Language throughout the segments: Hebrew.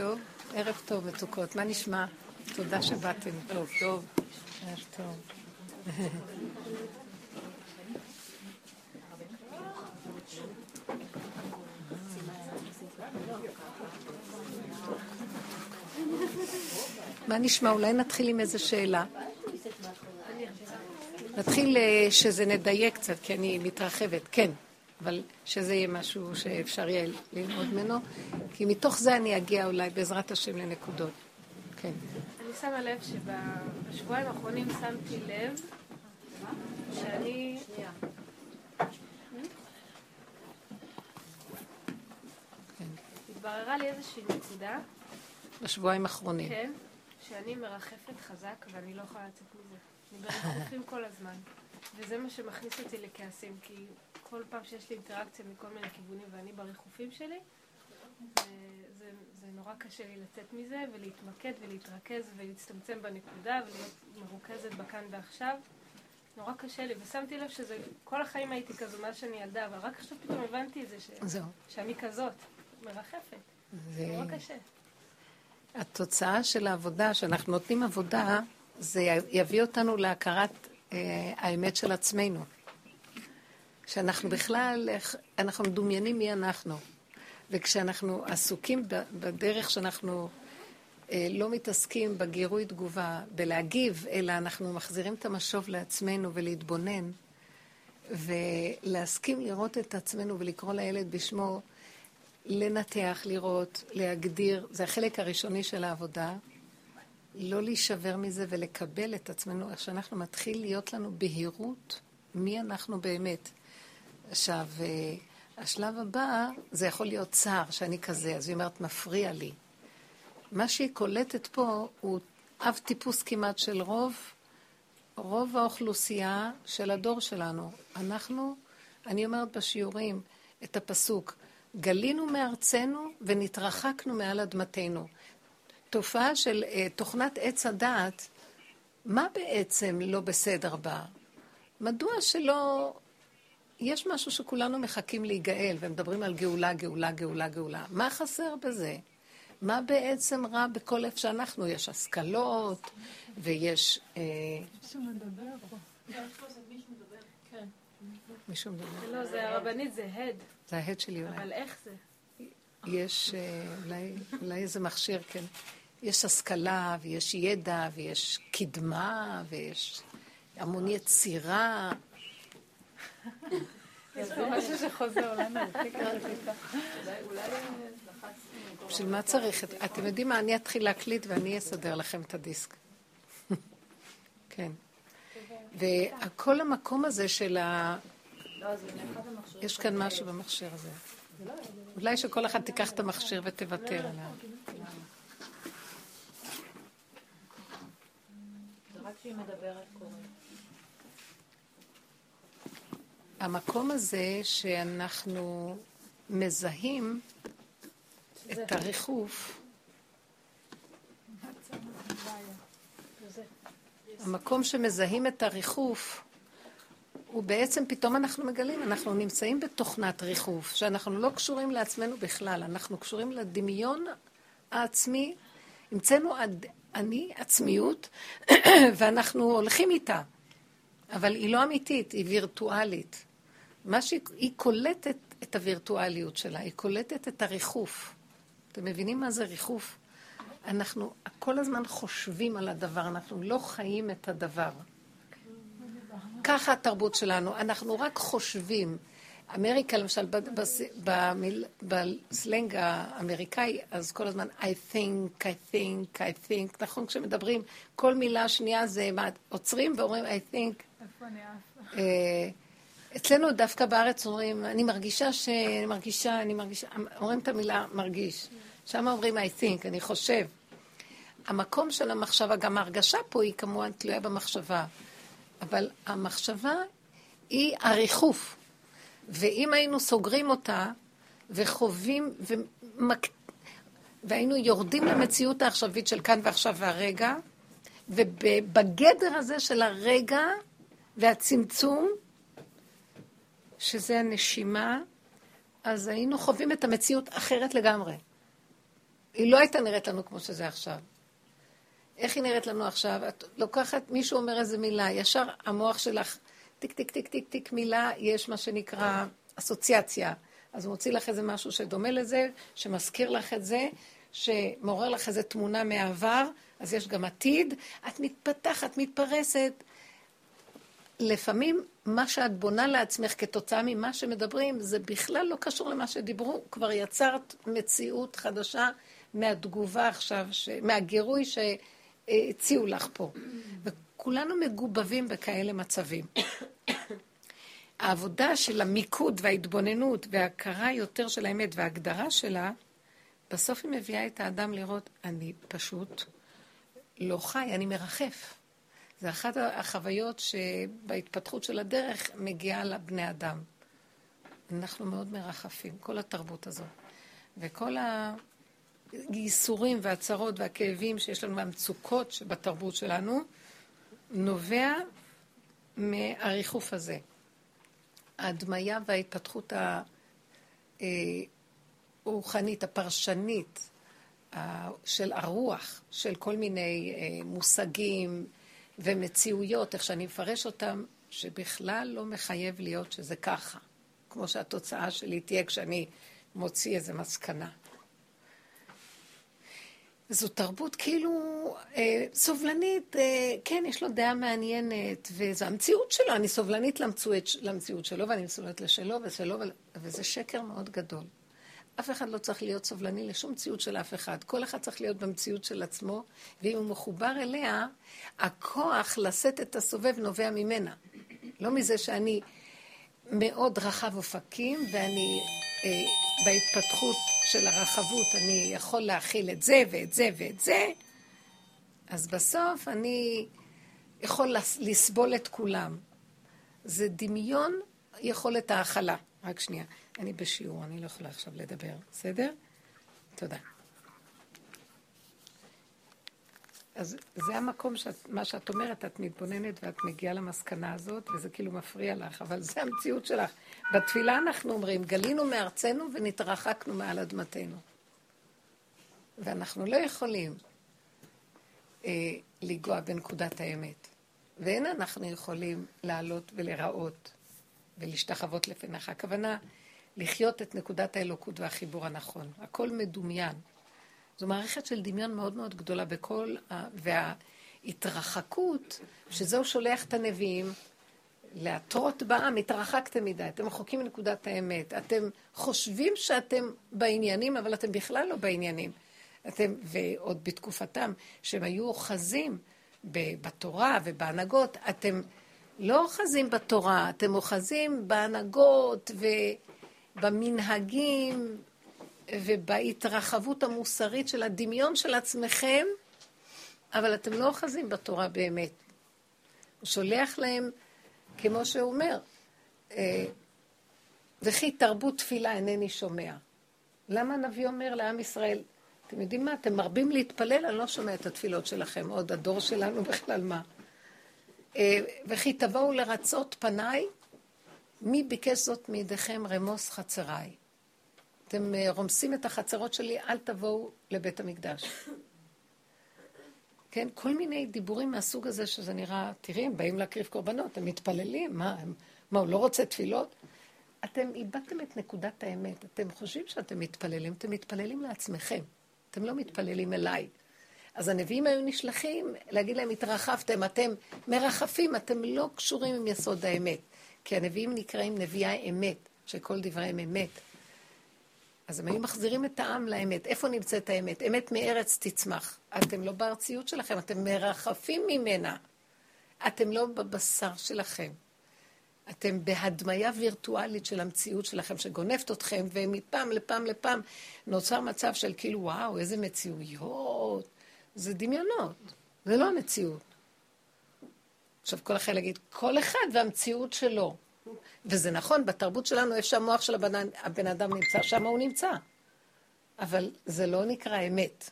טוב, ערב טוב, מתוקות. מה נשמע? תודה שבאתם. טוב, טוב. ערב טוב. מה נשמע? אולי נתחיל עם איזה שאלה. נתחיל אה, שזה נדייק קצת, כי אני מתרחבת. כן. אבל שזה יהיה משהו שאפשר יהיה ללמוד ממנו, כי מתוך זה אני אגיע אולי בעזרת השם לנקודות. כן. אני שמה לב שבשבועיים האחרונים שמתי לב שאני... התבררה לי איזושהי נקודה. בשבועיים האחרונים. כן, שאני מרחפת חזק ואני לא יכולה לצאת מזה. אני ברחופים כל הזמן. וזה מה שמכניס אותי לכעסים, כי כל פעם שיש לי אינטראקציה מכל מיני כיוונים ואני בריחופים שלי, זה, זה, נורא קשה לי לצאת מזה ולהתמקד ולהתרכז ולהצטמצם בנקודה ולהיות מרוכזת בכאן ועכשיו. נורא קשה לי, ושמתי לב שזה, כל החיים הייתי כזו מאז שאני ילדה, אבל רק עכשיו פתאום הבנתי את זה, ש... זהו. שאני כזאת, מרחפת. זה נורא קשה. התוצאה של העבודה, שאנחנו נותנים עבודה, זה יביא אותנו להכרת אה, האמת של עצמנו. שאנחנו בכלל, אנחנו מדומיינים מי אנחנו. וכשאנחנו עסוקים בדרך שאנחנו אה, לא מתעסקים בגירוי תגובה, בלהגיב, אלא אנחנו מחזירים את המשוב לעצמנו ולהתבונן, ולהסכים לראות את עצמנו ולקרוא לילד בשמו, לנתח, לראות, להגדיר, זה החלק הראשוני של העבודה, לא להישבר מזה ולקבל את עצמנו, איך שאנחנו מתחיל להיות לנו בהירות מי אנחנו באמת. עכשיו, אה, השלב הבא, זה יכול להיות צער שאני כזה, אז היא אומרת, מפריע לי. מה שהיא קולטת פה הוא אב טיפוס כמעט של רוב, רוב האוכלוסייה של הדור שלנו. אנחנו, אני אומרת בשיעורים את הפסוק, גלינו מארצנו ונתרחקנו מעל אדמתנו. תופעה של uh, תוכנת עץ הדעת, מה בעצם לא בסדר בה? מדוע שלא יש משהו שכולנו מחכים להיגאל, ומדברים על גאולה, גאולה, גאולה, גאולה. מה חסר בזה? מה בעצם רע בכל איפה שאנחנו? יש השכלות, ויש... אה, מישהו מדבר פה. מישהו מדבר. לא, זה הרבנית, זה הד. זה ההד שלי אולי. אבל איך זה? יש אה, אולי, אולי איזה מכשיר, כן. יש השכלה, ויש ידע, ויש קדמה, ויש המון יצירה. בשביל מה צריך? אתם יודעים מה? אני אתחיל להקליט ואני אסדר לכם את הדיסק. כן. וכל המקום הזה של ה... יש כאן משהו במכשיר הזה. אולי שכל אחד תיקח את המכשיר ותוותר עליו. זה רק כשהיא מדברת קורה. המקום הזה שאנחנו מזהים את הריחוף, המקום שמזהים את הריחוף, הוא בעצם פתאום אנחנו מגלים, אנחנו נמצאים בתוכנת ריחוף, שאנחנו לא קשורים לעצמנו בכלל, אנחנו קשורים לדמיון העצמי, המצאנו אני עצמיות, ואנחנו הולכים איתה, אבל היא לא אמיתית, היא וירטואלית. מה שהיא קולטת את הווירטואליות שלה, היא קולטת את הריחוף. אתם מבינים מה זה ריחוף? אנחנו כל הזמן חושבים על הדבר, אנחנו לא חיים את הדבר. ככה התרבות שלנו, אנחנו רק חושבים. אמריקה, למשל, בסלנג האמריקאי, אז כל הזמן I think, I think, I think, נכון, כשמדברים, כל מילה שנייה זה מה, עוצרים ואומרים I think. איפה אני עפה? אצלנו דווקא בארץ אומרים, אני מרגישה ש... אני מרגישה, אני מרגישה, אומרים את המילה מרגיש. שם אומרים I think, אני חושב. המקום של המחשבה, גם ההרגשה פה היא כמובן תלויה במחשבה, אבל המחשבה היא הריחוף. ואם היינו סוגרים אותה וחווים ומק... והיינו יורדים למציאות העכשווית של כאן ועכשיו והרגע, ובגדר הזה של הרגע והצמצום, שזה הנשימה, אז היינו חווים את המציאות אחרת לגמרי. היא לא הייתה נראית לנו כמו שזה עכשיו. איך היא נראית לנו עכשיו? את לוקחת, מישהו אומר איזה מילה, ישר המוח שלך, טיק, טיק, טיק, טיק, טיק, מילה, יש מה שנקרא אסוציאציה. אז הוא מוציא לך איזה משהו שדומה לזה, שמזכיר לך את זה, שמעורר לך איזה תמונה מהעבר, אז יש גם עתיד. את מתפתחת, מתפרסת. לפעמים מה שאת בונה לעצמך כתוצאה ממה שמדברים, זה בכלל לא קשור למה שדיברו. כבר יצרת מציאות חדשה מהתגובה עכשיו, ש... מהגירוי שהציעו לך פה. וכולנו מגובבים בכאלה מצבים. העבודה של המיקוד וההתבוננות וההכרה יותר של האמת וההגדרה שלה, בסוף היא מביאה את האדם לראות, אני פשוט לא חי, אני מרחף. זה אחת החוויות שבהתפתחות של הדרך מגיעה לבני אדם. אנחנו מאוד מרחפים, כל התרבות הזו. וכל הייסורים והצרות והכאבים שיש לנו מהמצוקות שבתרבות שלנו, נובע מהריחוף הזה. ההדמיה וההתפתחות הרוחנית, הפרשנית, של הרוח, של כל מיני אה, מושגים ומציאויות, איך שאני מפרש אותם, שבכלל לא מחייב להיות שזה ככה, כמו שהתוצאה שלי תהיה כשאני מוציא איזו מסקנה. זו תרבות כאילו אה, סובלנית, אה, כן, יש לו דעה מעניינת, וזו המציאות שלו, אני סובלנית למציאות, שלו, ואני סובלנית לשלו ושלו, וזה שקר מאוד גדול. אף אחד לא צריך להיות סובלני לשום מציאות של אף אחד. כל אחד צריך להיות במציאות של עצמו, ואם הוא מחובר אליה, הכוח לשאת את הסובב נובע ממנה. לא מזה שאני מאוד רחב אופקים, ואני אה, בהתפתחות של הרחבות, אני יכול להכיל את זה ואת זה ואת זה, אז בסוף אני יכול לסבול את כולם. זה דמיון יכולת ההכלה. רק שנייה. אני בשיעור, אני לא יכולה עכשיו לדבר, בסדר? תודה. אז זה המקום, שאת, מה שאת אומרת, את מתבוננת ואת מגיעה למסקנה הזאת, וזה כאילו מפריע לך, אבל זה המציאות שלך. בתפילה אנחנו אומרים, גלינו מארצנו ונתרחקנו מעל אדמתנו. ואנחנו לא יכולים אה, לנגוע בנקודת האמת. ואין אנחנו יכולים לעלות ולראות ולהשתחוות לפניך. הכוונה, לחיות את נקודת האלוקות והחיבור הנכון. הכל מדומיין. זו מערכת של דמיון מאוד מאוד גדולה בכל, ה... וההתרחקות, שזהו שולח את הנביאים להתרות בעם, התרחקתם מדי, אתם רחוקים מנקודת האמת. אתם חושבים שאתם בעניינים, אבל אתם בכלל לא בעניינים. אתם, ועוד בתקופתם, שהם היו אוחזים בתורה ובהנהגות, אתם לא אוחזים בתורה, אתם אוחזים בהנהגות ובמנהגים ובהתרחבות המוסרית של הדמיון של עצמכם, אבל אתם לא אוחזים בתורה באמת. הוא שולח להם, כמו שהוא אומר, אה, וכי תרבות תפילה אינני שומע. למה הנביא אומר לעם ישראל, אתם יודעים מה, אתם מרבים להתפלל, אני לא שומע את התפילות שלכם, עוד הדור שלנו בכלל מה. אה, וכי תבואו לרצות פניי, מי ביקש זאת מידיכם רמוס חצריי. אתם אה, רומסים את החצרות שלי, אל תבואו לבית המקדש. כן, כל מיני דיבורים מהסוג הזה שזה נראה, תראי, הם באים להקריב קורבנות, הם מתפללים, מה, הם, מה, הוא לא רוצה תפילות? אתם איבדתם את נקודת האמת, אתם חושבים שאתם מתפללים, אתם מתפללים לעצמכם, אתם לא מתפללים אליי. אז הנביאים היו נשלחים להגיד להם, התרחבתם, אתם מרחפים, אתם לא קשורים עם יסוד האמת. כי הנביאים נקראים נביאי אמת, שכל דבריהם אמת. אז הם היו מחזירים את העם לאמת. איפה נמצאת האמת? אמת מארץ תצמח. אתם לא בארציות שלכם, אתם מרחפים ממנה. אתם לא בבשר שלכם. אתם בהדמיה וירטואלית של המציאות שלכם, שגונבת אתכם, ומפעם לפעם לפעם נוצר מצב של כאילו, וואו, איזה מציאויות. זה דמיונות, זה לא המציאות. עכשיו, כל אחד יגיד, כל אחד והמציאות שלו. וזה נכון, בתרבות שלנו, איפה שהמוח של הבן, הבן אדם נמצא, שם הוא נמצא. אבל זה לא נקרא אמת.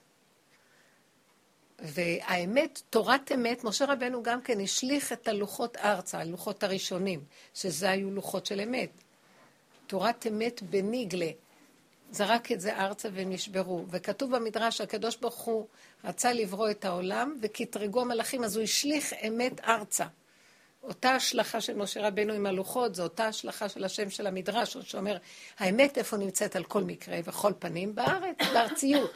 והאמת, תורת אמת, משה רבנו גם כן השליך את הלוחות ארצה, הלוחות הראשונים, שזה היו לוחות של אמת. תורת אמת בניגלה. זרק את זה ארצה והם נשברו. וכתוב במדרש, הקדוש ברוך הוא רצה לברוא את העולם, וקטרגו המלאכים, אז הוא השליך אמת ארצה. אותה השלכה של משה רבנו עם הלוחות, זו אותה השלכה של השם של המדרש, שאומר, האמת איפה נמצאת על כל מקרה וכל פנים? בארץ, בארציות.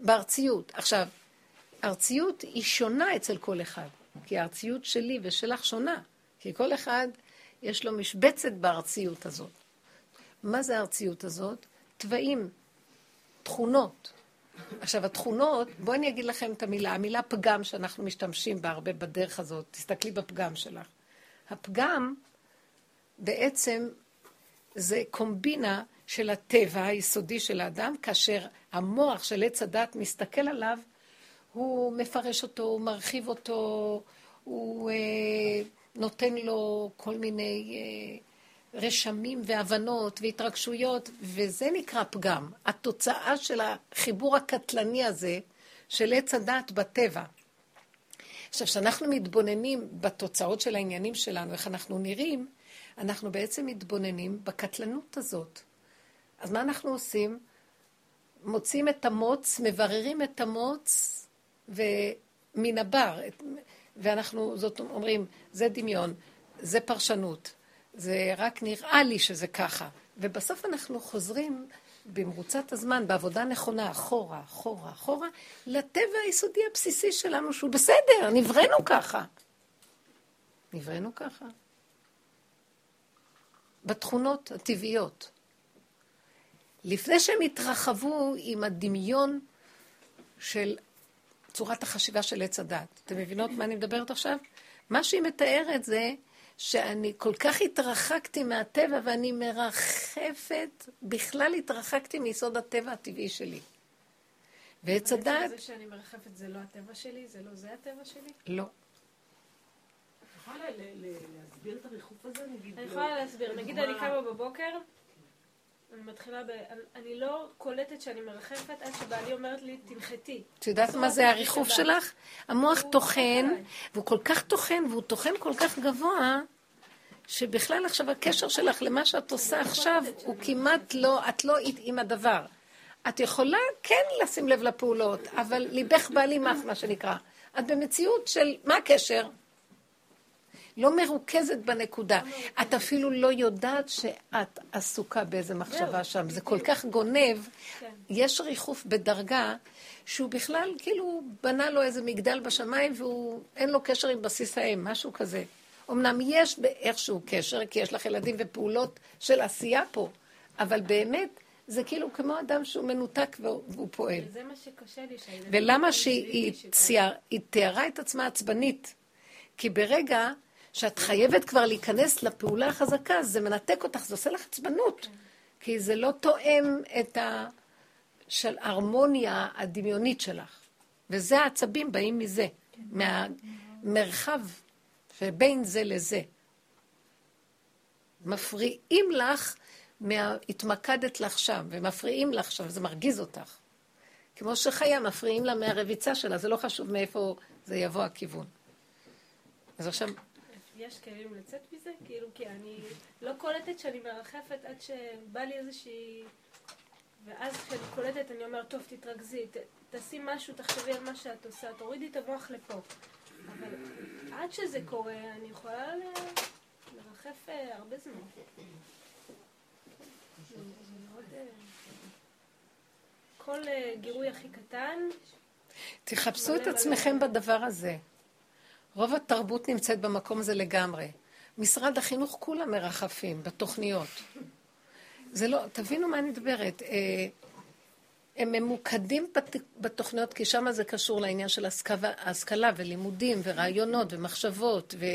בארציות. עכשיו, ארציות היא שונה אצל כל אחד, כי הארציות שלי ושלך שונה, כי כל אחד יש לו משבצת בארציות הזאת. מה זה הארציות הזאת? תוואים, תכונות. עכשיו, התכונות, בואי אני אגיד לכם את המילה, המילה פגם שאנחנו משתמשים בה הרבה בדרך הזאת, תסתכלי בפגם שלך. הפגם בעצם זה קומבינה של הטבע היסודי של האדם, כאשר המוח של עץ הדת מסתכל עליו, הוא מפרש אותו, הוא מרחיב אותו, הוא אה, נותן לו כל מיני אה, רשמים והבנות והתרגשויות, וזה נקרא פגם. התוצאה של החיבור הקטלני הזה של עץ הדת בטבע. עכשיו, כשאנחנו מתבוננים בתוצאות של העניינים שלנו, איך אנחנו נראים, אנחנו בעצם מתבוננים בקטלנות הזאת. אז מה אנחנו עושים? מוצאים את המוץ, מבררים את המוץ, ומן הבר, ואנחנו זאת אומרים, זה דמיון, זה פרשנות, זה רק נראה לי שזה ככה. ובסוף אנחנו חוזרים במרוצת הזמן, בעבודה נכונה, אחורה, אחורה, אחורה, לטבע היסודי הבסיסי שלנו, שהוא בסדר, נבראנו ככה. נבראנו ככה. בתכונות הטבעיות. לפני שהם התרחבו עם הדמיון של צורת החשיבה של עץ הדת. אתם מבינות מה אני מדברת עכשיו? מה שהיא מתארת זה שאני כל כך התרחקתי מהטבע ואני מרחפת, בכלל התרחקתי מיסוד הטבע הטבעי שלי. ועץ הדת... זה שאני מרחפת זה לא הטבע שלי? זה לא זה הטבע שלי? לא. יכולה להסביר את הריחוף הזה? אני יכולה להסביר. נגיד אני קמה בבוקר, אני מתחילה ב... אני לא קולטת שאני מרחפת עד שבעלי אומרת לי, תנחתי. את יודעת מה זה הריחוף שלך? המוח טוחן, והוא כל כך טוחן, והוא טוחן כל כך גבוה, שבכלל עכשיו הקשר שלך למה שאת עושה עכשיו, הוא כמעט לא, את לא עם הדבר. את יכולה כן לשים לב לפעולות, אבל ליבך בעלי מח, מה שנקרא. את במציאות של, מה הקשר? לא מרוכזת בנקודה. את אפילו לא יודעת שאת עסוקה באיזה מחשבה שם. זה כל כך גונב. כן. יש ריחוף בדרגה שהוא בכלל, כאילו, בנה לו איזה מגדל בשמיים ואין לו קשר עם בסיס האם, משהו כזה. אמנם יש איכשהו קשר, כי יש לך ילדים ופעולות של עשייה פה, אבל באמת, זה כאילו כמו אדם שהוא מנותק והוא פועל. זה מה שקשה לי שהילדים... ולמה שהיא תיארה את עצמה עצבנית? כי ברגע שאת חייבת כבר להיכנס לפעולה החזקה, זה מנתק אותך, זה עושה לך עצבנות. כי זה לא תואם את ההרמוניה הדמיונית שלך. וזה העצבים באים מזה. מהמרחב שבין זה לזה. מפריעים לך, מה... התמקדת לך שם, ומפריעים לך שם, זה מרגיז אותך. כמו שחיה, מפריעים לה מהרביצה שלה, זה לא חשוב מאיפה זה יבוא הכיוון. אז עכשיו, יש כלים לצאת מזה? כאילו, כי אני לא קולטת שאני מרחפת עד שבא לי איזושהי... ואז כשאני קולטת אני אומרת, טוב, תתרכזי, ת, תעשי משהו, תחשבי על מה שאת עושה, תורידי את המוח לפה. אבל עד שזה קורה, אני יכולה ל... לרחף אה, הרבה זמן. כל אה, גירוי הכי קטן... תחפשו את עצמכם בדבר הזה. רוב התרבות נמצאת במקום הזה לגמרי. משרד החינוך כולם מרחפים בתוכניות. זה לא, תבינו מה אני מדברת. אה, הם ממוקדים בתוכניות, כי שם זה קשור לעניין של השכלה, השכלה ולימודים ורעיונות ומחשבות, ו...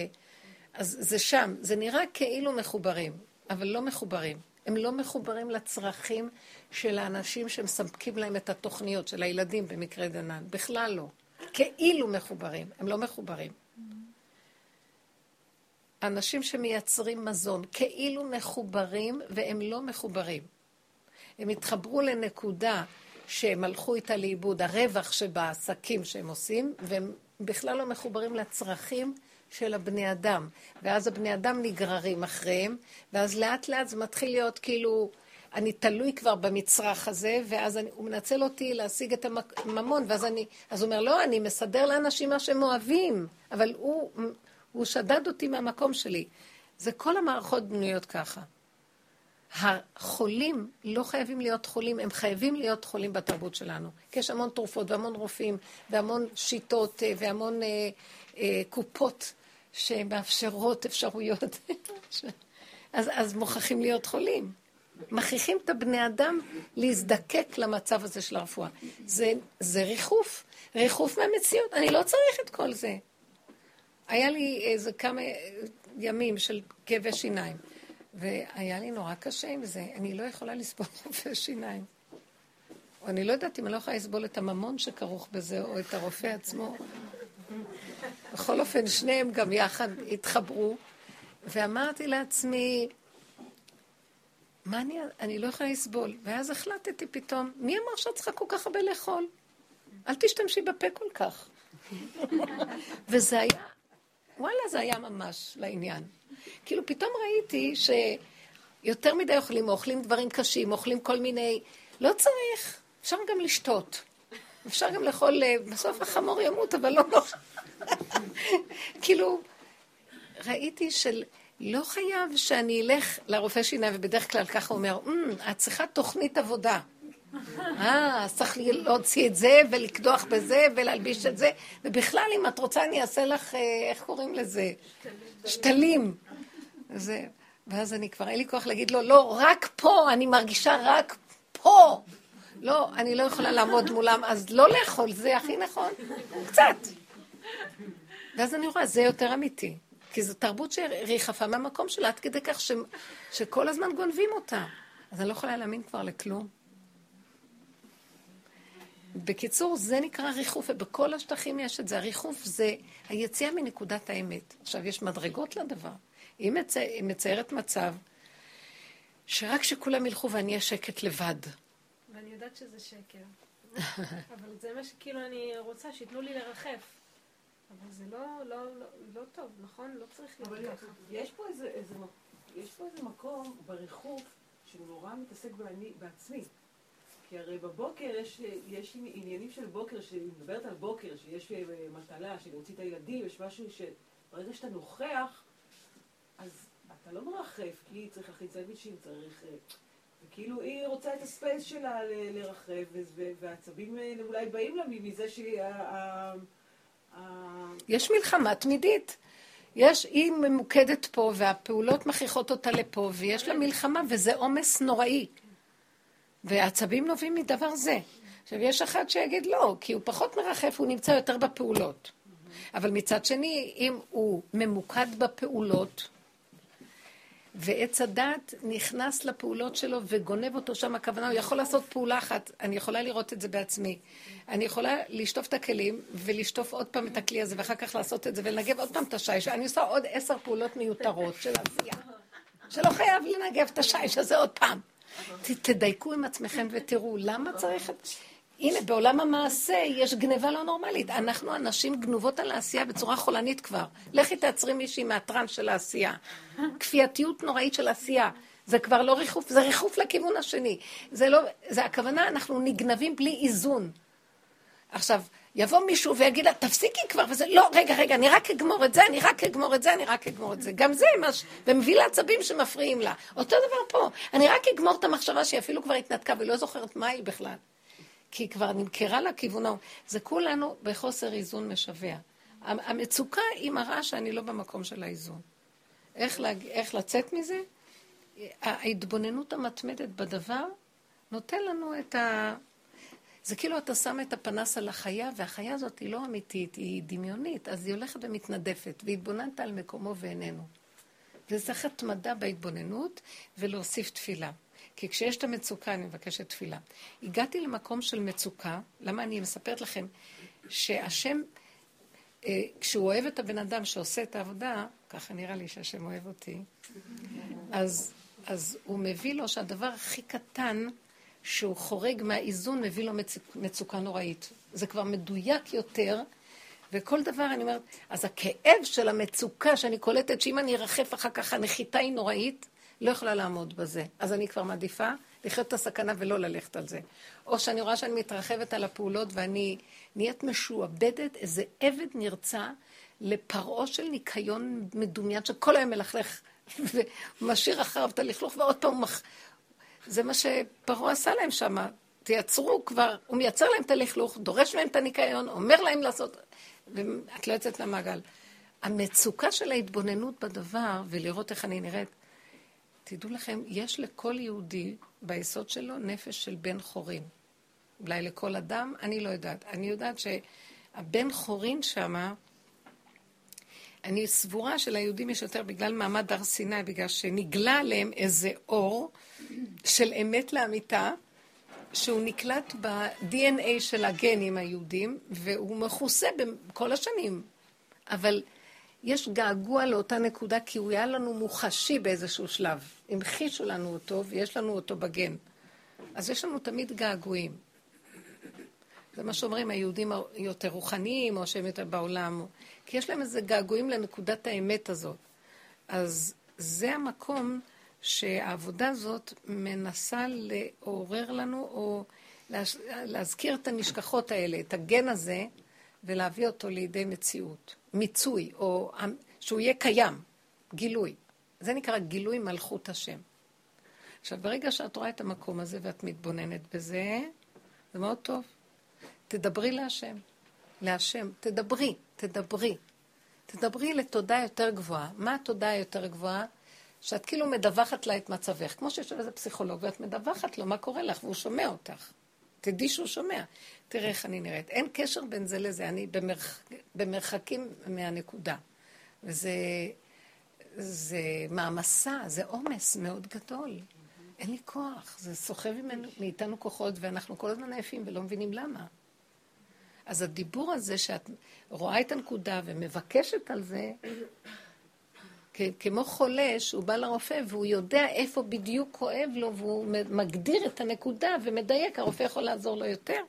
אז זה שם. זה נראה כאילו מחוברים, אבל לא מחוברים. הם לא מחוברים לצרכים של האנשים שמספקים להם את התוכניות, של הילדים במקרה דנן. בכלל לא. כאילו מחוברים, הם לא מחוברים. אנשים שמייצרים מזון כאילו מחוברים והם לא מחוברים. הם התחברו לנקודה שהם הלכו איתה לאיבוד, הרווח שבעסקים שהם עושים, והם בכלל לא מחוברים לצרכים של הבני אדם. ואז הבני אדם נגררים אחריהם, ואז לאט לאט זה מתחיל להיות כאילו אני תלוי כבר במצרך הזה, ואז אני, הוא מנצל אותי להשיג את הממון, ואז אני, אז הוא אומר, לא, אני מסדר לאנשים מה שהם אוהבים, אבל הוא, הוא שדד אותי מהמקום שלי. זה כל המערכות בנויות ככה. החולים לא חייבים להיות חולים, הם חייבים להיות חולים בתרבות שלנו. כי יש המון תרופות והמון רופאים והמון שיטות אה, והמון אה, אה, קופות שמאפשרות אפשרויות. אז, אז מוכרחים להיות חולים. מכריחים את הבני אדם להזדקק למצב הזה של הרפואה. זה, זה ריחוף, ריחוף מהמציאות. אני לא צריך את כל זה. היה לי איזה כמה ימים של כאבי שיניים. והיה לי נורא קשה עם זה. אני לא יכולה לסבול רופא שיניים. או אני לא יודעת אם אני לא יכולה לסבול את הממון שכרוך בזה, או את הרופא עצמו. בכל אופן, שניהם גם יחד התחברו, ואמרתי לעצמי, מה אני, אני לא יכולה לסבול. ואז החלטתי פתאום, מי אמר שאת צריכה כל כך הרבה לאכול? אל תשתמשי בפה כל כך. וזה היה, וואלה, זה היה ממש לעניין. כאילו פתאום ראיתי שיותר מדי אוכלים, אוכלים דברים קשים, אוכלים כל מיני... לא צריך, אפשר גם לשתות. אפשר גם לאכול, אה, בסוף החמור ימות, אבל לא נורא. כאילו, ראיתי של... לא חייב שאני אלך לרופא שיניים, ובדרך כלל ככה הוא אומר, mm, את צריכה תוכנית עבודה. אה, אז צריך להוציא את זה ולקדוח בזה ולהלביש את זה, ובכלל, אם את רוצה, אני אעשה לך, אה, איך קוראים לזה? שתלים. זה, ואז אני כבר, אין לי כוח להגיד לו, לא, רק פה, אני מרגישה רק פה. לא, אני לא יכולה לעמוד מולם, אז לא לאכול, זה הכי נכון. קצת. ואז אני רואה, זה יותר אמיתי. כי זו תרבות שריחפה מהמקום שלה, עד כדי כך ש... שכל הזמן גונבים אותה. אז אני לא יכולה להאמין כבר לכלום. בקיצור, זה נקרא ריחוף, ובכל השטחים יש את זה. הריחוף זה היציאה מנקודת האמת. עכשיו, יש מדרגות לדבר. היא, מצ... היא מציירת מצב שרק שכולם ילכו ואני אהיה שקט לבד. ואני יודעת שזה שקר. אבל זה מה שכאילו אני רוצה, שייתנו לי לרחף. אבל זה לא, לא, לא, לא טוב, נכון? לא צריך להיות ככה. יש פה איזה, איזה, יש פה איזה מקום בריחוף שהוא נורא מתעסק בעני, בעצמי. כי הרי בבוקר יש, יש עניינים של בוקר, שאני מדברת על בוקר, שיש אה, מטלה, של להוציא את הילדים, יש משהו שברגע שאתה נוכח, אז אתה לא מרחף, כי צריך להכין סנדוויצ'ים, צריך... אה, וכאילו היא רוצה את הספייס שלה לרחב, והעצבים אה, אולי באים לה מזה שהיא... יש מלחמה תמידית. יש, היא ממוקדת פה, והפעולות מכריחות אותה לפה, ויש לה מלחמה, וזה עומס נוראי. והעצבים נובעים מדבר זה. עכשיו, יש אחד שיגיד לא, כי הוא פחות מרחף, הוא נמצא יותר בפעולות. אבל מצד שני, אם הוא ממוקד בפעולות, ועץ הדת נכנס לפעולות שלו וגונב אותו שם, הכוונה, הוא יכול לעשות פעולה אחת, אני יכולה לראות את זה בעצמי. אני יכולה לשטוף את הכלים ולשטוף עוד פעם את הכלי הזה, ואחר כך לעשות את זה ולנגב עוד פעם את השיש. אני עושה עוד עשר פעולות מיותרות של עשייה, שלא חייב לנגב את השיש הזה עוד פעם. תדייקו עם עצמכם ותראו, למה צריך את... הנה, בעולם המעשה יש גניבה לא נורמלית. אנחנו אנשים גנובות על העשייה בצורה חולנית כבר. לכי תעצרי מישהי מהטראנס של העשייה. כפייתיות נוראית של עשייה. זה כבר לא ריחוף, זה ריחוף לכיוון השני. זה לא, זה הכוונה, אנחנו נגנבים בלי איזון. עכשיו, יבוא מישהו ויגיד לה, תפסיקי כבר, וזה, לא, רגע, רגע, אני רק אגמור את זה, אני רק אגמור את זה, אני רק אגמור את זה. גם זה, מש... ומביא לה עצבים שמפריעים לה. אותו דבר פה, אני רק אגמור את המחשבה שהיא אפילו כבר התנתקה ולא זוכרת מה היא בכלל. כי היא כבר נמכרה לכיוון ההוא. זה כולנו בחוסר איזון משווע. המצוקה היא מראה שאני לא במקום של האיזון. איך, להג... איך לצאת מזה? ההתבוננות המתמדת בדבר נותן לנו את ה... זה כאילו אתה שם את הפנס על החיה, והחיה הזאת היא לא אמיתית, היא דמיונית, אז היא הולכת ומתנדפת, והתבוננת על מקומו ואיננו. וצריך התמדה בהתבוננות ולהוסיף תפילה. כי כשיש את המצוקה, אני מבקשת תפילה. הגעתי למקום של מצוקה, למה אני מספרת לכם? שהשם, אה, כשהוא אוהב את הבן אדם שעושה את העבודה, ככה נראה לי שהשם אוהב אותי, אז, אז הוא מביא לו שהדבר הכי קטן שהוא חורג מהאיזון, מביא לו מצוק, מצוקה נוראית. זה כבר מדויק יותר, וכל דבר אני אומרת, אז הכאב של המצוקה שאני קולטת שאם אני ארחף אחר כך הנחיתה היא נוראית, לא יכולה לעמוד בזה. אז אני כבר מעדיפה לחיות את הסכנה ולא ללכת על זה. או שאני רואה שאני מתרחבת על הפעולות ואני נהיית משועבדת, איזה עבד נרצע לפרעה של ניקיון מדומיין שכל היום מלכלך ומשאיר אחריו את הלכלוך ועוד פעם. זה מה שפרעה עשה להם שם. תייצרו כבר, הוא מייצר להם את הלכלוך, דורש מהם את הניקיון, אומר להם לעשות, ואת לא יוצאת למעגל. המצוקה של ההתבוננות בדבר ולראות איך אני נראית, תדעו לכם, יש לכל יהודי ביסוד שלו נפש של בן חורין. אולי לכל אדם, אני לא יודעת. אני יודעת שהבן חורין שמה, אני סבורה שליהודים יש יותר בגלל מעמד הר סיני, בגלל שנגלה עליהם איזה אור של אמת לאמיתה, שהוא נקלט ב-DNA של הגנים היהודים, והוא מכוסה בכל השנים. אבל יש געגוע לאותה נקודה, כי הוא היה לנו מוחשי באיזשהו שלב. המחישו לנו אותו, ויש לנו אותו בגן. אז יש לנו תמיד געגועים. זה מה שאומרים היהודים יותר רוחניים, או שהם יותר בעולם, כי יש להם איזה געגועים לנקודת האמת הזאת. אז זה המקום שהעבודה הזאת מנסה לעורר לנו, או להזכיר את הנשכחות האלה, את הגן הזה, ולהביא אותו לידי מציאות, מיצוי, או שהוא יהיה קיים, גילוי. זה נקרא גילוי מלכות השם. עכשיו, ברגע שאת רואה את המקום הזה ואת מתבוננת בזה, זה מאוד טוב. תדברי להשם. להשם. תדברי, תדברי. תדברי לתודה יותר גבוהה. מה התודה היותר גבוהה? שאת כאילו מדווחת לה את מצבך. כמו שיש איזה פסיכולוג, ואת מדווחת לו מה קורה לך, והוא שומע אותך. תדעי שהוא שומע. תראה איך אני נראית. אין קשר בין זה לזה, אני במרח... במרחקים מהנקודה. וזה זה מעמסה, זה עומס מאוד גדול. אין לי כוח, זה סוחב מאיתנו כוחות, ואנחנו כל הזמן עייפים ולא מבינים למה. אז הדיבור הזה שאת רואה את הנקודה ומבקשת על זה, כמו חולה שהוא בא לרופא והוא יודע איפה בדיוק כואב לו והוא מגדיר את הנקודה ומדייק, הרופא יכול לעזור לו יותר.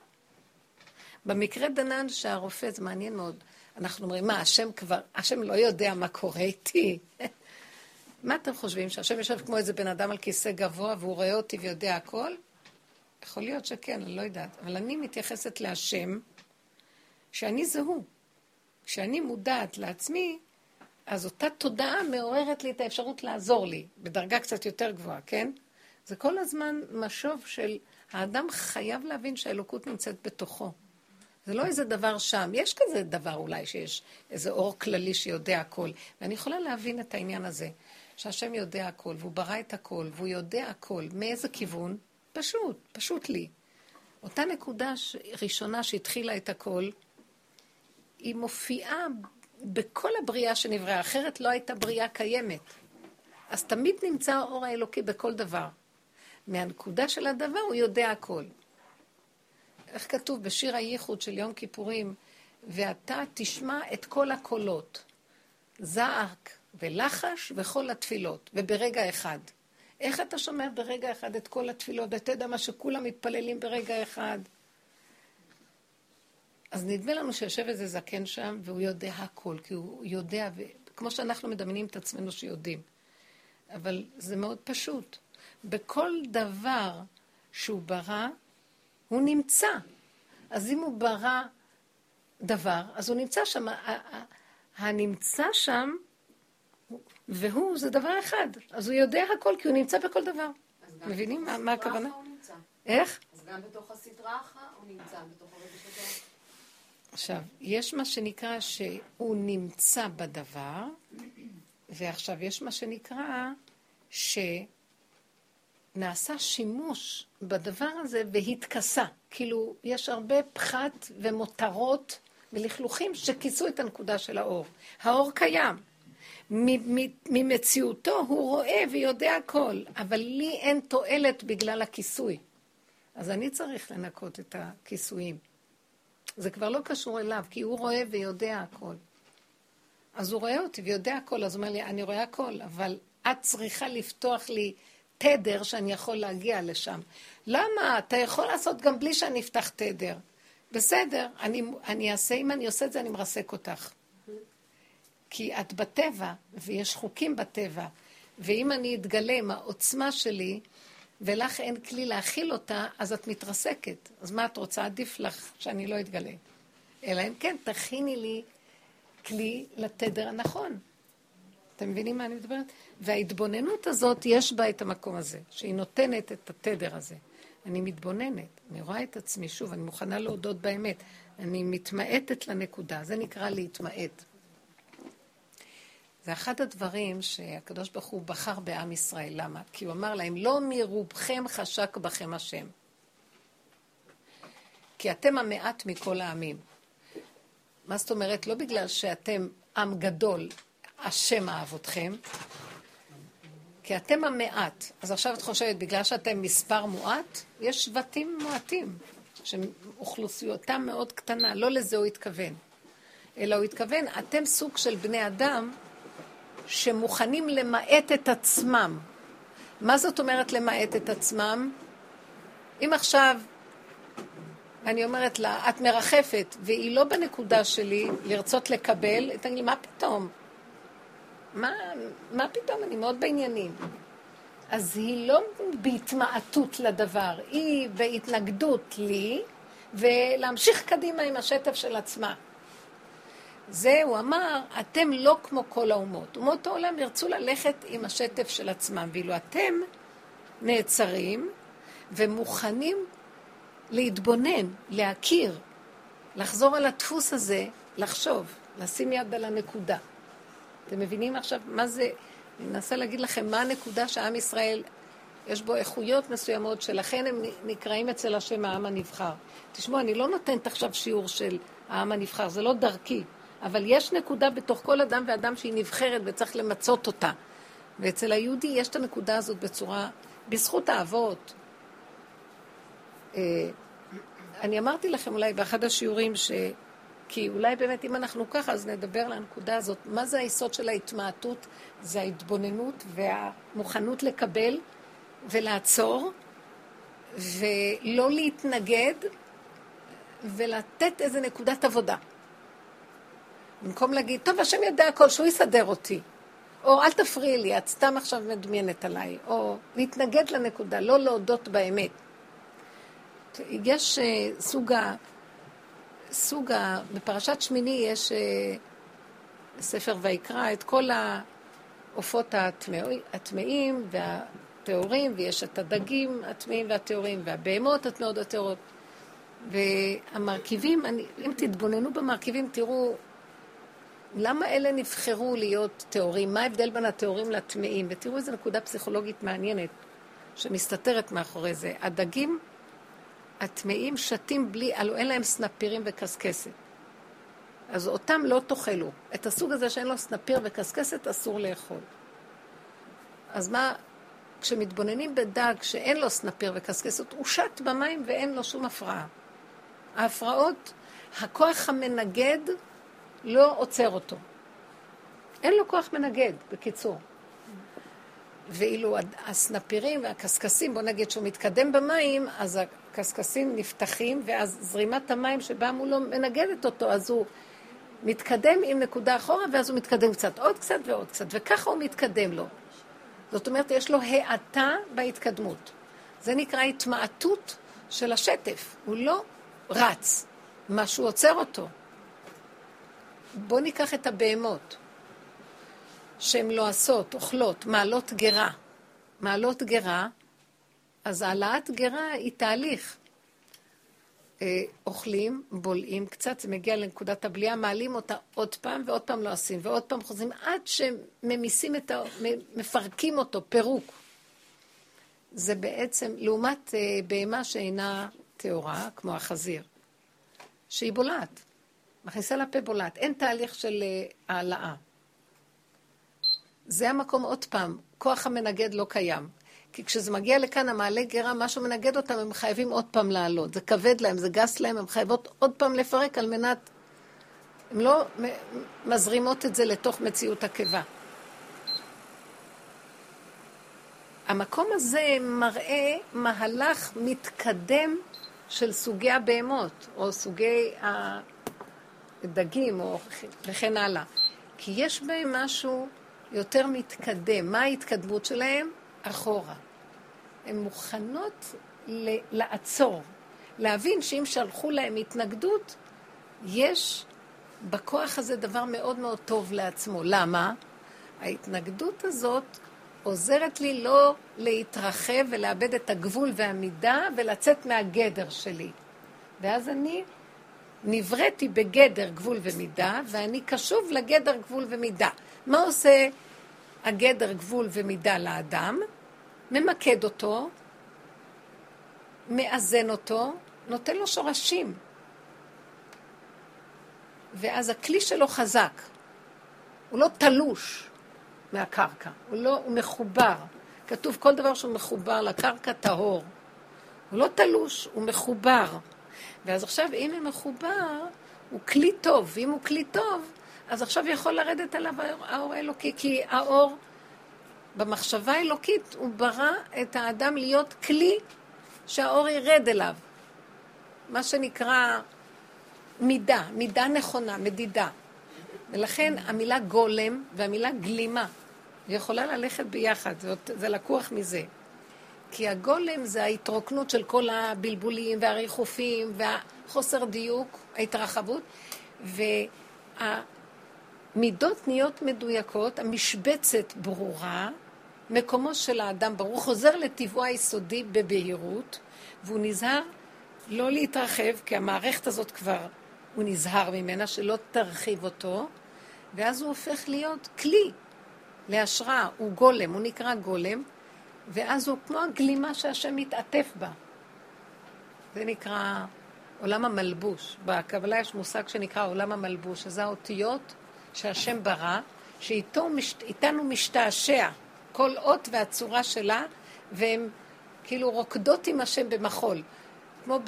במקרה דנן שהרופא, זה מעניין מאוד, אנחנו אומרים, מה, השם כבר, השם לא יודע מה קורה איתי. מה אתם חושבים, שהשם יושב כמו איזה בן אדם על כיסא גבוה והוא רואה אותי ויודע הכל? יכול להיות שכן, אני לא יודעת. אבל אני מתייחסת להשם, שאני זה הוא. כשאני מודעת לעצמי, אז אותה תודעה מעוררת לי את האפשרות לעזור לי, בדרגה קצת יותר גבוהה, כן? זה כל הזמן משוב של האדם חייב להבין שהאלוקות נמצאת בתוכו. זה לא איזה דבר שם. יש כזה דבר אולי שיש איזה אור כללי שיודע הכל. ואני יכולה להבין את העניין הזה, שהשם יודע הכל, והוא ברא את הכל, והוא יודע הכל. מאיזה כיוון? פשוט, פשוט לי. אותה נקודה ראשונה שהתחילה את הכל, היא מופיעה בכל הבריאה שנבראה, אחרת לא הייתה בריאה קיימת. אז תמיד נמצא האור האלוקי בכל דבר. מהנקודה של הדבר הוא יודע הכל. איך כתוב בשיר הייחוד של יום כיפורים, ואתה תשמע את כל הקולות, זעק ולחש וכל התפילות, וברגע אחד. איך אתה שומע ברגע אחד את כל התפילות, ואתה יודע מה שכולם מתפללים ברגע אחד? אז נדמה לנו שיושב איזה זקן שם, והוא יודע הכל, כי הוא יודע, כמו שאנחנו מדמיינים את עצמנו שיודעים. אבל זה מאוד פשוט. בכל דבר שהוא ברא, הוא נמצא. אז אם הוא ברא דבר, אז הוא נמצא שם. הנמצא שם, והוא, זה דבר אחד. אז הוא יודע הכל, כי הוא נמצא בכל דבר. מבינים מה, מה הכוונה? איך? אז גם בתוך הסדרה אחת הוא נמצא, בתוך הרגש עכשיו, יש מה שנקרא שהוא נמצא בדבר, ועכשיו יש מה שנקרא שנעשה שימוש בדבר הזה והתכסה. כאילו, יש הרבה פחת ומותרות ולכלוכים שכיסו את הנקודה של האור. האור קיים. ממציאותו הוא רואה ויודע הכל, אבל לי אין תועלת בגלל הכיסוי. אז אני צריך לנקות את הכיסויים. זה כבר לא קשור אליו, כי הוא רואה ויודע הכל. אז הוא רואה אותי ויודע הכל, אז הוא אומר לי, אני רואה הכל, אבל את צריכה לפתוח לי תדר שאני יכול להגיע לשם. למה? אתה יכול לעשות גם בלי שאני אפתח תדר. בסדר, אני, אני אעשה, אם אני עושה את זה, אני מרסק אותך. כי את בטבע, ויש חוקים בטבע, ואם אני אתגלה עם העוצמה שלי, ולך אין כלי להכיל אותה, אז את מתרסקת. אז מה את רוצה? עדיף לך שאני לא אתגלה. אלא אם כן, תכיני לי כלי לתדר הנכון. אתם מבינים מה אני מדברת? וההתבוננות הזאת, יש בה את המקום הזה, שהיא נותנת את התדר הזה. אני מתבוננת, אני רואה את עצמי, שוב, אני מוכנה להודות באמת. אני מתמעטת לנקודה, זה נקרא להתמעט. זה אחד הדברים שהקדוש ברוך הוא בחר בעם ישראל. למה? כי הוא אמר להם, לא מרובכם חשק בכם השם. כי אתם המעט מכל העמים. מה זאת אומרת? לא בגלל שאתם עם גדול, השם אהב אתכם, כי אתם המעט. אז עכשיו את חושבת, בגלל שאתם מספר מועט, יש שבטים מועטים, שאוכלוסיותם מאוד קטנה, לא לזה הוא התכוון. אלא הוא התכוון, אתם סוג של בני אדם שמוכנים למעט את עצמם. מה זאת אומרת למעט את עצמם? אם עכשיו אני אומרת לה, את מרחפת, והיא לא בנקודה שלי לרצות לקבל, תגיד לי, מה פתאום? מה, מה פתאום? אני מאוד בעניינים. אז היא לא בהתמעטות לדבר, היא בהתנגדות לי, ולהמשיך קדימה עם השטף של עצמה. זה, הוא אמר, אתם לא כמו כל האומות. אומות העולם ירצו ללכת עם השטף של עצמם, ואילו אתם נעצרים ומוכנים להתבונן, להכיר, לחזור על הדפוס הזה, לחשוב, לשים יד על הנקודה. אתם מבינים עכשיו מה זה, אני מנסה להגיד לכם מה הנקודה שעם ישראל, יש בו איכויות מסוימות, שלכן הם נקראים אצל השם העם הנבחר. תשמעו, אני לא נותנת עכשיו שיעור של העם הנבחר, זה לא דרכי. אבל יש נקודה בתוך כל אדם ואדם שהיא נבחרת וצריך למצות אותה. ואצל היהודי יש את הנקודה הזאת בצורה, בזכות האבות. אה, אני אמרתי לכם אולי באחד השיעורים ש... כי אולי באמת אם אנחנו ככה, אז נדבר על הנקודה הזאת. מה זה היסוד של ההתמעטות? זה ההתבוננות והמוכנות לקבל ולעצור ולא להתנגד ולתת איזה נקודת עבודה. במקום להגיד, טוב, השם יודע הכל, שהוא יסדר אותי. או אל תפריעי לי, את סתם עכשיו מדמיינת עליי. או להתנגד לנקודה, לא להודות באמת. יש uh, סוג ה... סוג ה... בפרשת שמיני יש uh, ספר ויקרא את כל העופות הטמאים והטהורים, ויש את הדגים הטמאים והטהורים, והבהמות הטמאות והטהורות. והמרכיבים, אני, אם תתבוננו במרכיבים, תראו למה אלה נבחרו להיות טהורים? מה ההבדל בין הטהורים לטמאים? ותראו איזו נקודה פסיכולוגית מעניינת שמסתתרת מאחורי זה. הדגים הטמאים שתים בלי, הלוא אין להם סנפירים וקשקשת. אז אותם לא תאכלו. את הסוג הזה שאין לו סנפיר וקשקשת אסור לאכול. אז מה, כשמתבוננים בדג שאין לו סנפיר וקשקשת, הוא שט במים ואין לו שום הפרעה. ההפרעות, הכוח המנגד לא עוצר אותו. אין לו כוח מנגד, בקיצור. ואילו הסנפירים והקשקשים, בוא נגיד שהוא מתקדם במים, אז הקשקשים נפתחים, ואז זרימת המים שבאה מולו מנגדת אותו, אז הוא מתקדם עם נקודה אחורה, ואז הוא מתקדם קצת, עוד קצת ועוד קצת, וככה הוא מתקדם לו. זאת אומרת, יש לו האטה בהתקדמות. זה נקרא התמעטות של השטף, הוא לא רץ, משהו עוצר אותו. בואו ניקח את הבהמות, שהן לועסות, אוכלות, מעלות גרה. מעלות גרה, אז העלאת גרה היא תהליך. אה, אוכלים, בולעים קצת, זה מגיע לנקודת הבליעה, מעלים אותה עוד פעם ועוד פעם לא ועוד פעם חוזרים עד שממיסים את ה... מפרקים אותו, פירוק. זה בעצם, לעומת אה, בהמה שאינה טהורה, כמו החזיר, שהיא בולעת. מכניסה לפה בולעת, אין תהליך של אה, העלאה. זה המקום עוד פעם, כוח המנגד לא קיים. כי כשזה מגיע לכאן, המעלה גרה, משהו מנגד אותם, הם חייבים עוד פעם לעלות. זה כבד להם, זה גס להם, הם חייבות עוד פעם לפרק על מנת... הן לא מזרימות את זה לתוך מציאות הקיבה. המקום הזה מראה מהלך מתקדם של סוגי הבהמות, או סוגי דגים או וכן הלאה. כי יש בהם משהו יותר מתקדם. מה ההתקדמות שלהם? אחורה. הן מוכנות ל- לעצור, להבין שאם שלחו להם התנגדות, יש בכוח הזה דבר מאוד מאוד טוב לעצמו. למה? ההתנגדות הזאת עוזרת לי לא להתרחב ולאבד את הגבול והמידה ולצאת מהגדר שלי. ואז אני נבראתי בגדר גבול ומידה, ואני קשוב לגדר גבול ומידה. מה עושה הגדר גבול ומידה לאדם? ממקד אותו, מאזן אותו, נותן לו שורשים. ואז הכלי שלו חזק. הוא לא תלוש מהקרקע, הוא לא, הוא מחובר. כתוב כל דבר שהוא מחובר לקרקע טהור. הוא לא תלוש, הוא מחובר. ואז עכשיו, אם הוא מחובר, הוא כלי טוב, ואם הוא כלי טוב, אז עכשיו יכול לרדת עליו האור האלוקי, כי האור, במחשבה האלוקית, הוא ברא את האדם להיות כלי שהאור ירד אליו. מה שנקרא מידה, מידה נכונה, מדידה. ולכן המילה גולם והמילה גלימה, היא יכולה ללכת ביחד, זאת, זה לקוח מזה. כי הגולם זה ההתרוקנות של כל הבלבולים והריחופים והחוסר דיוק, ההתרחבות, והמידות נהיות מדויקות, המשבצת ברורה, מקומו של האדם ברור, חוזר לטבעו היסודי בבהירות, והוא נזהר לא להתרחב, כי המערכת הזאת כבר, הוא נזהר ממנה, שלא תרחיב אותו, ואז הוא הופך להיות כלי להשראה, הוא גולם, הוא נקרא גולם, ואז הוא כמו הגלימה שהשם מתעטף בה. זה נקרא עולם המלבוש. בקבלה יש מושג שנקרא עולם המלבוש, שזה האותיות שהשם ברא, שאיתנו משתעשע כל אות והצורה שלה, והן כאילו רוקדות עם השם במחול. כמו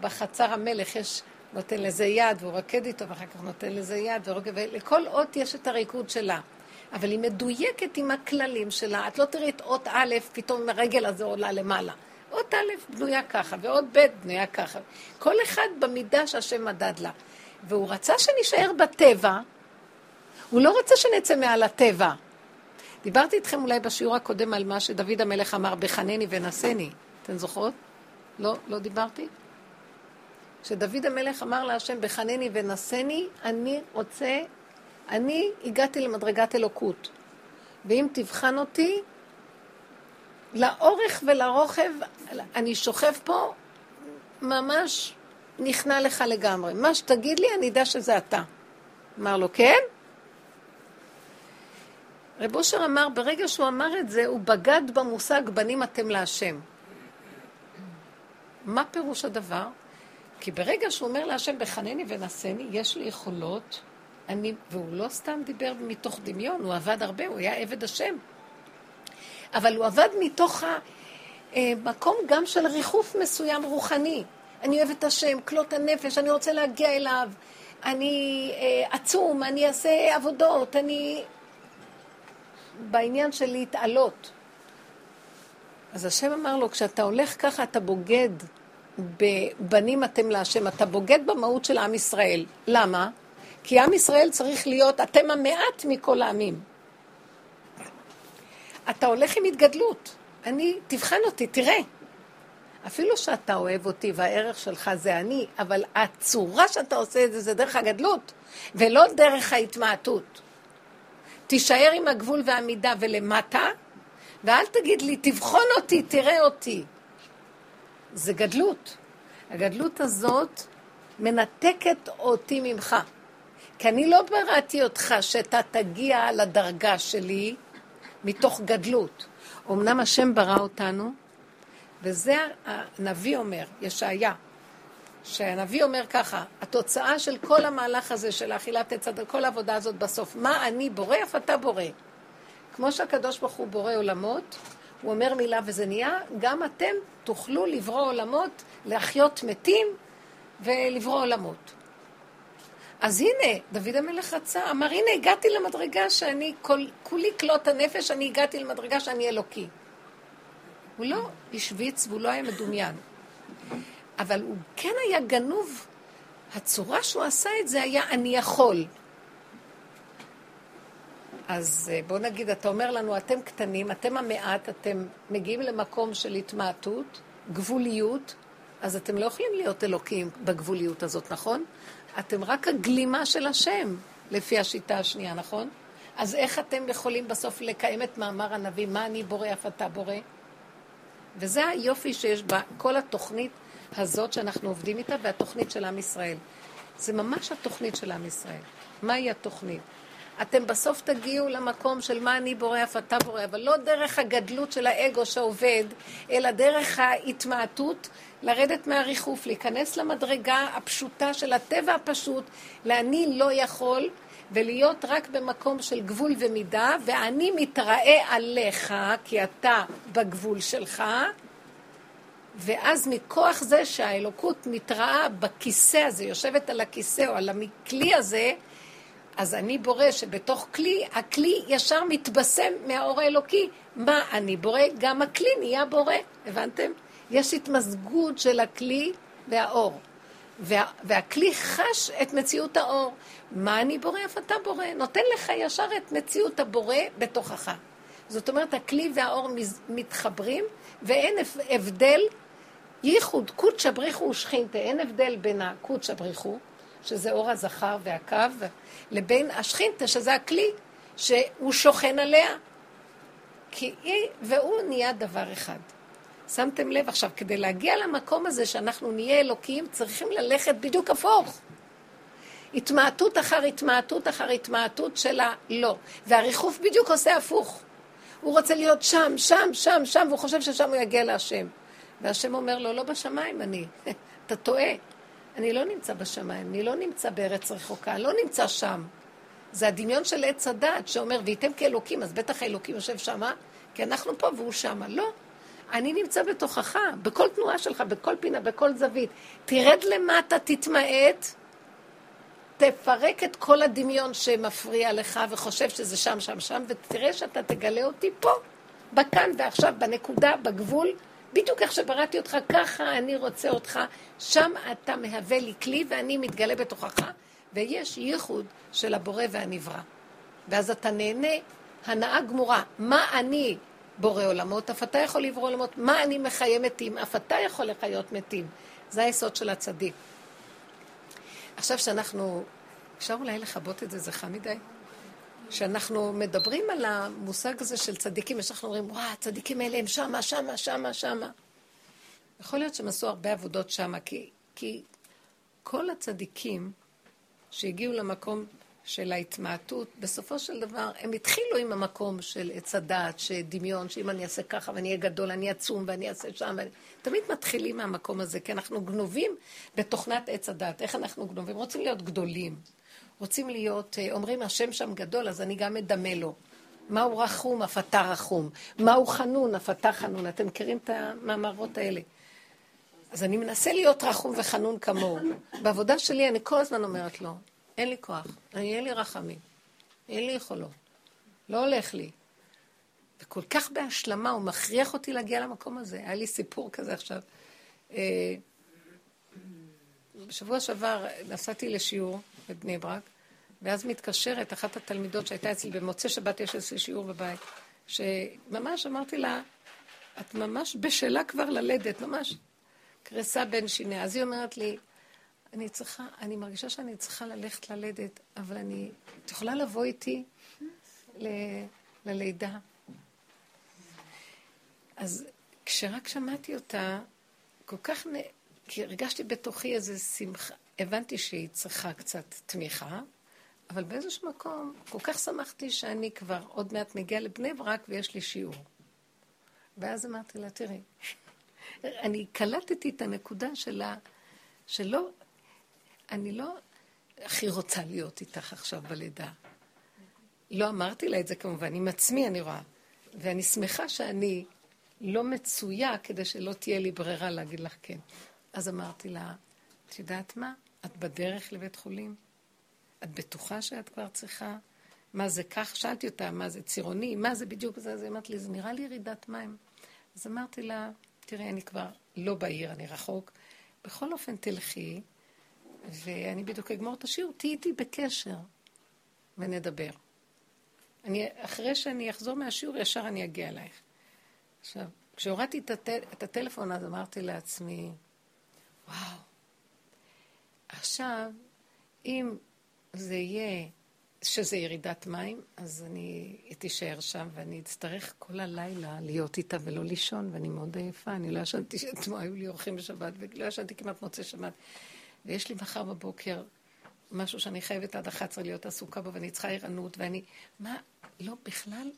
בחצר המלך יש, נותן לזה יד והוא רוקד איתו, ואחר כך נותן לזה יד ורוקד, ולכל אות יש את הריקוד שלה. אבל היא מדויקת עם הכללים שלה. את לא תראי את אות א', פתאום הרגל הזו עולה למעלה. אות א' בנויה ככה, ואות ב' בנויה ככה. כל אחד במידה שהשם מדד לה. והוא רצה שנישאר בטבע, הוא לא רצה שנצא מעל הטבע. דיברתי איתכם אולי בשיעור הקודם על מה שדוד המלך אמר, בחנני ונשני. אתן זוכרות? לא, לא דיברתי? כשדוד המלך אמר להשם, בחנני ונשני, אני רוצה אני הגעתי למדרגת אלוקות, ואם תבחן אותי, לאורך ולרוחב, אני שוכב פה, ממש נכנע לך לגמרי. מה שתגיד לי, אני אדע שזה אתה. אמר לו, כן? רב אושר אמר, ברגע שהוא אמר את זה, הוא בגד במושג בנים אתם להשם. מה פירוש הדבר? כי ברגע שהוא אומר להשם, בחנני ונשני, יש לי יכולות אני, והוא לא סתם דיבר מתוך דמיון, הוא עבד הרבה, הוא היה עבד השם. אבל הוא עבד מתוך המקום אה, גם של ריחוף מסוים רוחני. אני אוהב את השם, כלות הנפש, אני רוצה להגיע אליו, אני אה, עצום, אני אעשה עבודות, אני... בעניין של להתעלות. אז השם אמר לו, כשאתה הולך ככה, אתה בוגד בבנים אתם להשם, אתה בוגד במהות של עם ישראל. למה? כי עם ישראל צריך להיות, אתם המעט מכל העמים. אתה הולך עם התגדלות. אני, תבחן אותי, תראה. אפילו שאתה אוהב אותי והערך שלך זה אני, אבל הצורה שאתה עושה את זה זה דרך הגדלות, ולא דרך ההתמעטות. תישאר עם הגבול והמידה ולמטה, ואל תגיד לי, תבחון אותי, תראה אותי. זה גדלות. הגדלות הזאת מנתקת אותי ממך. כי אני לא בראתי אותך שאתה תגיע לדרגה שלי מתוך גדלות. אמנם השם ברא אותנו, וזה הנביא אומר, ישעיה, שהנביא אומר ככה, התוצאה של כל המהלך הזה של אכילת עץ הדת, כל העבודה הזאת בסוף, מה אני בורא, אף אתה בורא. כמו שהקדוש ברוך הוא בורא עולמות, הוא אומר מילה וזה נהיה, גם אתם תוכלו לברוא עולמות, להחיות מתים ולברוא עולמות. אז הנה, דוד המלך רצה, אמר, הנה, הגעתי למדרגה שאני, כל, כולי כלות הנפש, אני הגעתי למדרגה שאני אלוקי. הוא לא השוויץ והוא לא היה מדומיין. אבל הוא כן היה גנוב. הצורה שהוא עשה את זה היה, אני יכול. אז אה, בוא נגיד, אתה אומר לנו, אתם קטנים, אתם המעט, אתם מגיעים למקום של התמעטות, גבוליות, אז אתם לא יכולים להיות אלוקים בגבוליות הזאת, נכון? אתם רק הגלימה של השם, לפי השיטה השנייה, נכון? אז איך אתם יכולים בסוף לקיים את מאמר הנביא, מה אני בורא, אף אתה בורא? וזה היופי שיש בכל התוכנית הזאת שאנחנו עובדים איתה, והתוכנית של עם ישראל. זה ממש התוכנית של עם ישראל. מהי התוכנית? אתם בסוף תגיעו למקום של מה אני בורא, אף אתה בורא, אבל לא דרך הגדלות של האגו שעובד, אלא דרך ההתמעטות, לרדת מהריחוף, להיכנס למדרגה הפשוטה של הטבע הפשוט, לאני לא יכול, ולהיות רק במקום של גבול ומידה, ואני מתראה עליך, כי אתה בגבול שלך, ואז מכוח זה שהאלוקות מתראה בכיסא הזה, יושבת על הכיסא או על הכלי הזה, אז אני בורא שבתוך כלי, הכלי ישר מתבשם מהאור האלוקי. מה אני בורא? גם הכלי נהיה בורא, הבנתם? יש התמזגות של הכלי והאור. וה, והכלי חש את מציאות האור. מה אני בורא? אף אתה בורא. נותן לך ישר את מציאות הבורא בתוכך. זאת אומרת, הכלי והאור מתחברים, ואין הבדל, ייחוד, קודשא בריחו ושכינתה, אין הבדל בין הקודשא בריחו, שזה אור הזכר והקו, לבין השכינתה, שזה הכלי, שהוא שוכן עליה. כי היא, והוא נהיה דבר אחד. שמתם לב עכשיו, כדי להגיע למקום הזה שאנחנו נהיה אלוקים, צריכים ללכת בדיוק הפוך. התמעטות אחר התמעטות אחר התמעטות של הלא. והריחוף בדיוק עושה הפוך. הוא רוצה להיות שם, שם, שם, שם, והוא חושב ששם הוא יגיע להשם. והשם אומר לו, לא בשמיים אני, אתה טועה. אני לא נמצא בשמיים, אני לא נמצא בארץ רחוקה, אני לא נמצא שם. זה הדמיון של עץ הדת שאומר, וייתם כאלוקים, אז בטח האלוקים יושב שמה, כי אנחנו פה והוא שמה. לא, אני נמצא בתוכך, בכל תנועה שלך, בכל פינה, בכל זווית. תרד למטה, תתמעט, תפרק את כל הדמיון שמפריע לך וחושב שזה שם, שם, שם, ותראה שאתה תגלה אותי פה, בכאן ועכשיו, בנקודה, בגבול, בדיוק איך שבראתי אותך, ככה אני רוצה אותך, שם אתה מהווה לי כלי ואני מתגלה בתוכך, ויש ייחוד של הבורא והנברא. ואז אתה נהנה הנאה גמורה. מה אני בורא עולמות, אף אתה יכול לברוא עולמות. מה אני מחיה מתים, אף אתה יכול לחיות מתים. זה היסוד של הצדיק. עכשיו שאנחנו, אפשר אולי לכבות את זה, זה חם מדי? כשאנחנו מדברים על המושג הזה של צדיקים, יש אנחנו אומרים, וואו, הצדיקים האלה הם שמה, שמה, שמה, שמה. יכול להיות שהם עשו הרבה עבודות שמה, כי, כי כל הצדיקים שהגיעו למקום של ההתמעטות, בסופו של דבר, הם התחילו עם המקום של עץ הדעת, שדמיון, שאם אני אעשה ככה ואני אהיה גדול, אני אצום ואני אעשה שם, ואני... תמיד מתחילים מהמקום הזה, כי אנחנו גנובים בתוכנת עץ הדעת. איך אנחנו גנובים? רוצים להיות גדולים. רוצים להיות, אה, אומרים, השם שם גדול, אז אני גם מדמה לו. מהו רחום, אף אתה רחום. מהו חנון, אף אתה חנון. אתם מכירים את המאמרות האלה. אז אני מנסה להיות רחום וחנון כמוהו. בעבודה שלי אני כל הזמן אומרת לו, אין לי כוח, אני, אין לי רחמים, אין לי יכולות, לא הולך לי. וכל כך בהשלמה, הוא מכריח אותי להגיע למקום הזה. היה לי סיפור כזה עכשיו. אה, בשבוע שעבר נסעתי לשיעור בבני ברק, ואז מתקשרת אחת התלמידות שהייתה אצלי, במוצאי שבת יש אצלי שיעור בבית, שממש אמרתי לה, את ממש בשלה כבר ללדת, ממש קרסה בין שיניה. אז היא אומרת לי, אני צריכה, אני מרגישה שאני צריכה ללכת ללדת, אבל אני, את יכולה לבוא איתי ל, ללידה? אז כשרק שמעתי אותה, כל כך, נ... כי הרגשתי בתוכי איזה שמחה, הבנתי שהיא צריכה קצת תמיכה, אבל באיזשהו מקום כל כך שמחתי שאני כבר עוד מעט מגיעה לבני ברק ויש לי שיעור. ואז אמרתי לה, תראי, אני קלטתי את הנקודה שלה, שלא, אני לא הכי רוצה להיות איתך עכשיו בלידה. לא אמרתי לה את זה כמובן, עם עצמי אני רואה. ואני שמחה שאני לא מצויה כדי שלא תהיה לי ברירה להגיד לך כן. אז אמרתי לה, את יודעת מה? את בדרך לבית חולים? את בטוחה שאת כבר צריכה? מה זה כך? שאלתי אותה, מה זה צירוני? מה זה בדיוק זה? אז היא אמרת לי, זה נראה לי ירידת מים. אז אמרתי לה, תראי, אני כבר לא בעיר, אני רחוק. בכל אופן, תלכי, ואני בדיוק אגמור את השיעור, תהיי איתי בקשר ונדבר. אני, אחרי שאני אחזור מהשיעור, ישר אני אגיע אלייך. עכשיו, כשהורדתי את, הטל, את הטלפון, אז אמרתי לעצמי, וואו, עכשיו, אם זה יהיה, שזה ירידת מים, אז אני תישאר שם, ואני אצטרך כל הלילה להיות איתה ולא לישון, ואני מאוד עייפה, אני לא ישנתי, אתמול היו לי אורחים בשבת, ולא ישנתי כמעט מוצאי שבת. ויש לי מחר בבוקר משהו שאני חייבת עד 11 להיות עסוקה בו, ואני צריכה ערנות, ואני... מה, לא, בכלל,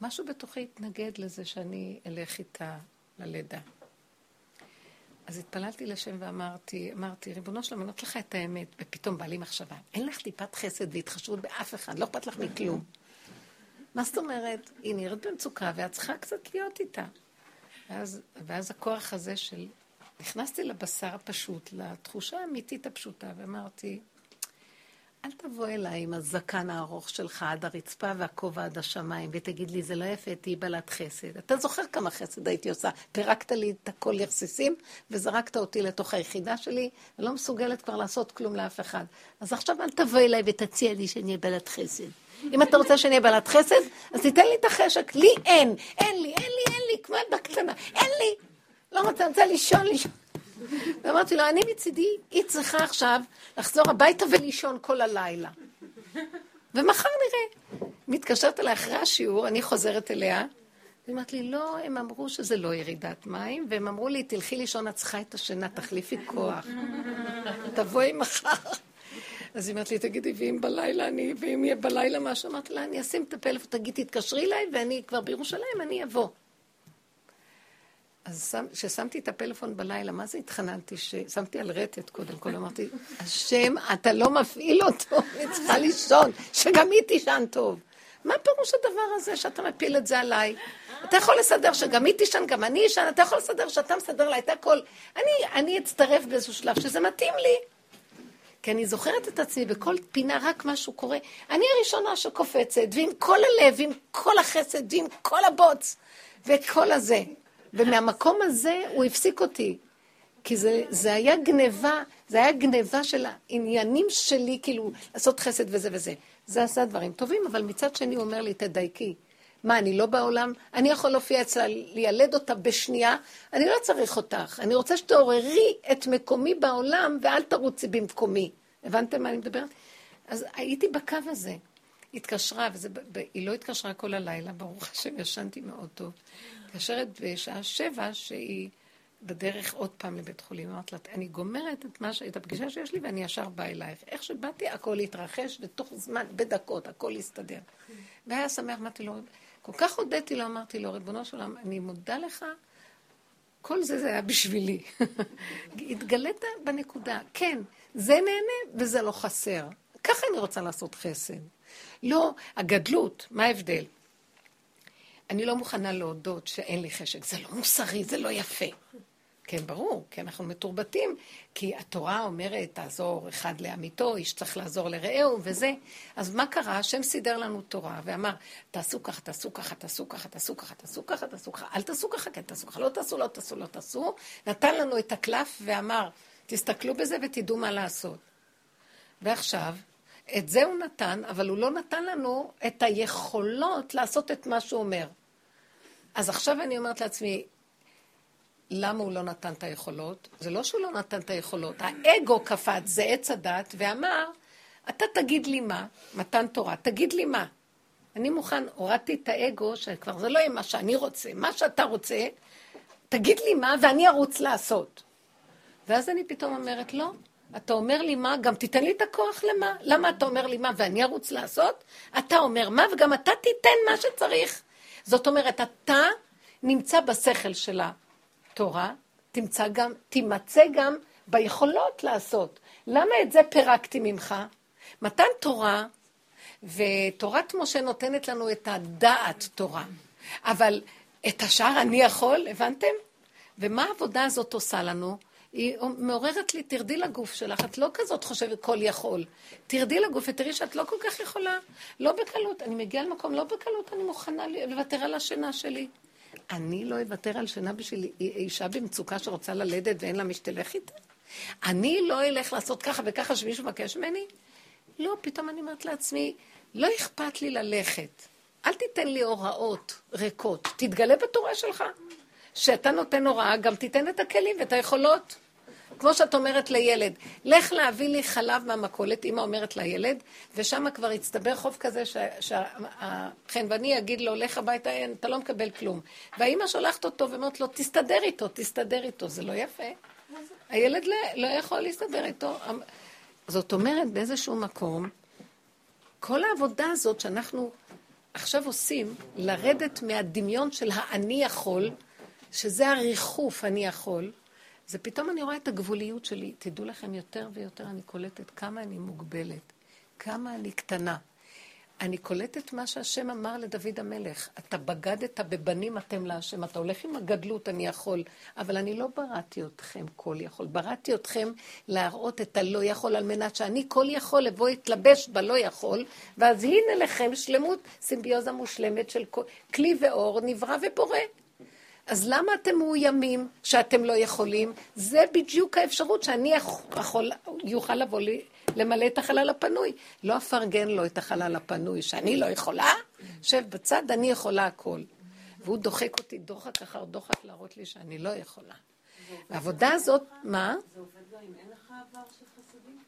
משהו בתוכי התנגד לזה שאני אלך איתה ללידה. אז התפללתי לשם ואמרתי, אמרתי, ריבונו שלום, אני אומרת לך את האמת, ופתאום בא לי מחשבה, אין לך טיפת חסד והתחשבות באף אחד, לא אכפת לך מכלום. מה זאת אומרת? היא נראית במצוקה ואת צריכה קצת להיות איתה. ואז, ואז הכוח הזה של... נכנסתי לבשר הפשוט, לתחושה האמיתית הפשוטה, ואמרתי, אל תבוא אליי עם הזקן הארוך שלך עד הרצפה והכובע עד השמיים, ותגיד לי, זה לא יפה, תהיי בעלת חסד. אתה זוכר כמה חסד הייתי עושה? פירקת לי את הכל לרסיסים, וזרקת אותי לתוך היחידה שלי, אני לא מסוגלת כבר לעשות כלום לאף אחד. אז עכשיו אל תבוא אליי ותציע לי שאני אהיה בעלת חסד. אם אתה רוצה שאני אהיה בעלת חסד, אז תיתן לי את החשק. לי אין, אין לי, אין לי, אין לי, כמו ילדה קטנה, אין לי. לא רוצה, אני רוצה לישון, לישון. ואמרתי לו, אני מצידי, היא צריכה עכשיו לחזור הביתה ולישון כל הלילה. ומחר נראה. מתקשרת אליי אחרי השיעור, אני חוזרת אליה, היא אומרת לי, לא, הם אמרו שזה לא ירידת מים, והם אמרו לי, תלכי לישון, את צריכה את השינה, תחליפי כוח. תבואי מחר. אז היא אומרת לי, תגידי, ואם בלילה אני, ואם יהיה בלילה משהו, אמרתי לה, אני אשים את הפלאפון, תגידי, תתקשרי אליי, ואני כבר בירושלים, אני אבוא. אז כששמתי את הפלאפון בלילה, מה זה התחננתי? ששמתי על רטט קודם כל, אמרתי, השם, אתה לא מפעיל אותו, אני צריכה לישון, שגם היא תישן טוב. מה פירוש הדבר הזה שאתה מפיל את זה עליי? אתה יכול לסדר שגם היא תישן, גם אני אשן, אתה יכול לסדר שאתה מסדר לה את הכל. אני, אני אצטרף באיזשהו שלב שזה מתאים לי. כי אני זוכרת את עצמי, בכל פינה רק משהו קורה. אני הראשונה שקופצת, ועם כל הלב, ועם כל החסד, ועם כל הבוץ, ואת כל הזה. ומהמקום הזה הוא הפסיק אותי. כי זה, זה היה גניבה, זה היה גניבה של העניינים שלי, כאילו, לעשות חסד וזה וזה. זה עשה דברים טובים, אבל מצד שני הוא אומר לי, תדייקי. מה, אני לא בעולם? אני יכול להופיע אצלה, לילד אותה בשנייה? אני לא צריך אותך. אני רוצה שתעוררי את מקומי בעולם, ואל תרוצי במקומי. הבנתם מה אני מדברת? אז הייתי בקו הזה. התקשרה, והיא לא התקשרה כל הלילה, ברוך השם, ישנתי מאוד טוב. מתקשרת בשעה שבע, שהיא בדרך עוד פעם לבית חולים. אמרתי לה, אני גומרת את, מה. את הפגישה שיש לי ואני ישר באה אלייך. איך שבאתי, הכל התרחש, ותוך זמן, בדקות, הכל הסתדר. והיה שמח, אמרתי לו, כל כך הודיתי לו, אמרתי לו, ריבונו של עולם, אני מודה לך, כל זה זה היה בשבילי. התגלית בנקודה. כן, זה נהנה וזה לא חסר. ככה אני רוצה לעשות חסד. לא, הגדלות, מה ההבדל? אני לא מוכנה להודות שאין לי חשק. זה לא מוסרי, זה לא יפה. כן, ברור, כי אנחנו מתורבתים, כי התורה אומרת, תעזור אחד לעמיתו, איש צריך לעזור לרעהו וזה. אז מה קרה? השם סידר לנו תורה ואמר, תעשו ככה, תעשו ככה, תעשו ככה, תעשו ככה, תעשו ככה, תעשו ככה, אל תעשו ככה, כן תעשו ככה, לא תעשו, לא תעשו, לא תעשו. נתן לנו את הקלף ואמר, תסתכלו בזה ותדעו מה לעשות. ועכשיו, את זה הוא נתן, אבל הוא לא נתן לנו את היכולות לעשות את מה שהוא אומר. אז עכשיו אני אומרת לעצמי, למה הוא לא נתן את היכולות? זה לא שהוא לא נתן את היכולות, האגו קפץ, זה עץ הדת, ואמר, אתה תגיד לי מה, מתן תורה, תגיד לי מה. אני מוכן, הורדתי את האגו, שכבר זה לא יהיה מה שאני רוצה, מה שאתה רוצה, תגיד לי מה, ואני ארוץ לעשות. ואז אני פתאום אומרת, לא, אתה אומר לי מה, גם תיתן לי את הכוח למה. למה אתה אומר לי מה ואני ארוץ לעשות? אתה אומר מה, וגם אתה תיתן מה שצריך. זאת אומרת, אתה נמצא בשכל של התורה, תמצא גם, תימצא גם ביכולות לעשות. למה את זה פירקתי ממך? מתן תורה, ותורת משה נותנת לנו את הדעת תורה, אבל את השאר אני יכול, הבנתם? ומה העבודה הזאת עושה לנו? היא מעוררת לי, תרדי לגוף שלך, את לא כזאת חושבת כל יכול. תרדי לגוף ותראי שאת לא כל כך יכולה, לא בקלות. אני מגיעה למקום, לא בקלות, אני מוכנה לוותר על השינה שלי. אני לא אוותר על שינה בשביל אישה במצוקה שרוצה ללדת ואין לה מי שתלך איתה? אני לא אלך לעשות ככה וככה שמישהו מבקש ממני? לא, פתאום אני אומרת לעצמי, לא אכפת לי ללכת. אל תיתן לי הוראות ריקות. תתגלה בתורה שלך. שאתה נותן הוראה, גם תיתן את הכלים ואת היכולות. כמו שאת אומרת לילד, לך להביא לי חלב מהמכולת, אמא אומרת לילד, ושם כבר הצטבר חוב כזה, שהחנווני יגיד לו, לך הביתה, אתה לא מקבל כלום. והאמא שולחת אותו ואומרת לו, תסתדר איתו, תסתדר איתו. זה לא יפה. הילד לא, לא יכול להסתדר איתו. זאת אומרת, באיזשהו מקום, כל העבודה הזאת שאנחנו עכשיו עושים, לרדת מהדמיון של האני יכול, שזה הריחוף אני יכול, זה פתאום אני רואה את הגבוליות שלי. תדעו לכם, יותר ויותר אני קולטת כמה אני מוגבלת, כמה אני קטנה. אני קולטת מה שהשם אמר לדוד המלך. אתה בגדת בבנים אתם להשם. אתה הולך עם הגדלות, אני יכול, אבל אני לא בראתי אתכם כל יכול. בראתי אתכם להראות את הלא יכול, על מנת שאני כל יכול לבוא להתלבש בלא יכול, ואז הנה לכם שלמות, סימביוזה מושלמת של כלי ואור, נברא ובורא. אז למה אתם מאוימים שאתם לא יכולים? זה בדיוק האפשרות שאני יכול, יוכל לבוא לי, למלא את החלל הפנוי. לא אפרגן לו את החלל הפנוי, שאני לא יכולה, שב בצד, אני יכולה הכל. והוא דוחק אותי דוחק אחר דוחק להראות לי שאני לא יכולה. העבודה הזאת, מה? זה עובד גם אם אין לך עבר של חסדים?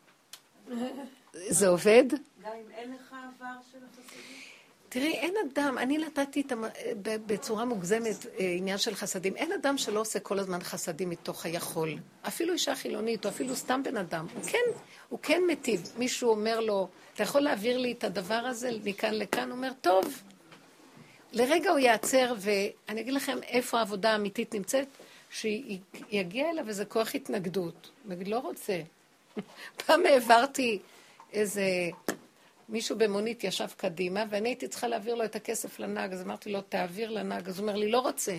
זה עובד? גם אם אין לך עבר של חסדים? תראי, אין אדם, אני נתתי את המ... בצורה מוגזמת אה, עניין של חסדים. אין אדם שלא עושה כל הזמן חסדים מתוך היכול. אפילו אישה חילונית, או אפילו סתם בן אדם. הוא כן, הוא כן מטיב. מישהו אומר לו, אתה יכול להעביר לי את הדבר הזה מכאן לכאן? הוא אומר, טוב. לרגע הוא ייעצר, ואני אגיד לכם איפה העבודה האמיתית נמצאת, שיגיע אליו איזה כוח התנגדות. הוא לא רוצה. פעם העברתי איזה מישהו במונית ישב קדימה, ואני הייתי צריכה להעביר לו את הכסף לנהג, אז אמרתי לו, תעביר לנהג. אז הוא אומר לי, לא רוצה.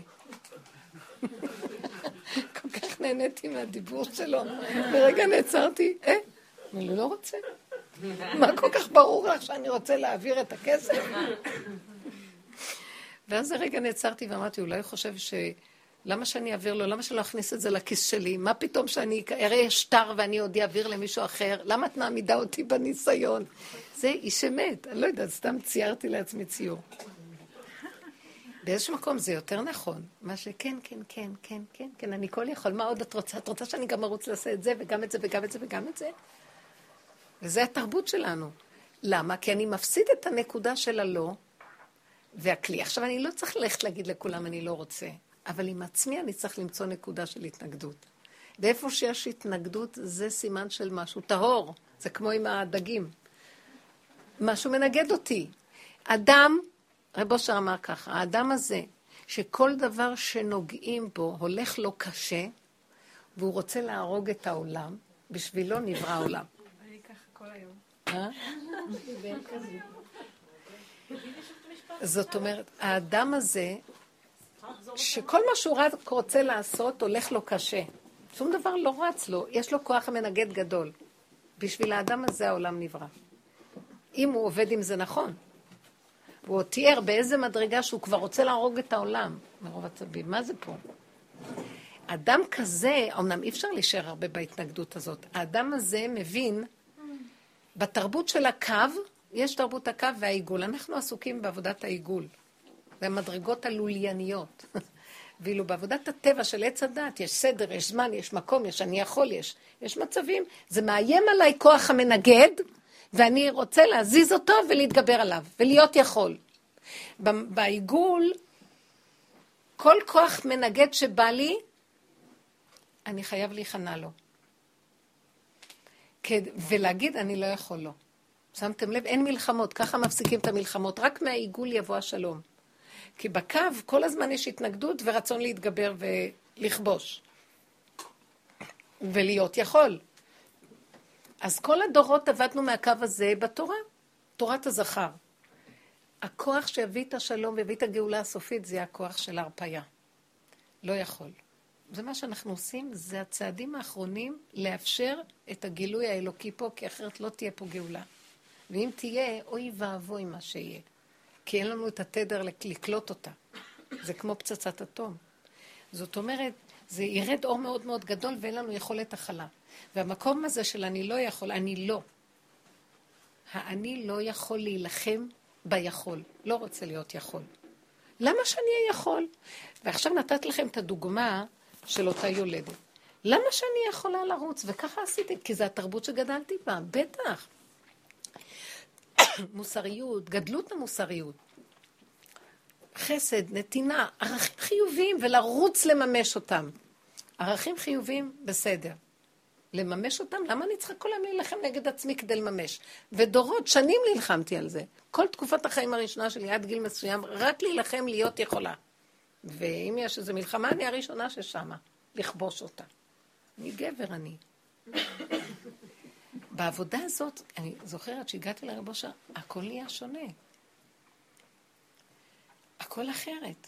כל כך נהניתי מהדיבור שלו. לרגע נעצרתי, אה? אמר לי, לא רוצה. מה כל כך ברור לך שאני רוצה להעביר את הכסף? ואז הרגע נעצרתי ואמרתי, אולי הוא חושב ש... למה שאני אעביר לו? למה שלא אכניס את זה לכיס שלי? מה פתאום שאני אראה שטר ואני עוד אעביר למישהו אחר? למה את מעמידה אותי בניסיון? זה איש אמת, אני לא יודעת, סתם ציירתי לעצמי ציור. באיזשהו מקום זה יותר נכון. מה שכן, כן, כן, כן, כן, כן, אני כל יכול. מה עוד את רוצה? את רוצה שאני גם ארוץ לעשות את זה, וגם את זה, וגם את זה, וגם את זה? וזה התרבות שלנו. למה? כי אני מפסיד את הנקודה של הלא והכלי. עכשיו, אני לא צריך ללכת להגיד לכולם, אני לא רוצה. אבל עם עצמי אני צריך למצוא נקודה של התנגדות. ואיפה שיש התנגדות, זה סימן של משהו טהור. זה כמו עם הדגים. משהו מנגד אותי. אדם, רב אושר אמר ככה, האדם הזה, שכל דבר שנוגעים בו הולך לו קשה, והוא רוצה להרוג את העולם, בשבילו נברא העולם. אני ככה כל היום. אה? זאת אומרת, האדם הזה, שכל מה שהוא רק רוצה לעשות, הולך לו קשה. שום דבר לא רץ לו, יש לו כוח המנגד גדול. בשביל האדם הזה העולם נברא. אם הוא עובד עם זה נכון. הוא עוד תיאר באיזה מדרגה שהוא כבר רוצה להרוג את העולם, מרוב עצבים. מה זה פה? אדם כזה, אמנם אי אפשר להישאר הרבה בהתנגדות הזאת, האדם הזה מבין, בתרבות של הקו, יש תרבות הקו והעיגול. אנחנו עסוקים בעבודת העיגול. והמדרגות הלולייניות. ואילו בעבודת הטבע של עץ הדת יש סדר, יש זמן, יש מקום, יש אני יכול, יש, יש מצבים. זה מאיים עליי כוח המנגד, ואני רוצה להזיז אותו ולהתגבר עליו, ולהיות יכול. בעיגול, כל כוח מנגד שבא לי, אני חייב להיכנע לו. ולהגיד, אני לא יכול לו. שמתם לב? אין מלחמות, ככה מפסיקים את המלחמות, רק מהעיגול יבוא השלום. כי בקו כל הזמן יש התנגדות ורצון להתגבר ולכבוש. ולהיות יכול. אז כל הדורות עבדנו מהקו הזה בתורה, תורת הזכר. הכוח שיביא את השלום ויביא את הגאולה הסופית זה הכוח של ההרפאיה. לא יכול. זה מה שאנחנו עושים, זה הצעדים האחרונים לאפשר את הגילוי האלוקי פה, כי אחרת לא תהיה פה גאולה. ואם תהיה, אוי ואבוי מה שיהיה. כי אין לנו את התדר לקלוט אותה. זה כמו פצצת אטום. זאת אומרת, זה ירד אור מאוד מאוד גדול ואין לנו יכולת הכלה. והמקום הזה של אני לא יכול, אני לא. האני לא יכול להילחם ביכול, לא רוצה להיות יכול. למה שאני אהיה יכול? ועכשיו נתת לכם את הדוגמה של אותה יולדת. למה שאני יכולה לרוץ? וככה עשיתי, כי זו התרבות שגדלתי בה, בטח. מוסריות, גדלות המוסריות. חסד, נתינה, ערכים חיוביים, ולרוץ לממש אותם. ערכים חיוביים, בסדר. לממש אותם? למה אני צריכה כל היום להילחם נגד עצמי כדי לממש? ודורות, שנים נלחמתי על זה. כל תקופת החיים הראשונה שלי עד גיל מסוים, רק להילחם להיות יכולה. ואם יש איזו מלחמה, אני הראשונה ששמה, לכבוש אותה. אני גבר, אני. בעבודה הזאת, אני זוכרת שהגעתי לרב אושר, הכל נהיה שונה. הכל אחרת.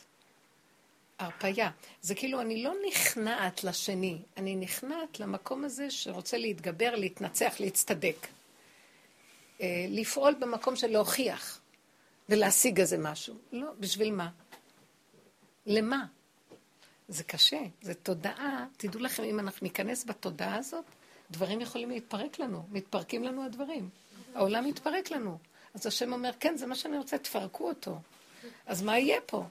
הרפייה. זה כאילו, אני לא נכנעת לשני, אני נכנעת למקום הזה שרוצה להתגבר, להתנצח, להצטדק. אה, לפעול במקום של להוכיח ולהשיג איזה משהו. לא, בשביל מה? למה? זה קשה, זה תודעה. תדעו לכם, אם אנחנו ניכנס בתודעה הזאת, דברים יכולים להתפרק לנו, מתפרקים לנו הדברים. העולם מתפרק לנו. אז השם אומר, כן, זה מה שאני רוצה, תפרקו אותו. אז מה יהיה פה?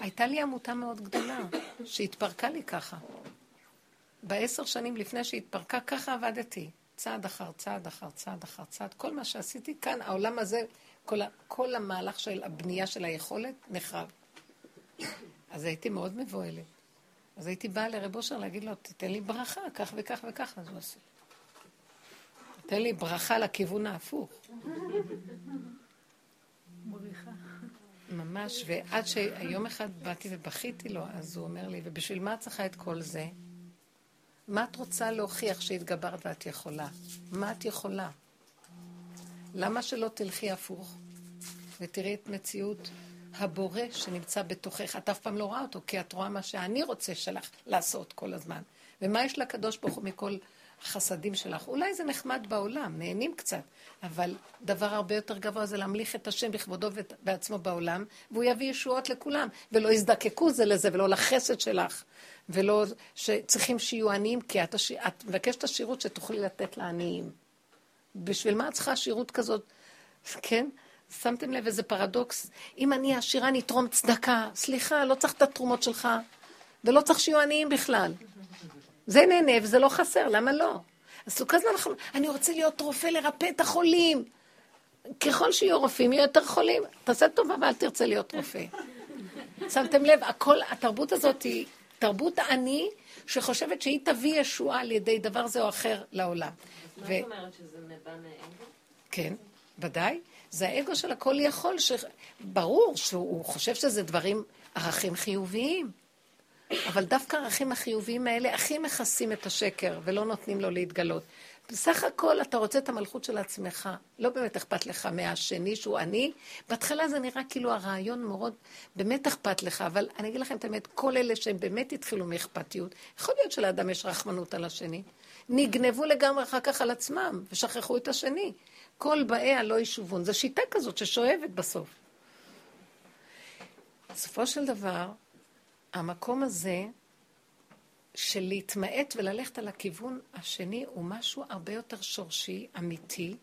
הייתה לי עמותה מאוד גדולה, שהתפרקה לי ככה. בעשר שנים לפני שהתפרקה, ככה עבדתי. צעד אחר צעד אחר צעד אחר צעד. כל מה שעשיתי כאן, העולם הזה, כל, כל המהלך של הבנייה של היכולת נחרב. אז הייתי מאוד מבוהלת. אז הייתי באה לרב אושר להגיד לו, תתן לי ברכה, כך וכך וכך, אז הוא עושה. תן לי ברכה לכיוון ההפוך. ממש, ועד שיום אחד באתי ובכיתי לו, אז הוא אומר לי, ובשביל מה את צריכה את כל זה? מה את רוצה להוכיח שהתגברת ואת יכולה? מה את יכולה? למה שלא תלכי הפוך ותראי את מציאות הבורא שנמצא בתוכך? את אף פעם לא רואה אותו, כי את רואה מה שאני רוצה שלך לעשות כל הזמן. ומה יש לקדוש ברוך הוא מכל החסדים שלך? אולי זה נחמד בעולם, נהנים קצת, אבל דבר הרבה יותר גבוה זה להמליך את השם בכבודו ובעצמו בעולם, והוא יביא ישועות לכולם, ולא יזדקקו זה לזה, ולא לחסד שלך, ולא שצריכים שיהיו עניים, כי את, הש... את מבקשת השירות שתוכלי לתת לעניים. בשביל מה את צריכה שירות כזאת? כן? שמתם לב איזה פרדוקס? אם אני עשירה, אני אתרום צדקה. סליחה, לא צריך את התרומות שלך, ולא צריך שיהיו עניים בכלל. זה נהנה וזה לא חסר, למה לא? אז כל הזמן אנחנו, אני רוצה להיות רופא לרפא את החולים. ככל שיהיו רופאים, יהיו יותר חולים. תעשה טובה ואל תרצה להיות רופא. שמתם לב, הכל, התרבות הזאת היא תרבות עני שחושבת שהיא תביא ישועה על ידי דבר זה או אחר לעולם. מה זאת אומרת שזה מבא מאגו? כן, ודאי. זה האגו של הכל יכול, שברור שהוא חושב שזה דברים, ערכים חיוביים. אבל דווקא הערכים החיוביים האלה הכי מכסים את השקר ולא נותנים לו להתגלות. בסך הכל אתה רוצה את המלכות של עצמך, לא באמת אכפת לך מהשני שהוא אני. בהתחלה זה נראה כאילו הרעיון מאוד, באמת אכפת לך, אבל אני אגיד לכם את האמת, כל אלה שהם באמת התחילו מאכפתיות, יכול להיות שלאדם יש רחמנות על השני. נגנבו לגמרי אחר כך על עצמם, ושכחו את השני. כל באי הלא ישובון. זו שיטה כזאת ששואבת בסוף. בסופו של דבר, המקום הזה של להתמעט וללכת על הכיוון השני הוא משהו הרבה יותר שורשי, אמיתי,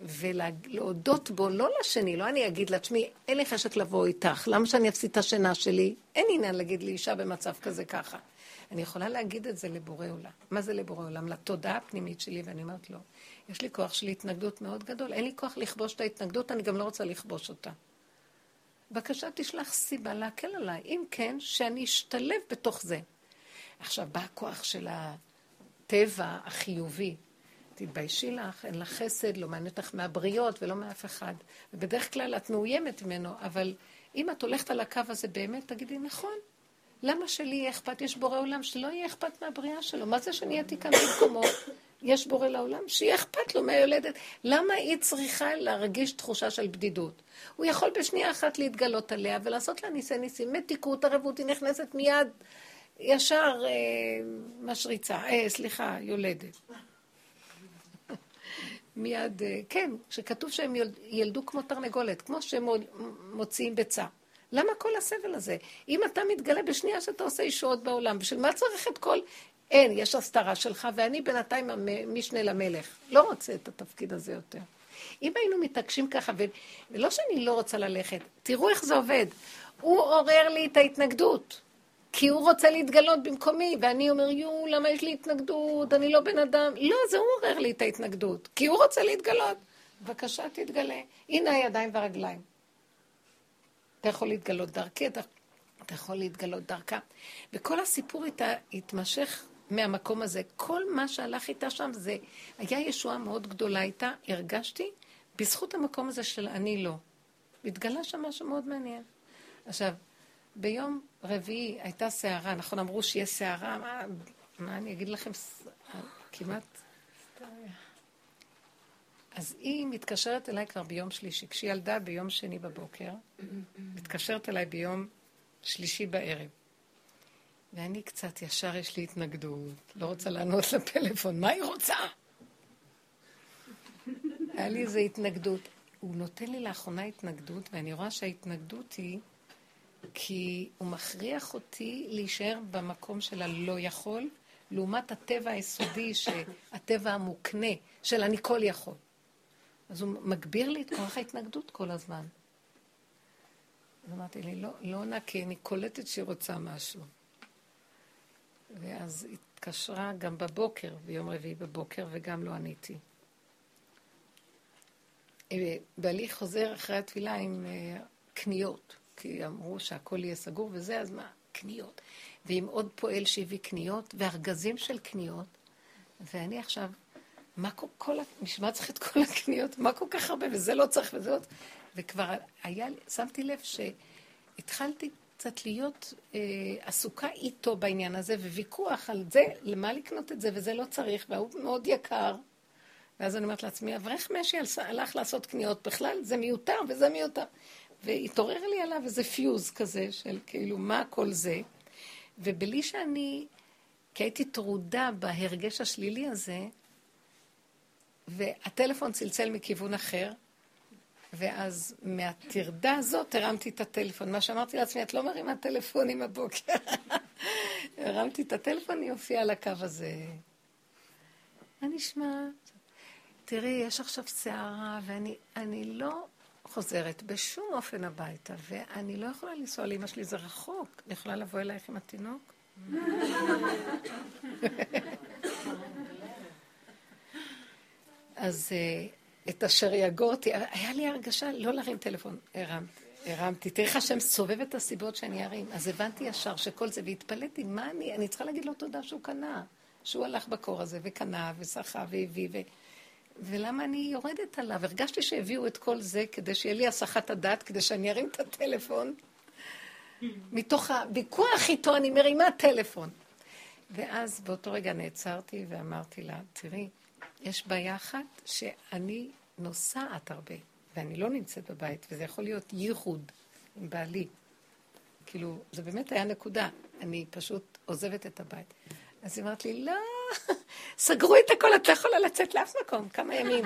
ולהודות בו, לא לשני, לא אני אגיד לעצמי, אין לי חשק לבוא איתך, למה שאני אפסיד את השינה שלי? אין עניין להגיד לאישה במצב כזה ככה. אני יכולה להגיד את זה לבורא עולם. מה זה לבורא עולם? לתודעה הפנימית שלי, ואני אומרת לו, יש לי כוח של התנגדות מאוד גדול, אין לי כוח לכבוש את ההתנגדות, אני גם לא רוצה לכבוש אותה. בבקשה תשלח סיבה להקל עליי. אם כן, שאני אשתלב בתוך זה. עכשיו, בא הכוח של הטבע החיובי. תתביישי לך, אין לך חסד, לא מעניין אותך מהבריות ולא מאף אחד. ובדרך כלל את מאוימת ממנו, אבל אם את הולכת על הקו הזה באמת, תגידי, נכון, למה שלי יהיה אכפת? יש בורא עולם שלא יהיה אכפת מהבריאה שלו. מה זה אהיה כאן במקומו? יש בורא לעולם, שיהיה אכפת לו מהיולדת. למה היא צריכה להרגיש תחושה של בדידות? הוא יכול בשנייה אחת להתגלות עליה ולעשות לה ניסי ניסים. מתיקות, ערבות, היא נכנסת מיד, ישר אה, משריצה, אה, סליחה, יולדת. מיד, אה, כן, שכתוב שהם ילדו כמו תרנגולת, כמו שהם מוציאים ביצה. למה כל הסבל הזה? אם אתה מתגלה בשנייה שאתה עושה ישועות בעולם, בשביל מה צריך את כל... אין, יש הסתרה שלך, ואני בינתיים המשנה למלך. לא רוצה את התפקיד הזה יותר. אם היינו מתעקשים ככה. ולא שאני לא רוצה ללכת, תראו איך זה עובד. הוא עורר לי את ההתנגדות. כי הוא רוצה להתגלות במקומי, ואני אומר, יואו, למה יש לי התנגדות? אני לא בן אדם. לא, זה הוא עורר לי את ההתנגדות, כי הוא רוצה להתגלות. בבקשה, תתגלה. הנה הידיים והרגליים. אתה יכול להתגלות דרכי, אתה, אתה יכול להתגלות דרכה. וכל הסיפור איתה התמשך מהמקום הזה. כל מה שהלך איתה שם זה, היה ישועה מאוד גדולה איתה, הרגשתי, בזכות המקום הזה של אני לא. התגלה שם משהו מאוד מעניין. עכשיו, ביום רביעי הייתה סערה, נכון, אמרו שיש סערה, מה, מה אני אגיד לכם, כמעט... אז היא מתקשרת אליי כבר ביום שלישי. כשהיא ילדה ביום שני בבוקר, מתקשרת אליי ביום שלישי בערב. ואני קצת, ישר יש לי התנגדות, לא רוצה לענות לפלאפון, מה היא רוצה? היה לי איזו התנגדות. הוא נותן לי לאחרונה התנגדות, ואני רואה שההתנגדות היא כי הוא מכריח אותי להישאר במקום של הלא יכול, לעומת הטבע היסודי, הטבע המוקנה, של אני כל יכול. אז הוא מגביר לי את כוח ההתנגדות כל הזמן. אז אמרתי לי, לא, לא עונה, כי אני קולטת שהיא רוצה משהו. ואז התקשרה גם בבוקר, ביום רביעי בבוקר, וגם לא עניתי. אה, בעלי חוזר אחרי התפילה עם אה, קניות. כי אמרו שהכל יהיה סגור וזה, אז מה? קניות. ועם עוד פועל שהביא קניות, וארגזים של קניות, ואני עכשיו, מה כל, כל בשביל מה צריך את כל הקניות? מה כל כך הרבה? וזה לא צריך וזה לא צריך. וכבר היה, שמתי לב שהתחלתי קצת להיות אה, עסוקה איתו בעניין הזה, וויכוח על זה, למה לקנות את זה, וזה לא צריך, והוא מאוד יקר. ואז אני אומרת לעצמי, אברך משי הלך לעשות קניות, בכלל זה מיותר וזה מיותר. והתעורר לי עליו איזה פיוז כזה של כאילו, מה כל זה? ובלי שאני, כי הייתי טרודה בהרגש השלילי הזה, והטלפון צלצל מכיוון אחר, ואז מהטרדה הזאת הרמתי את הטלפון. מה שאמרתי לעצמי, את לא מרימה טלפונים הבוקר. הרמתי את הטלפון, היא הופיעה על הקו הזה. מה נשמע? תראי, יש עכשיו סערה, ואני לא חוזרת בשום אופן הביתה, ואני לא יכולה לנסוע לאמא שלי, זה רחוק. אני יכולה לבוא אלייך עם התינוק? אז אה, את אשר יגור אותי, היה לי הרגשה לא להרים טלפון, הרמתי. הרמתי. תראי איך השם סובב את הסיבות שאני ארים. אז הבנתי ישר שכל זה, והתפלאתי, מה אני, אני צריכה להגיד לו תודה שהוא קנה, שהוא הלך בקור הזה, וקנה, ושחה, והביא, ו... ולמה אני יורדת עליו? הרגשתי שהביאו את כל זה כדי שיהיה לי הסחת הדעת, כדי שאני ארים את הטלפון. מתוך הוויכוח איתו אני מרימה טלפון. ואז באותו רגע נעצרתי ואמרתי לה, תראי, יש בעיה אחת שאני נוסעת הרבה, ואני לא נמצאת בבית, וזה יכול להיות ייחוד עם בעלי. כאילו, זה באמת היה נקודה. אני פשוט עוזבת את הבית. אז היא אמרת לי, לא, סגרו את הכל, את לא יכולה לצאת לאף מקום, כמה ימים.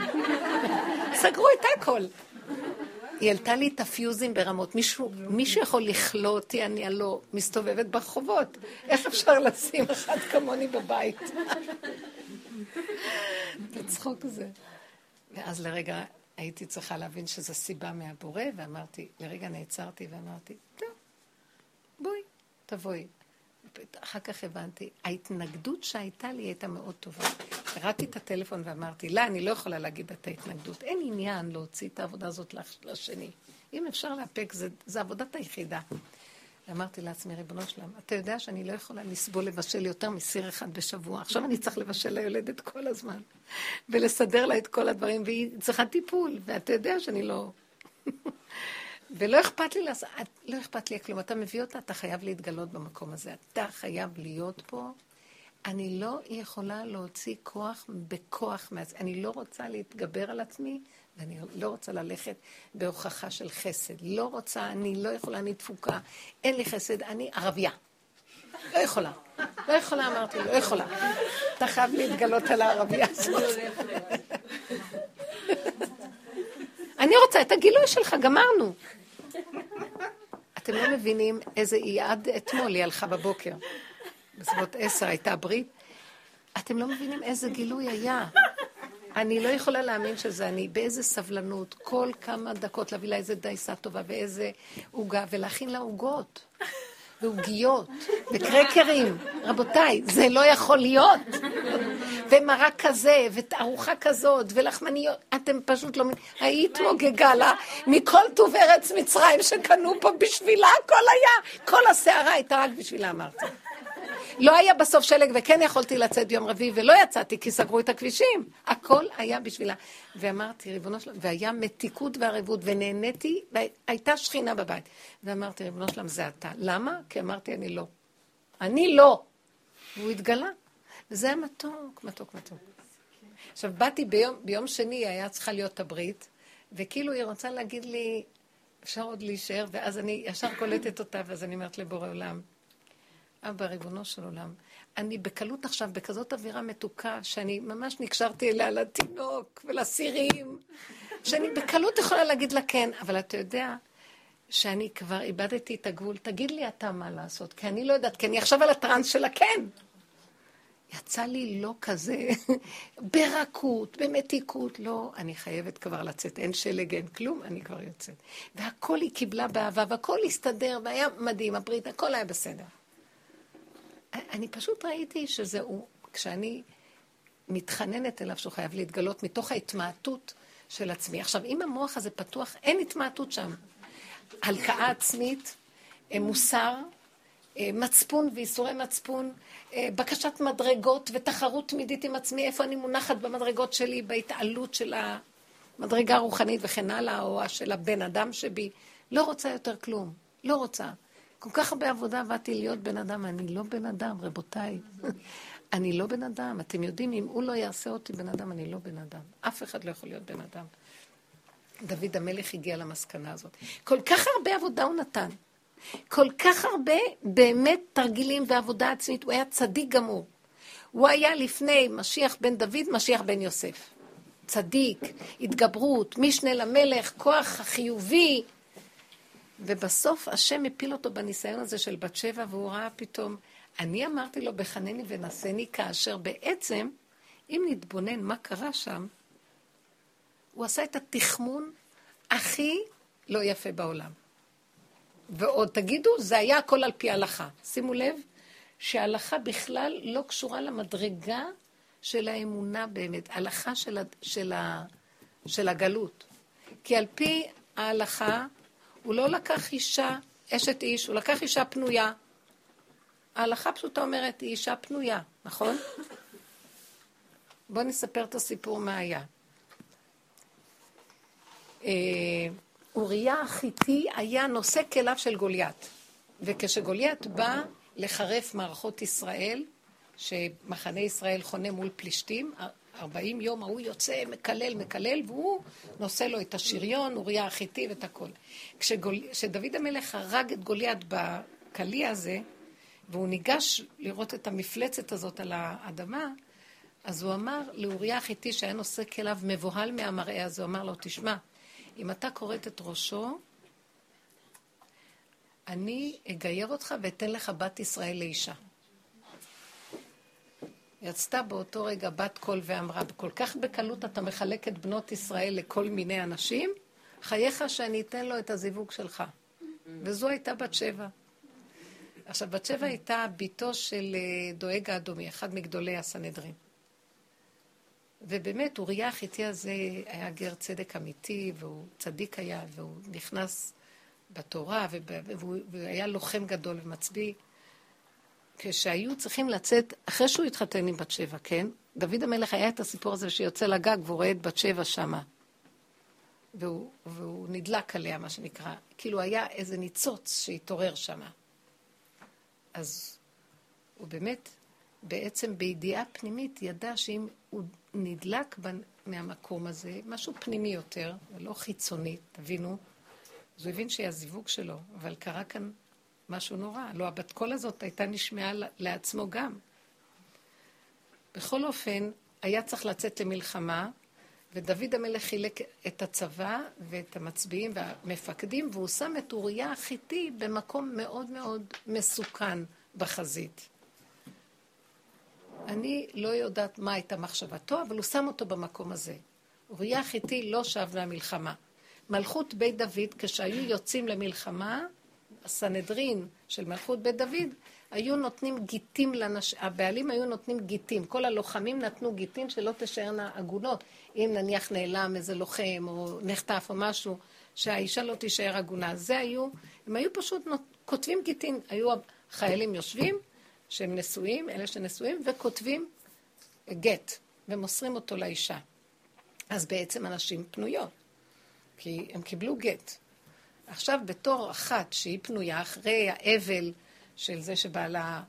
סגרו את הכל. היא העלתה לי את הפיוזים ברמות. מישהו, מישהו יכול לכלוא אותי, אני הלא מסתובבת ברחובות. איך אפשר לשים אחד כמוני בבית? בצחוק זה. ואז לרגע הייתי צריכה להבין שזו סיבה מהבורא, ואמרתי, לרגע נעצרתי ואמרתי, טוב, בואי, תבואי. אחר כך הבנתי, ההתנגדות שהייתה לי הייתה מאוד טובה. קראתי את הטלפון ואמרתי, לא, אני לא יכולה להגיד את ההתנגדות. אין עניין להוציא את העבודה הזאת לשני. אם אפשר לאפק, זו עבודת היחידה. ואמרתי לעצמי, ריבונו שלם, אתה יודע שאני לא יכולה לסבול לבשל יותר מסיר אחד בשבוע. עכשיו אני צריך לבשל ליולדת כל הזמן, ולסדר לה את כל הדברים, והיא צריכה טיפול, ואתה יודע שאני לא... ולא אכפת לי לעשות, לא אכפת לי כלום. אתה מביא אותה, אתה חייב להתגלות במקום הזה. אתה חייב להיות פה. אני לא יכולה להוציא כוח בכוח. אני לא רוצה להתגבר על עצמי, ואני לא רוצה ללכת בהוכחה של חסד. לא רוצה, אני לא יכולה, אני תפוקה. אין לי חסד, אני ערבייה. לא יכולה. לא יכולה, אמרתי, לא יכולה. אתה חייב להתגלות על הערבייה הזאת. אני רוצה את הגילוי שלך, גמרנו. אתם לא מבינים איזה היא עד אתמול היא הלכה בבוקר. בסביבות עשר הייתה ברית. אתם לא מבינים איזה גילוי היה. אני לא יכולה להאמין שזה אני. באיזה סבלנות, כל כמה דקות להביא לה איזה דייסה טובה ואיזה עוגה, ולהכין לה עוגות. ועוגיות, וקרקרים. רבותיי, זה לא יכול להיות. ומרק כזה, וארוחה כזאת, ולחמניות. אתם פשוט לא... היית מוגגה לה מכל טוב ארץ מצרים שקנו פה בשבילה, הכל היה. כל הסערה הייתה רק בשבילה, אמרתי. לא היה בסוף שלג, וכן יכולתי לצאת ביום רביעי, ולא יצאתי כי סגרו את הכבישים. הכל היה בשבילה. ואמרתי, ריבונו שלום, והיה מתיקות וערבות, ונהניתי, והייתה שכינה בבית. ואמרתי, ריבונו שלום, זה אתה. למה? כי אמרתי, אני לא. אני לא. והוא התגלה. וזה היה מתוק, מתוק, מתוק. עכשיו, באתי ביום, ביום שני, היה צריכה להיות הברית, וכאילו היא רוצה להגיד לי, אפשר עוד להישאר, ואז אני ישר קולטת אותה, ואז אני אומרת לבורא עולם, אבא, ריבונו של עולם, אני בקלות עכשיו, בכזאת אווירה מתוקה, שאני ממש נקשרתי אליה לתינוק ולסירים, שאני בקלות יכולה להגיד לה כן, אבל אתה יודע שאני כבר איבדתי את הגבול, תגיד לי אתה מה לעשות, כי אני לא יודעת, כי אני עכשיו על הטראנס של הכן. יצא לי לא כזה, ברכות, במתיקות, לא, אני חייבת כבר לצאת, אין שלג, אין כלום, אני כבר יוצאת. והכל היא קיבלה באהבה, והכל הסתדר, והיה מדהים, הברית, הכל היה בסדר. אני פשוט ראיתי שזה הוא, כשאני מתחננת אליו שהוא חייב להתגלות מתוך ההתמעטות של עצמי. עכשיו, אם המוח הזה פתוח, אין התמעטות שם. הלקאה עצמית, אה, מוסר, אה, מצפון ואיסורי מצפון, אה, בקשת מדרגות ותחרות תמידית עם עצמי, איפה אני מונחת במדרגות שלי, בהתעלות של המדרגה הרוחנית וכן הלאה, או של הבן אדם שבי. לא רוצה יותר כלום, לא רוצה. כל כך הרבה עבודה עבדתי להיות בן אדם, אני לא בן אדם, רבותיי. אני לא בן אדם. אתם יודעים, אם הוא לא יעשה אותי בן אדם, אני לא בן אדם. אף אחד לא יכול להיות בן אדם. דוד המלך הגיע למסקנה הזאת. כל כך הרבה עבודה הוא נתן. כל כך הרבה באמת תרגילים ועבודה עצמית. הוא היה צדיק גמור. הוא היה לפני משיח בן דוד, משיח בן יוסף. צדיק, התגברות, משנה למלך, כוח החיובי, ובסוף השם הפיל אותו בניסיון הזה של בת שבע, והוא ראה פתאום, אני אמרתי לו, בחנני ונשני, כאשר בעצם, אם נתבונן מה קרה שם, הוא עשה את התחמון הכי לא יפה בעולם. ועוד תגידו, זה היה הכל על פי הלכה. שימו לב שההלכה בכלל לא קשורה למדרגה של האמונה באמת, הלכה של, של, של הגלות. כי על פי ההלכה, הוא לא לקח אישה, אשת איש, הוא לקח אישה פנויה. ההלכה פשוטה אומרת, היא אישה פנויה, נכון? בואו נספר את הסיפור מה היה. אה, אוריה החיתי היה נושא כליו של גוליית. וכשגוליית בא לחרף מערכות ישראל, שמחנה ישראל חונה מול פלישתים, ארבעים יום ההוא יוצא, מקלל, מקלל, והוא נושא לו את השריון, אוריה החיתי ואת הכל. כשדוד המלך הרג את גוליית בקליע הזה, והוא ניגש לראות את המפלצת הזאת על האדמה, אז הוא אמר לאוריה החיתי שהיה נושא כליו מבוהל מהמראה הזה, הוא אמר לו, תשמע, אם אתה כורת את ראשו, אני אגייר אותך ואתן לך בת ישראל לאישה. יצתה באותו רגע בת קול ואמרה, כל כך בקלות אתה מחלק את בנות ישראל לכל מיני אנשים, חייך שאני אתן לו את הזיווג שלך. וזו הייתה בת שבע. עכשיו, בת שבע הייתה בתו של אה, דואג האדומי, אחד מגדולי הסנהדרין. ובאמת, אוריה החיתי הזה היה גר צדק אמיתי, והוא צדיק היה, והוא נכנס בתורה, והוא היה לוחם גדול ומצביא. כשהיו צריכים לצאת, אחרי שהוא התחתן עם בת שבע, כן? דוד המלך היה את הסיפור הזה שיוצא לגג והוא רואה את בת שבע שמה. והוא, והוא נדלק עליה, מה שנקרא. כאילו היה איזה ניצוץ שהתעורר שמה. אז הוא באמת, בעצם בידיעה פנימית, ידע שאם הוא נדלק מהמקום הזה, משהו פנימי יותר, ולא חיצוני, תבינו, אז הוא הבין שהיא הזיווג שלו, אבל קרה כאן משהו נורא. לא, הבת קול הזאת הייתה נשמעה לעצמו גם. בכל אופן, היה צריך לצאת למלחמה, ודוד המלך חילק את הצבא ואת המצביעים והמפקדים, והוא שם את אוריה החיתי במקום מאוד מאוד מסוכן בחזית. אני לא יודעת מה הייתה מחשבתו, אבל הוא שם אותו במקום הזה. אוריה החיתי לא שב מהמלחמה. מלכות בית דוד, כשהיו יוצאים למלחמה, הסנהדרין של מלכות בית דוד, היו נותנים גיטים לנשים, הבעלים היו נותנים גיטים, כל הלוחמים נתנו גיטים שלא תישארנה עגונות. אם נניח נעלם איזה לוחם או נחטף או משהו, שהאישה לא תישאר עגונה. זה היו, הם היו פשוט נות, כותבים גיטים, היו חיילים יושבים, שהם נשואים, אלה שנשואים, וכותבים גט, ומוסרים אותו לאישה. אז בעצם הנשים פנויות, כי הם קיבלו גט. עכשיו, בתור אחת שהיא פנויה, אחרי האבל של זה שבעלה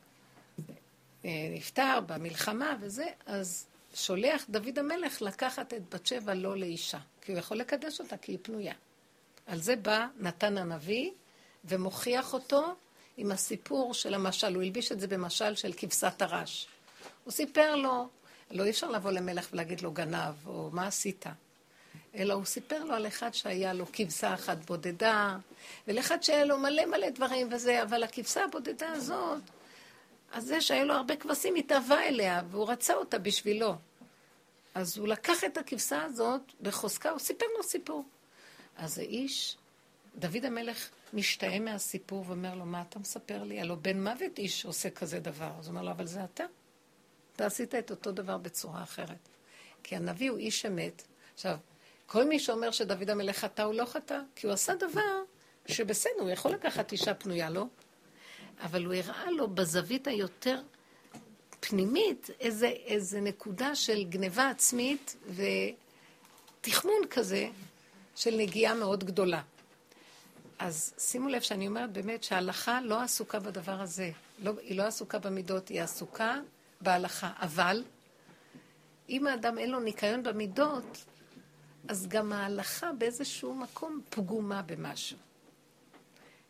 אה, נפטר במלחמה וזה, אז שולח דוד המלך לקחת את בת שבע לא לאישה, כי הוא יכול לקדש אותה, כי היא פנויה. על זה בא נתן הנביא ומוכיח אותו עם הסיפור של המשל. הוא הלביש את זה במשל של כבשת הרש. הוא סיפר לו, לא אי אפשר לבוא למלך ולהגיד לו גנב, או מה עשית? אלא הוא סיפר לו על אחד שהיה לו כבשה אחת בודדה, ולאחד שהיה לו מלא מלא דברים וזה, אבל הכבשה הבודדה הזאת, אז זה שהיה לו הרבה כבשים התאווה אליה, והוא רצה אותה בשבילו. אז הוא לקח את הכבשה הזאת בחוזקה, הוא סיפר לו סיפור. אז האיש, דוד המלך משתאה מהסיפור ואומר לו, מה אתה מספר לי? הלוא בן מוות איש עושה כזה דבר. אז הוא אומר לו, אבל זה אתה. אתה עשית את אותו דבר בצורה אחרת. כי הנביא הוא איש אמת. עכשיו, כל מי שאומר שדוד המלך חטא, הוא לא חטא, כי הוא עשה דבר שבסדר, הוא יכול לקחת אישה פנויה לו, אבל הוא הראה לו בזווית היותר פנימית איזה, איזה נקודה של גניבה עצמית ותכמון כזה של נגיעה מאוד גדולה. אז שימו לב שאני אומרת באמת שההלכה לא עסוקה בדבר הזה. לא, היא לא עסוקה במידות, היא עסוקה בהלכה. אבל אם האדם אין לו ניקיון במידות, אז גם ההלכה באיזשהו מקום פגומה במשהו.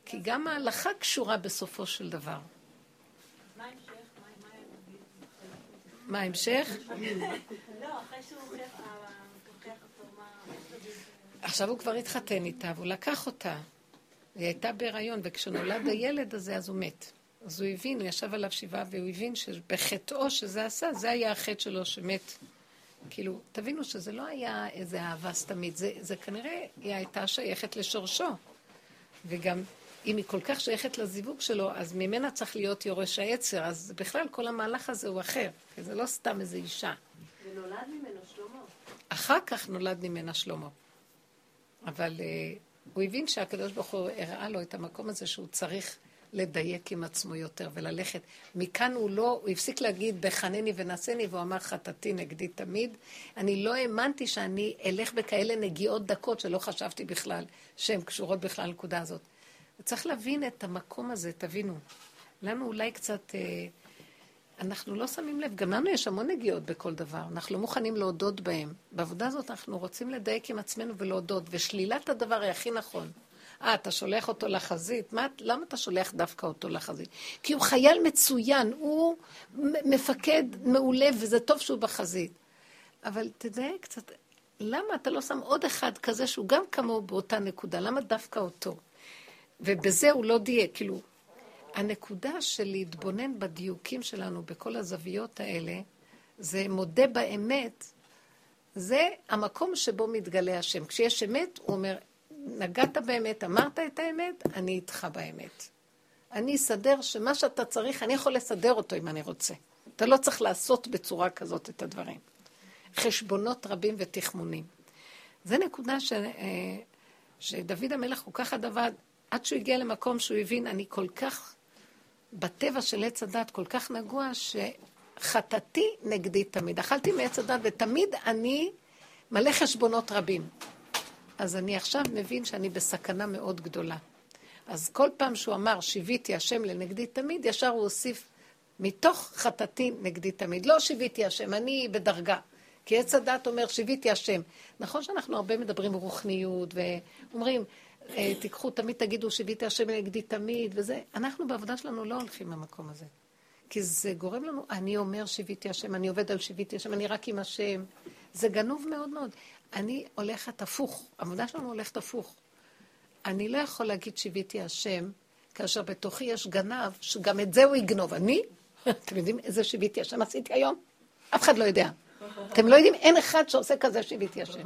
כי גם ההלכה קשורה בסופו של דבר. מה ההמשך? לא, אחרי שהוא אותו, מה... עכשיו הוא כבר התחתן איתה, והוא לקח אותה. היא הייתה בהיריון, וכשנולד הילד הזה, אז הוא מת. אז הוא הבין, הוא ישב עליו שבעה, והוא הבין שבחטאו שזה עשה, זה היה החטא שלו שמת. כאילו, תבינו שזה לא היה איזה אהבה סתמית, זה, זה כנראה, היא הייתה שייכת לשורשו. וגם, אם היא כל כך שייכת לזיווג שלו, אז ממנה צריך להיות יורש העצר, אז בכלל כל המהלך הזה הוא אחר, כי זה לא סתם איזה אישה. ונולד ממנו שלמה. אחר כך נולד ממנה שלמה. אבל uh, הוא הבין שהקדוש ברוך הוא הראה לו את המקום הזה שהוא צריך לדייק עם עצמו יותר וללכת. מכאן הוא לא, הוא הפסיק להגיד בחנני ונשני, והוא אמר חטאתי נגדי תמיד. אני לא האמנתי שאני אלך בכאלה נגיעות דקות שלא חשבתי בכלל שהן קשורות בכלל לנקודה הזאת. צריך להבין את המקום הזה, תבינו. לנו אולי קצת... אה, אנחנו לא שמים לב, גם לנו יש המון נגיעות בכל דבר, אנחנו לא מוכנים להודות בהם. בעבודה הזאת אנחנו רוצים לדייק עם עצמנו ולהודות, ושלילת הדבר היא הכי נכון. אה, אתה שולח אותו לחזית? מה, למה אתה שולח דווקא אותו לחזית? כי הוא חייל מצוין, הוא מפקד מעולה, וזה טוב שהוא בחזית. אבל תדייק קצת, למה אתה לא שם עוד אחד כזה שהוא גם כמוהו באותה נקודה? למה דווקא אותו? ובזה הוא לא דייק, כאילו, הנקודה של להתבונן בדיוקים שלנו, בכל הזוויות האלה, זה מודה באמת, זה המקום שבו מתגלה השם. כשיש אמת, הוא אומר, נגעת באמת, אמרת את האמת, אני איתך באמת. אני אסדר שמה שאתה צריך, אני יכול לסדר אותו אם אני רוצה. אתה לא צריך לעשות בצורה כזאת את הדברים. חשבונות רבים ותחמונים. זה נקודה ש... אה, שדוד המלך כל כך עבד, עד שהוא הגיע למקום שהוא הבין, אני כל כך, בטבע של עץ הדת, כל כך נגוע, שחטאתי נגדי תמיד. אכלתי מעץ הדת ותמיד אני מלא חשבונות רבים. אז אני עכשיו מבין שאני בסכנה מאוד גדולה. אז כל פעם שהוא אמר, שיוויתי השם לנגדי תמיד, ישר הוא הוסיף, מתוך חטאתי נגדי תמיד. לא שיוויתי השם, אני בדרגה. כי עץ הדת אומר, שיוויתי השם. נכון שאנחנו הרבה מדברים ברוחניות, ואומרים, אה, תיקחו, תמיד תגידו, שיוויתי השם נגדי תמיד, וזה. אנחנו בעבודה שלנו לא הולכים למקום הזה. כי זה גורם לנו, אני אומר שיוויתי השם, אני עובד על שיוויתי השם, אני רק עם השם. זה גנוב מאוד מאוד. אני הולכת הפוך, העבודה שלנו הולכת הפוך. אני לא יכול להגיד שיוויתי השם, כאשר בתוכי יש גנב, שגם את זה הוא יגנוב. אני? אתם יודעים איזה שיביתי השם עשיתי היום? אף אחד לא יודע. אתם לא יודעים, אין אחד שעושה כזה שיביתי השם.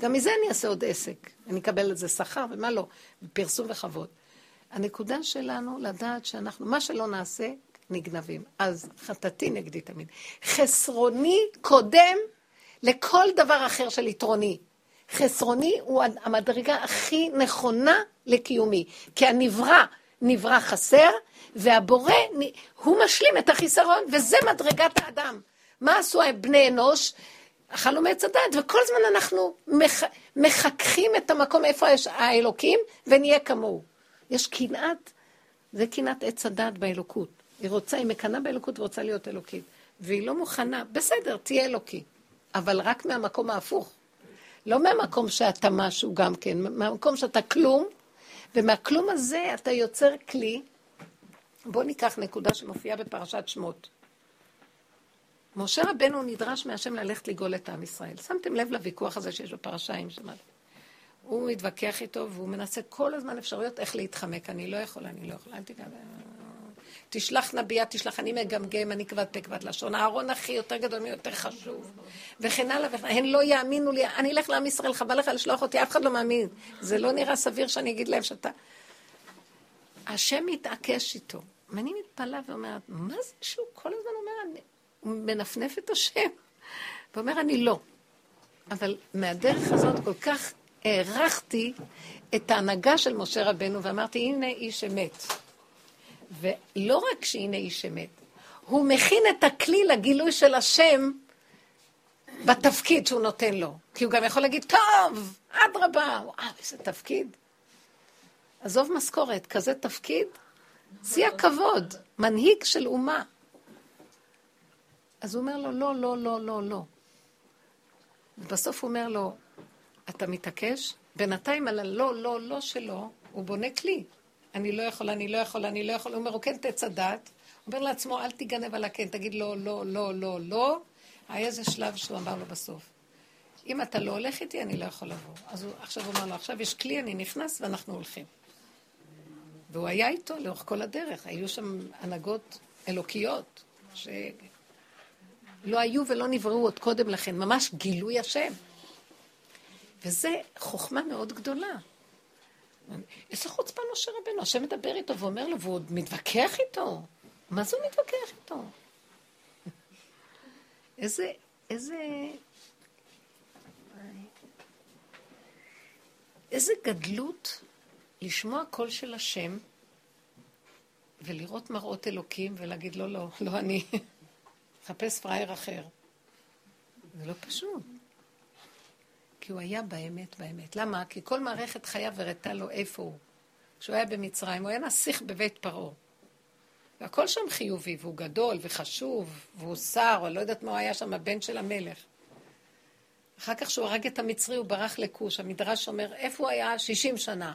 גם מזה אני אעשה עוד עסק. אני אקבל על זה שכר ומה לא, פרסום וכבוד. הנקודה שלנו לדעת שאנחנו, מה שלא נעשה, נגנבים. אז חטאתי נגדי תמיד. חסרוני קודם לכל דבר אחר של יתרוני. חסרוני הוא המדרגה הכי נכונה לקיומי. כי הנברא נברא חסר, והבורא, הוא משלים את החיסרון, וזה מדרגת האדם. מה עשו בני אנוש? אכלנו מעץ הדת, וכל הזמן אנחנו מח, מחככים את המקום איפה יש האלוקים, ונהיה כמוהו. יש קנאת, זה קנאת עץ הדת באלוקות. היא רוצה, היא מקנאה באלוקות ורוצה להיות אלוקית. והיא לא מוכנה, בסדר, תהיה אלוקי. אבל רק מהמקום ההפוך. לא מהמקום שאתה משהו גם כן, מהמקום שאתה כלום, ומהכלום הזה אתה יוצר כלי. בואו ניקח נקודה שמופיעה בפרשת שמות. משה רבנו נדרש מהשם ללכת לגאול את עם ישראל. שמתם לב לוויכוח הזה שיש בפרשה עם? הוא מתווכח איתו והוא מנסה כל הזמן אפשרויות איך להתחמק. אני לא יכול, אני לא יכול, אל תיגע. תשלח נביאה, תשלח, אני מגמגם, אני כבד פה כבד לשון. אהרון הכי יותר גדול מי יותר חשוב. וכן הלאה וכן הלאה. הן לא יאמינו לי, אני אלך לעם ישראל, חבל לך לשלוח אותי, אף אחד לא מאמין. זה לא נראה סביר שאני אגיד להם שאתה... השם מתעקש איתו. ואני מתפלאה ואומרת, מה זה שהוא כל הזמן אומר, אני... הוא מנפנף את השם. ואומר, אני לא. אבל מהדרך הזאת כל כך הערכתי את ההנהגה של משה רבנו, ואמרתי, הנה איש אמת. ולא רק שהנה איש אמת, הוא מכין את הכלי לגילוי של השם בתפקיד שהוא נותן לו. כי הוא גם יכול להגיד, טוב, אדרבה, וואו, איזה תפקיד. עזוב משכורת, כזה תפקיד, שיא הכבוד, מנהיג של אומה. אז הוא אומר לו, לא, לא, לא, לא, לא. ובסוף הוא אומר לו, אתה מתעקש? בינתיים על הלא, לא, לא שלו, הוא בונה כלי. אני לא יכול, אני לא יכול, אני לא יכול. הוא אומר, הוא כן תעץ. הוא אומר לעצמו, אל תיגנב על הכן, תגיד לא, לא, לא, לא, לא. היה איזה שלב שהוא אמר לו בסוף. אם אתה לא הולך איתי, אני לא יכול לבוא. אז הוא עכשיו אומר לו, עכשיו יש כלי, אני נכנס ואנחנו הולכים. והוא היה איתו לאורך כל הדרך. היו שם הנהגות אלוקיות, שלא היו ולא נבראו עוד קודם לכן, ממש גילוי השם. וזה חוכמה מאוד גדולה. איזה חוצפה משה רבנו, השם מדבר איתו ואומר לו, והוא עוד מתווכח איתו. מה זה הוא מתווכח איתו? איזה, איזה... איזה גדלות לשמוע קול של השם ולראות מראות אלוקים ולהגיד לא, לא, לא אני, חפש פראייר אחר. זה לא פשוט. כי הוא היה באמת באמת. למה? כי כל מערכת חייו הראתה לו איפה הוא. כשהוא היה במצרים, הוא היה נסיך בבית פרעה. והכל שם חיובי, והוא גדול וחשוב, והוא שר, או לא יודעת מה הוא היה שם, הבן של המלך. אחר כך שהוא הרג את המצרי, הוא ברח לכוש. המדרש אומר, איפה הוא היה 60 שנה?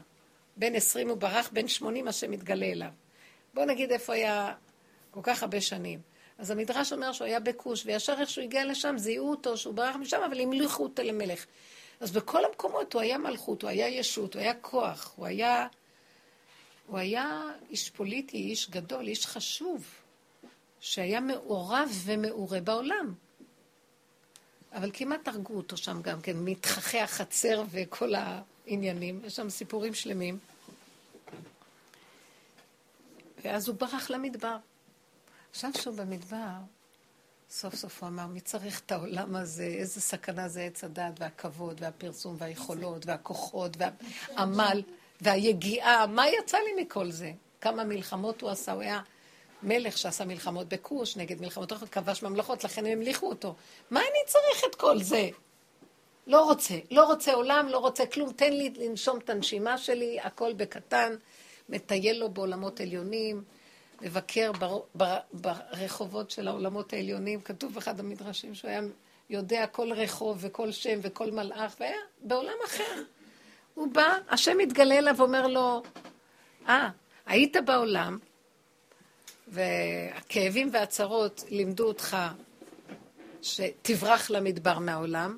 בן 20 הוא ברח, בן 80 השם מתגלה אליו. בואו נגיד איפה היה כל כך הרבה שנים. אז המדרש אומר שהוא היה בכוש, וישר איך שהוא הגיע לשם, זיהו אותו שהוא ברח משם, אבל המליכו אותו למלך. אז בכל המקומות הוא היה מלכות, הוא היה ישות, הוא היה כוח, הוא היה, הוא היה איש פוליטי, איש גדול, איש חשוב, שהיה מעורב ומעורה בעולם. אבל כמעט הרגו אותו שם גם כן, מתחכי החצר וכל העניינים, יש שם סיפורים שלמים. ואז הוא ברח למדבר. עכשיו שהוא במדבר, סוף סוף הוא אמר, מי צריך את העולם הזה? איזה סכנה זה עץ הדת והכבוד והפרסום והיכולות והכוחות והעמל והיגיעה. מה יצא לי מכל זה? כמה מלחמות הוא עשה? הוא היה מלך שעשה מלחמות בכוש נגד מלחמות אחרות, כבש ממלכות, לכן הם המליכו אותו. מה אני צריך את כל זה? לא רוצה, לא רוצה עולם, לא רוצה כלום, תן לי לנשום את הנשימה שלי, הכל בקטן, מטייל לו בעולמות עליונים. לבקר בר, בר, ברחובות של העולמות העליונים. כתוב באחד המדרשים שהוא היה יודע כל רחוב וכל שם וכל מלאך, והיה בעולם אחר. הוא בא, השם מתגלה אליו ואומר לו, אה, ah, היית בעולם, והכאבים והצרות לימדו אותך שתברח למדבר מהעולם,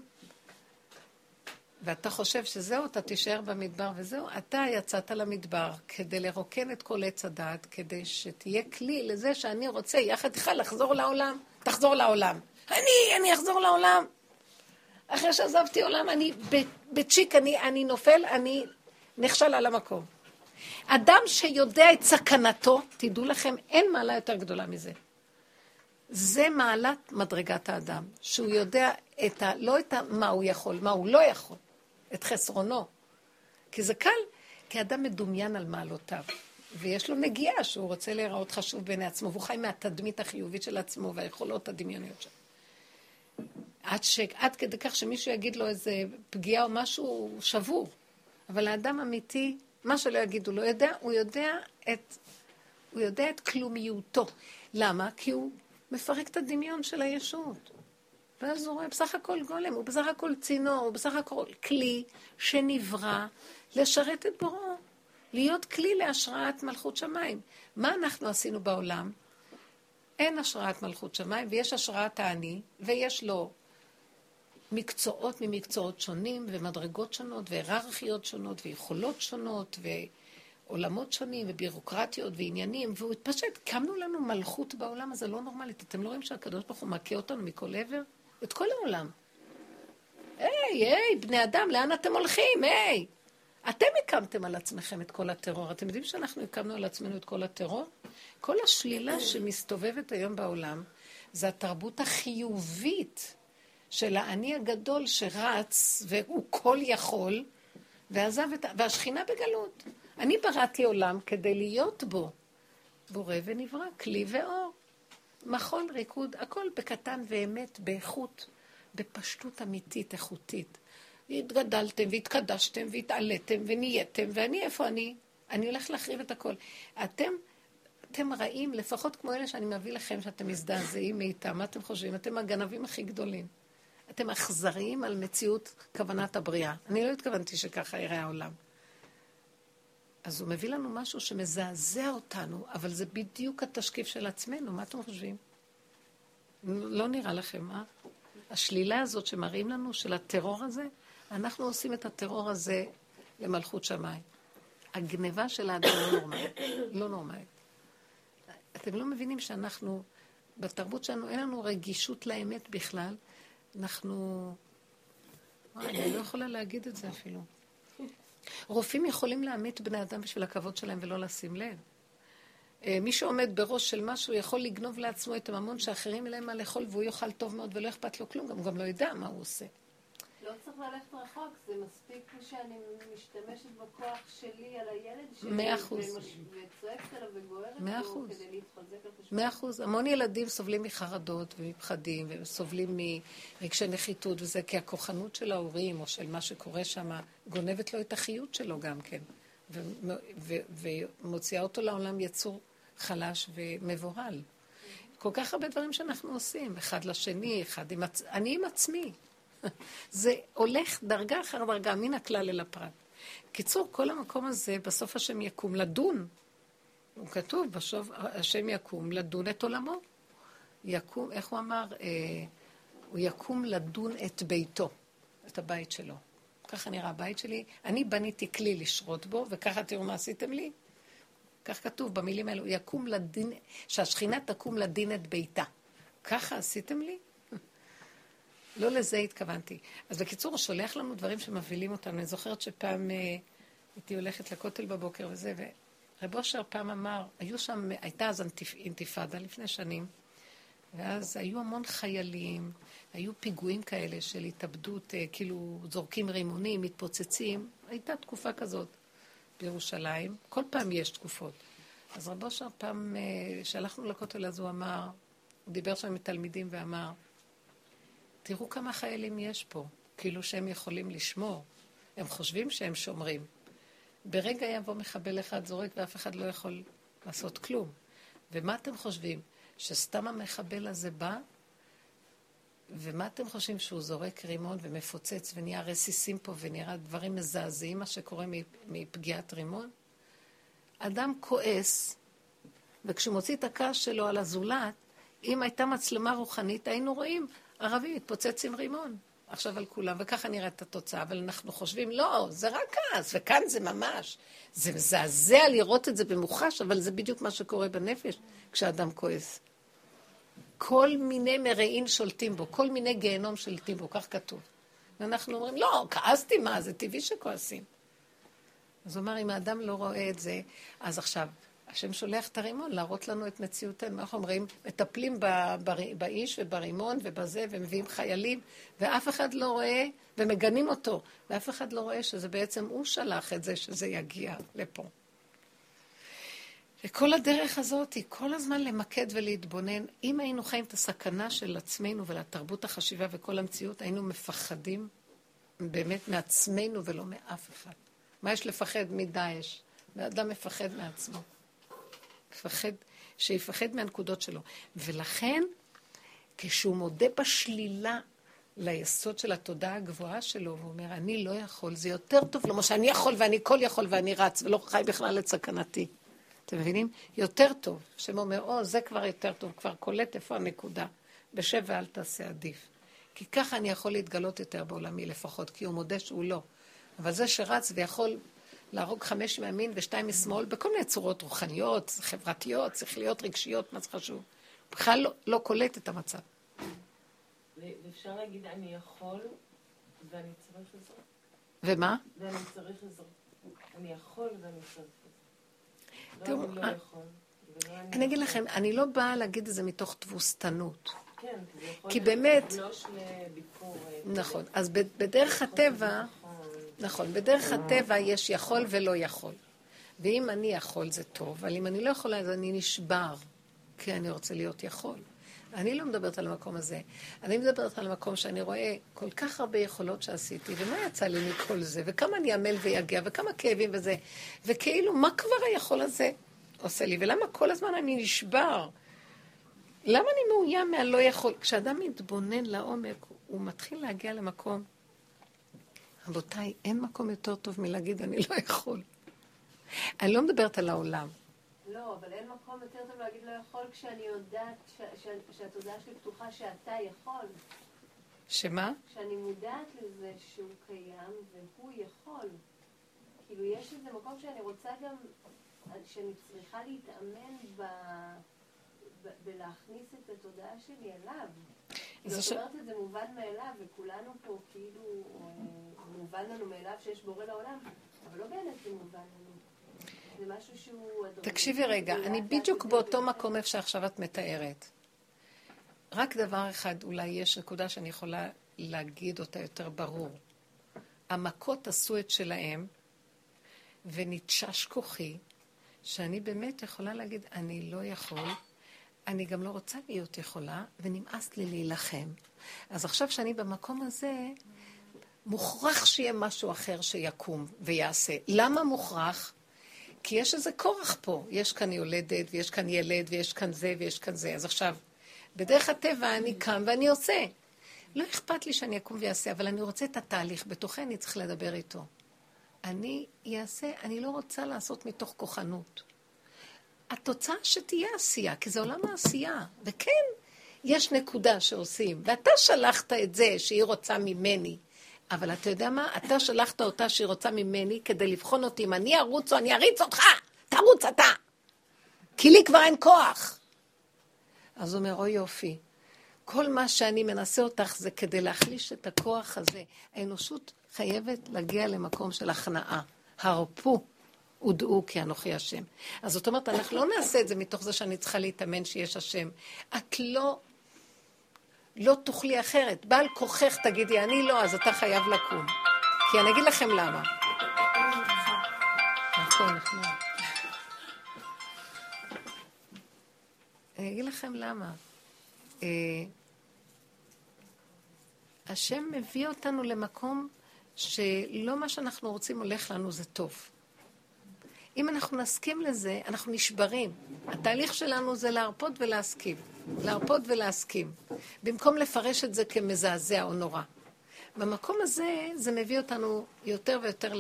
ואתה חושב שזהו, אתה תישאר במדבר וזהו, אתה יצאת למדבר כדי לרוקן את כל עץ הדעת, כדי שתהיה כלי לזה שאני רוצה יחד איתך לחזור לעולם. תחזור לעולם. אני, אני אחזור לעולם. אחרי שעזבתי עולם, אני בצ'יק, אני, אני נופל, אני נכשל על המקום. אדם שיודע את סכנתו, תדעו לכם, אין מעלה יותר גדולה מזה. זה מעלת מדרגת האדם, שהוא יודע את ה, לא את ה, מה הוא יכול, מה הוא לא יכול, את חסרונו. כי זה קל, כי אדם מדומיין על מעלותיו, ויש לו נגיעה שהוא רוצה להיראות חשוב בעיני עצמו, והוא חי מהתדמית החיובית של עצמו והיכולות הדמיוניות שלו. עד, ש... עד כדי כך שמישהו יגיד לו איזה פגיעה או משהו, שבור. אבל האדם אמיתי, מה שלא יגידו לו, יודע, הוא יודע את, הוא יודע את כלומיותו. למה? כי הוא מפרק את הדמיון של הישות. ואז הוא רואה, בסך הכל גולם, הוא בסך הכל צינור, הוא בסך הכל כלי שנברא לשרת את בוראו, להיות כלי להשראת מלכות שמיים. מה אנחנו עשינו בעולם? אין השראת מלכות שמיים, ויש השראת האני, ויש לו מקצועות ממקצועות שונים, ומדרגות שונות, והיררכיות שונות, ויכולות שונות, ועולמות שונים, ובירוקרטיות, ועניינים, והוא התפשט. קמנו לנו מלכות בעולם הזה לא נורמלית. אתם לא רואים שהקדוש ברוך הוא מכה אותנו מכל עבר? את כל העולם. היי, היי, בני אדם, לאן אתם הולכים? היי! אתם הקמתם על עצמכם את כל הטרור. אתם יודעים שאנחנו הקמנו על עצמנו את כל הטרור? כל השלילה שמסתובבת היום בעולם זה התרבות החיובית של האני הגדול שרץ והוא כל יכול ועזב את... והשכינה בגלות. אני בראתי עולם כדי להיות בו. בורא ונברא, כלי ואור. מחול, ריקוד, הכל בקטן ואמת, באיכות, בפשטות אמיתית, איכותית. התגדלתם והתקדשתם והתעליתם ונהייתם, ואני, איפה אני? אני הולך להחריב את הכל. אתם, אתם רעים, לפחות כמו אלה שאני מביא לכם, שאתם מזדעזעים מאיתם. מה אתם חושבים? אתם הגנבים הכי גדולים. אתם אכזריים על מציאות כוונת הבריאה. אני לא התכוונתי שככה יראה העולם. אז הוא מביא לנו משהו שמזעזע אותנו, אבל זה בדיוק התשקיף של עצמנו, מה אתם חושבים? לא נראה לכם, אה? השלילה הזאת שמראים לנו, של הטרור הזה, אנחנו עושים את הטרור הזה למלכות שמיים. הגניבה של האדם לא נורמלית. לא נורמלית. אתם לא מבינים שאנחנו, בתרבות שלנו, אין לנו רגישות לאמת בכלל. אנחנו... אני לא יכולה להגיד את זה אפילו. רופאים יכולים להמית בני אדם בשביל הכבוד שלהם ולא לשים לב. אה, מי שעומד בראש של משהו יכול לגנוב לעצמו את הממון שאחרים אין להם מה לאכול והוא יאכל טוב מאוד ולא אכפת לו כלום, הוא גם לא יודע מה הוא עושה. לא צריך ללכת רחוק, זה מספיק שאני משתמשת בכוח שלי על הילד שלי. מאה אחוז. וצועקת עליו וגוערת מאה אחוז. מאה אחוז. המון ילדים סובלים מחרדות ומפחדים, וסובלים מרגשי נחיתות וזה, כי הכוחנות של ההורים או של מה שקורה שם גונבת לו את החיות שלו גם כן, ומוציאה אותו לעולם יצור חלש ומבוהל. כל כך הרבה דברים שאנחנו עושים, אחד לשני, אחד עם עצ... אני עם עצמי. זה הולך דרגה אחר דרגה, מן הכלל אל הפרט. קיצור, כל המקום הזה, בסוף השם יקום לדון. הוא כתוב, בסוף השם יקום לדון את עולמו. יקום, איך הוא אמר? אה, הוא יקום לדון את ביתו, את הבית שלו. ככה נראה הבית שלי. אני בניתי כלי לשרות בו, וככה תראו מה עשיתם לי. כך כתוב במילים האלו, יקום לדין, שהשכינה תקום לדין את ביתה. ככה עשיתם לי? לא לזה התכוונתי. אז בקיצור, הוא שולח לנו דברים שמבהילים אותנו. אני זוכרת שפעם אה, הייתי הולכת לכותל בבוקר וזה, ורב אושר פעם אמר, היו שם, הייתה אז אינתיפאדה לפני שנים, ואז היו המון חיילים, היו פיגועים כאלה של התאבדות, אה, כאילו זורקים רימונים, מתפוצצים. הייתה תקופה כזאת בירושלים. כל פעם יש תקופות. אז רב אושר פעם, כשהלכנו אה, לכותל אז הוא אמר, הוא דיבר שם עם תלמידים ואמר, תראו כמה חיילים יש פה, כאילו שהם יכולים לשמור. הם חושבים שהם שומרים. ברגע יבוא מחבל אחד זורק ואף אחד לא יכול לעשות כלום. ומה אתם חושבים? שסתם המחבל הזה בא, ומה אתם חושבים שהוא זורק רימון ומפוצץ ונהיה רסיסים פה ונראה דברים מזעזעים, מה שקורה מפגיעת רימון? אדם כועס, וכשהוא מוציא את הכעס שלו על הזולת, אם הייתה מצלמה רוחנית, היינו רואים ערבי מתפוצץ עם רימון. עכשיו על כולם, וככה נראית התוצאה, אבל אנחנו חושבים, לא, זה רק כעס, וכאן זה ממש. זה מזעזע לראות את זה במוחש, אבל זה בדיוק מה שקורה בנפש כשאדם כועס. כל מיני מרעים שולטים בו, כל מיני גיהנום שולטים בו, כך כתוב. ואנחנו אומרים, לא, כעסתי, מה, זה טבעי שכועסים. אז הוא אמר, אם האדם לא רואה את זה, אז עכשיו, השם שולח את הרימון להראות לנו את מציאותנו. איך אומרים? מטפלים באיש וברימון ובזה, ומביאים חיילים, ואף אחד לא רואה, ומגנים אותו, ואף אחד לא רואה שזה בעצם הוא שלח את זה, שזה יגיע לפה. וכל הדרך הזאת היא כל הזמן למקד ולהתבונן. אם היינו חיים את הסכנה של עצמנו ולתרבות החשיבה וכל המציאות, היינו מפחדים באמת מעצמנו ולא מאף אחד. מה יש לפחד מדאעש? ואדם מפחד מעצמו. מפחד, שיפחד מהנקודות שלו. ולכן, כשהוא מודה בשלילה ליסוד של התודעה הגבוהה שלו, והוא אומר, אני לא יכול, זה יותר טוב לו, מה שאני יכול ואני כל יכול ואני רץ, ולא חי בכלל את סכנתי. אתם מבינים? יותר טוב. השם אומר, או, זה כבר יותר טוב, כבר קולט איפה הנקודה. בשב ואל תעשה עדיף. כי ככה אני יכול להתגלות יותר בעולמי לפחות, כי הוא מודה שהוא לא. אבל זה שרץ ויכול להרוג חמש מימין ושתיים משמאל, בכל מיני צורות רוחניות, חברתיות, שכליות, רגשיות, מה זה חשוב. בכלל לא, לא קולט את המצב. ואפשר להגיד, אני יכול ואני צריך עזרה. ומה? ואני צריך עזרה. אני יכול ואני צריך עזרה. תראו, לא, אני לא אה, אני אגיד לכם, אני לא באה להגיד את זה מתוך תבוסתנות. כן, כי באמת- לביקורת. נכון. אז בדרך הטבע, נכון, בדרך הטבע יש יכול ולא יכול. ואם אני יכול זה טוב, אבל אם אני לא יכולה אז אני נשבר, כי אני רוצה להיות יכול. אני לא מדברת על המקום הזה. אני מדברת על המקום שאני רואה כל כך הרבה יכולות שעשיתי, ומה יצא לי מכל זה, וכמה אני עמל ויגע, וכמה כאבים וזה, וכאילו, מה כבר היכול הזה עושה לי, ולמה כל הזמן אני נשבר? למה אני מאוים מהלא יכול? כשאדם מתבונן לעומק, הוא מתחיל להגיע למקום. רבותיי, אין מקום יותר טוב מלהגיד אני לא יכול. אני לא מדברת על העולם. לא, אבל אין מקום יותר טוב להגיד לא יכול כשאני יודעת ש- ש- שהתודעה שלי פתוחה שאתה יכול. שמה? כשאני מודעת לזה שהוא קיים והוא יכול. כאילו, יש איזה מקום שאני רוצה גם, שאני צריכה להתאמן ב... בלהכניס את התודעה שלי אליו. זאת אומרת את זה מובן מאליו, וכולנו פה כאילו, אה, מובן לנו מאליו שיש בורא לעולם, אבל לא באמת זה מובן לנו. זה משהו שהוא... הדרגתי, תקשיבי רגע, אני בדיוק באותו. מקום איפה שעכשיו את מתארת. רק דבר אחד, אולי יש נקודה שאני יכולה להגיד אותה יותר ברור. המכות עשו את שלהם, ונתשש כוחי, שאני באמת יכולה להגיד, אני לא יכול, אני גם לא רוצה להיות יכולה, ונמאס לי להילחם. אז עכשיו שאני במקום הזה, מוכרח שיהיה משהו אחר שיקום ויעשה. למה מוכרח? כי יש איזה כורח פה. יש כאן יולדת, ויש כאן ילד, ויש כאן זה, ויש כאן זה. אז עכשיו, בדרך הטבע אני קם ואני עושה. לא אכפת לי שאני אקום ואעשה, אבל אני רוצה את התהליך. בתוכי אני צריך לדבר איתו. אני אעשה, אני לא רוצה לעשות מתוך כוחנות. התוצאה שתהיה עשייה, כי זה עולם העשייה. וכן, יש נקודה שעושים, ואתה שלחת את זה שהיא רוצה ממני. אבל אתה יודע מה? אתה שלחת אותה שהיא רוצה ממני כדי לבחון אותי אם אני ארוץ או אני אריץ אותך. תרוץ אתה. כי לי כבר אין כוח. אז הוא אומר, אוי יופי, כל מה שאני מנסה אותך זה כדי להחליש את הכוח הזה. האנושות חייבת להגיע למקום של הכנעה. הרפו ודעו כי אנוכי השם. אז זאת אומרת, אנחנו לא נעשה את זה מתוך זה שאני צריכה להתאמן שיש השם. את לא, לא תוכלי אחרת. בעל כוחך תגידי, אני לא, אז אתה חייב לקום. כי אני אגיד לכם למה. נכון, נחמד. אני אגיד לכם למה. אה, השם מביא אותנו למקום שלא מה שאנחנו רוצים הולך לנו זה טוב. אם אנחנו נסכים לזה, אנחנו נשברים. התהליך שלנו זה להרפות ולהסכים. להרפות ולהסכים. במקום לפרש את זה כמזעזע או נורא. במקום הזה, זה מביא אותנו יותר ויותר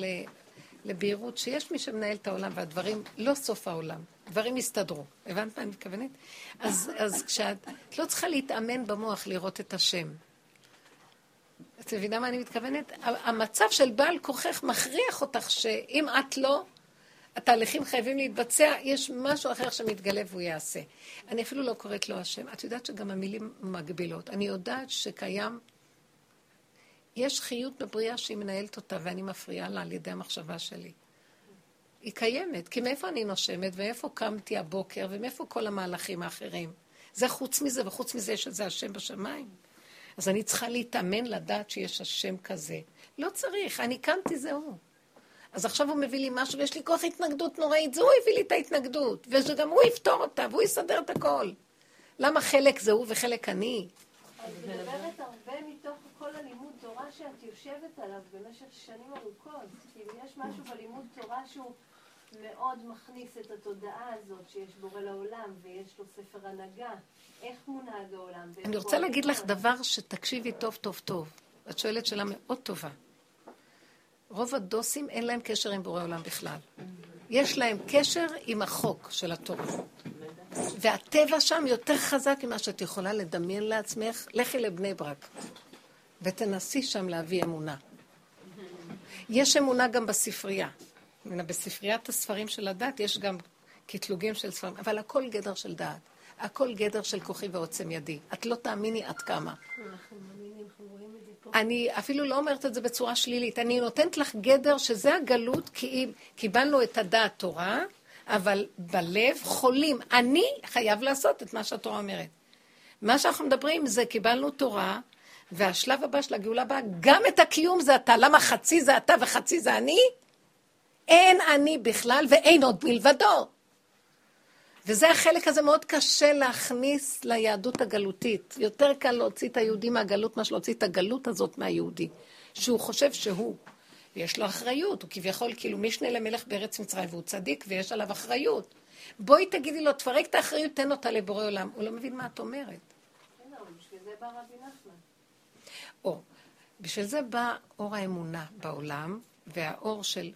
לבהירות שיש מי שמנהל את העולם והדברים, לא סוף העולם. דברים יסתדרו. הבנת מה אני מתכוונת? אז, אז כשאת, את לא צריכה להתאמן במוח לראות את השם. את מבינה מה אני מתכוונת? המצב של בעל כוחך מכריח אותך שאם את לא, התהליכים חייבים להתבצע, יש משהו אחר שמתגלה והוא יעשה. אני אפילו לא קוראת לו השם. את יודעת שגם המילים מגבילות. אני יודעת שקיים, יש חיות בבריאה שהיא מנהלת אותה ואני מפריעה לה על ידי המחשבה שלי. היא קיימת, כי מאיפה אני נושמת ואיפה קמתי הבוקר ומאיפה כל המהלכים האחרים. זה חוץ מזה וחוץ מזה יש איזה השם בשמיים. אז אני צריכה להתאמן לדעת שיש השם כזה. לא צריך, אני קמתי, זהו. אז עכשיו הוא מביא לי משהו ויש לי כוח התנגדות נוראית, זה הוא הביא לי את ההתנגדות, וגם הוא יפתור אותה, והוא יסדר את הכל. למה חלק זה הוא וחלק אני? את מדברת הרבה מתוך כל הלימוד תורה שאת יושבת עליו במשך שנים ארוכות. כאילו יש משהו בלימוד תורה שהוא מאוד מכניס את התודעה הזאת שיש בורא לעולם ויש לו ספר הנהגה. איך מונהג העולם? אני רוצה להגיד לך דבר שתקשיבי טוב טוב טוב. את שואלת שאלה מאוד טובה. רוב הדוסים אין להם קשר עם בורא עולם בכלל. יש להם קשר עם החוק של התורה. והטבע שם יותר חזק ממה שאת יכולה לדמיין לעצמך. לכי לבני ברק ותנסי שם להביא אמונה. יש אמונה גם בספרייה. בספריית הספרים של הדת יש גם קטלוגים של ספרים, אבל הכל גדר של דעת. הכל גדר של כוחי ועוצם ידי. את לא תאמיני עד כמה. אני אפילו לא אומרת את זה בצורה שלילית. אני נותנת לך גדר שזה הגלות, כי אם קיבלנו את הדעת תורה, אבל בלב חולים. אני חייב לעשות את מה שהתורה אומרת. מה שאנחנו מדברים זה קיבלנו תורה, והשלב הבא של הגאולה הבאה, גם את הקיום זה אתה. למה חצי זה אתה וחצי זה אני? אין אני בכלל ואין עוד מלבדו. וזה החלק הזה מאוד קשה להכניס ליהדות הגלותית. יותר קל להוציא את היהודי מהגלות מאשר להוציא את הגלות הזאת מהיהודי. שהוא חושב שהוא. ויש לו אחריות, הוא כביכול כאילו משנה למלך בארץ מצרים והוא צדיק ויש עליו אחריות. בואי תגידי לו, תפרק את האחריות, תן אותה לבורא עולם. הוא לא מבין מה את אומרת. בשביל זה בא רבי נחמן. או, בשביל זה בא אור האמונה בעולם, והאור של,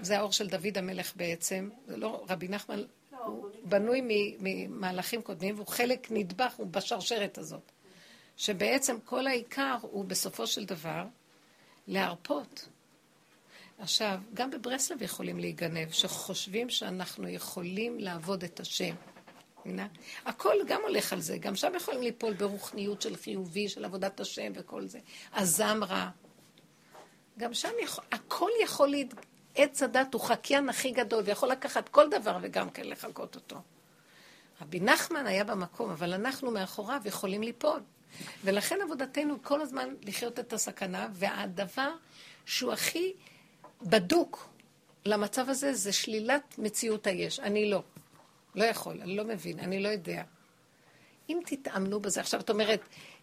זה האור של דוד המלך בעצם, זה לא, רבי נחמן הוא בנוי ממהלכים קודמים, והוא חלק נדבך, הוא בשרשרת הזאת. שבעצם כל העיקר הוא בסופו של דבר להרפות. עכשיו, גם בברסלב יכולים להיגנב, שחושבים שאנחנו יכולים לעבוד את השם. מבינה? הכל גם הולך על זה, גם שם יכולים ליפול ברוחניות של חיובי, של עבודת השם וכל זה. הזמרה. גם שם יכול, הכל יכול. עץ הדת הוא חקיין הכי גדול, ויכול לקחת כל דבר וגם כן לחקות אותו. רבי נחמן היה במקום, אבל אנחנו מאחוריו יכולים ליפול. ולכן עבודתנו כל הזמן לחיות את הסכנה, והדבר שהוא הכי בדוק למצב הזה זה שלילת מציאות היש. אני לא. לא יכול, אני לא מבין, אני לא יודע. אם תתאמנו בזה, עכשיו את אומרת,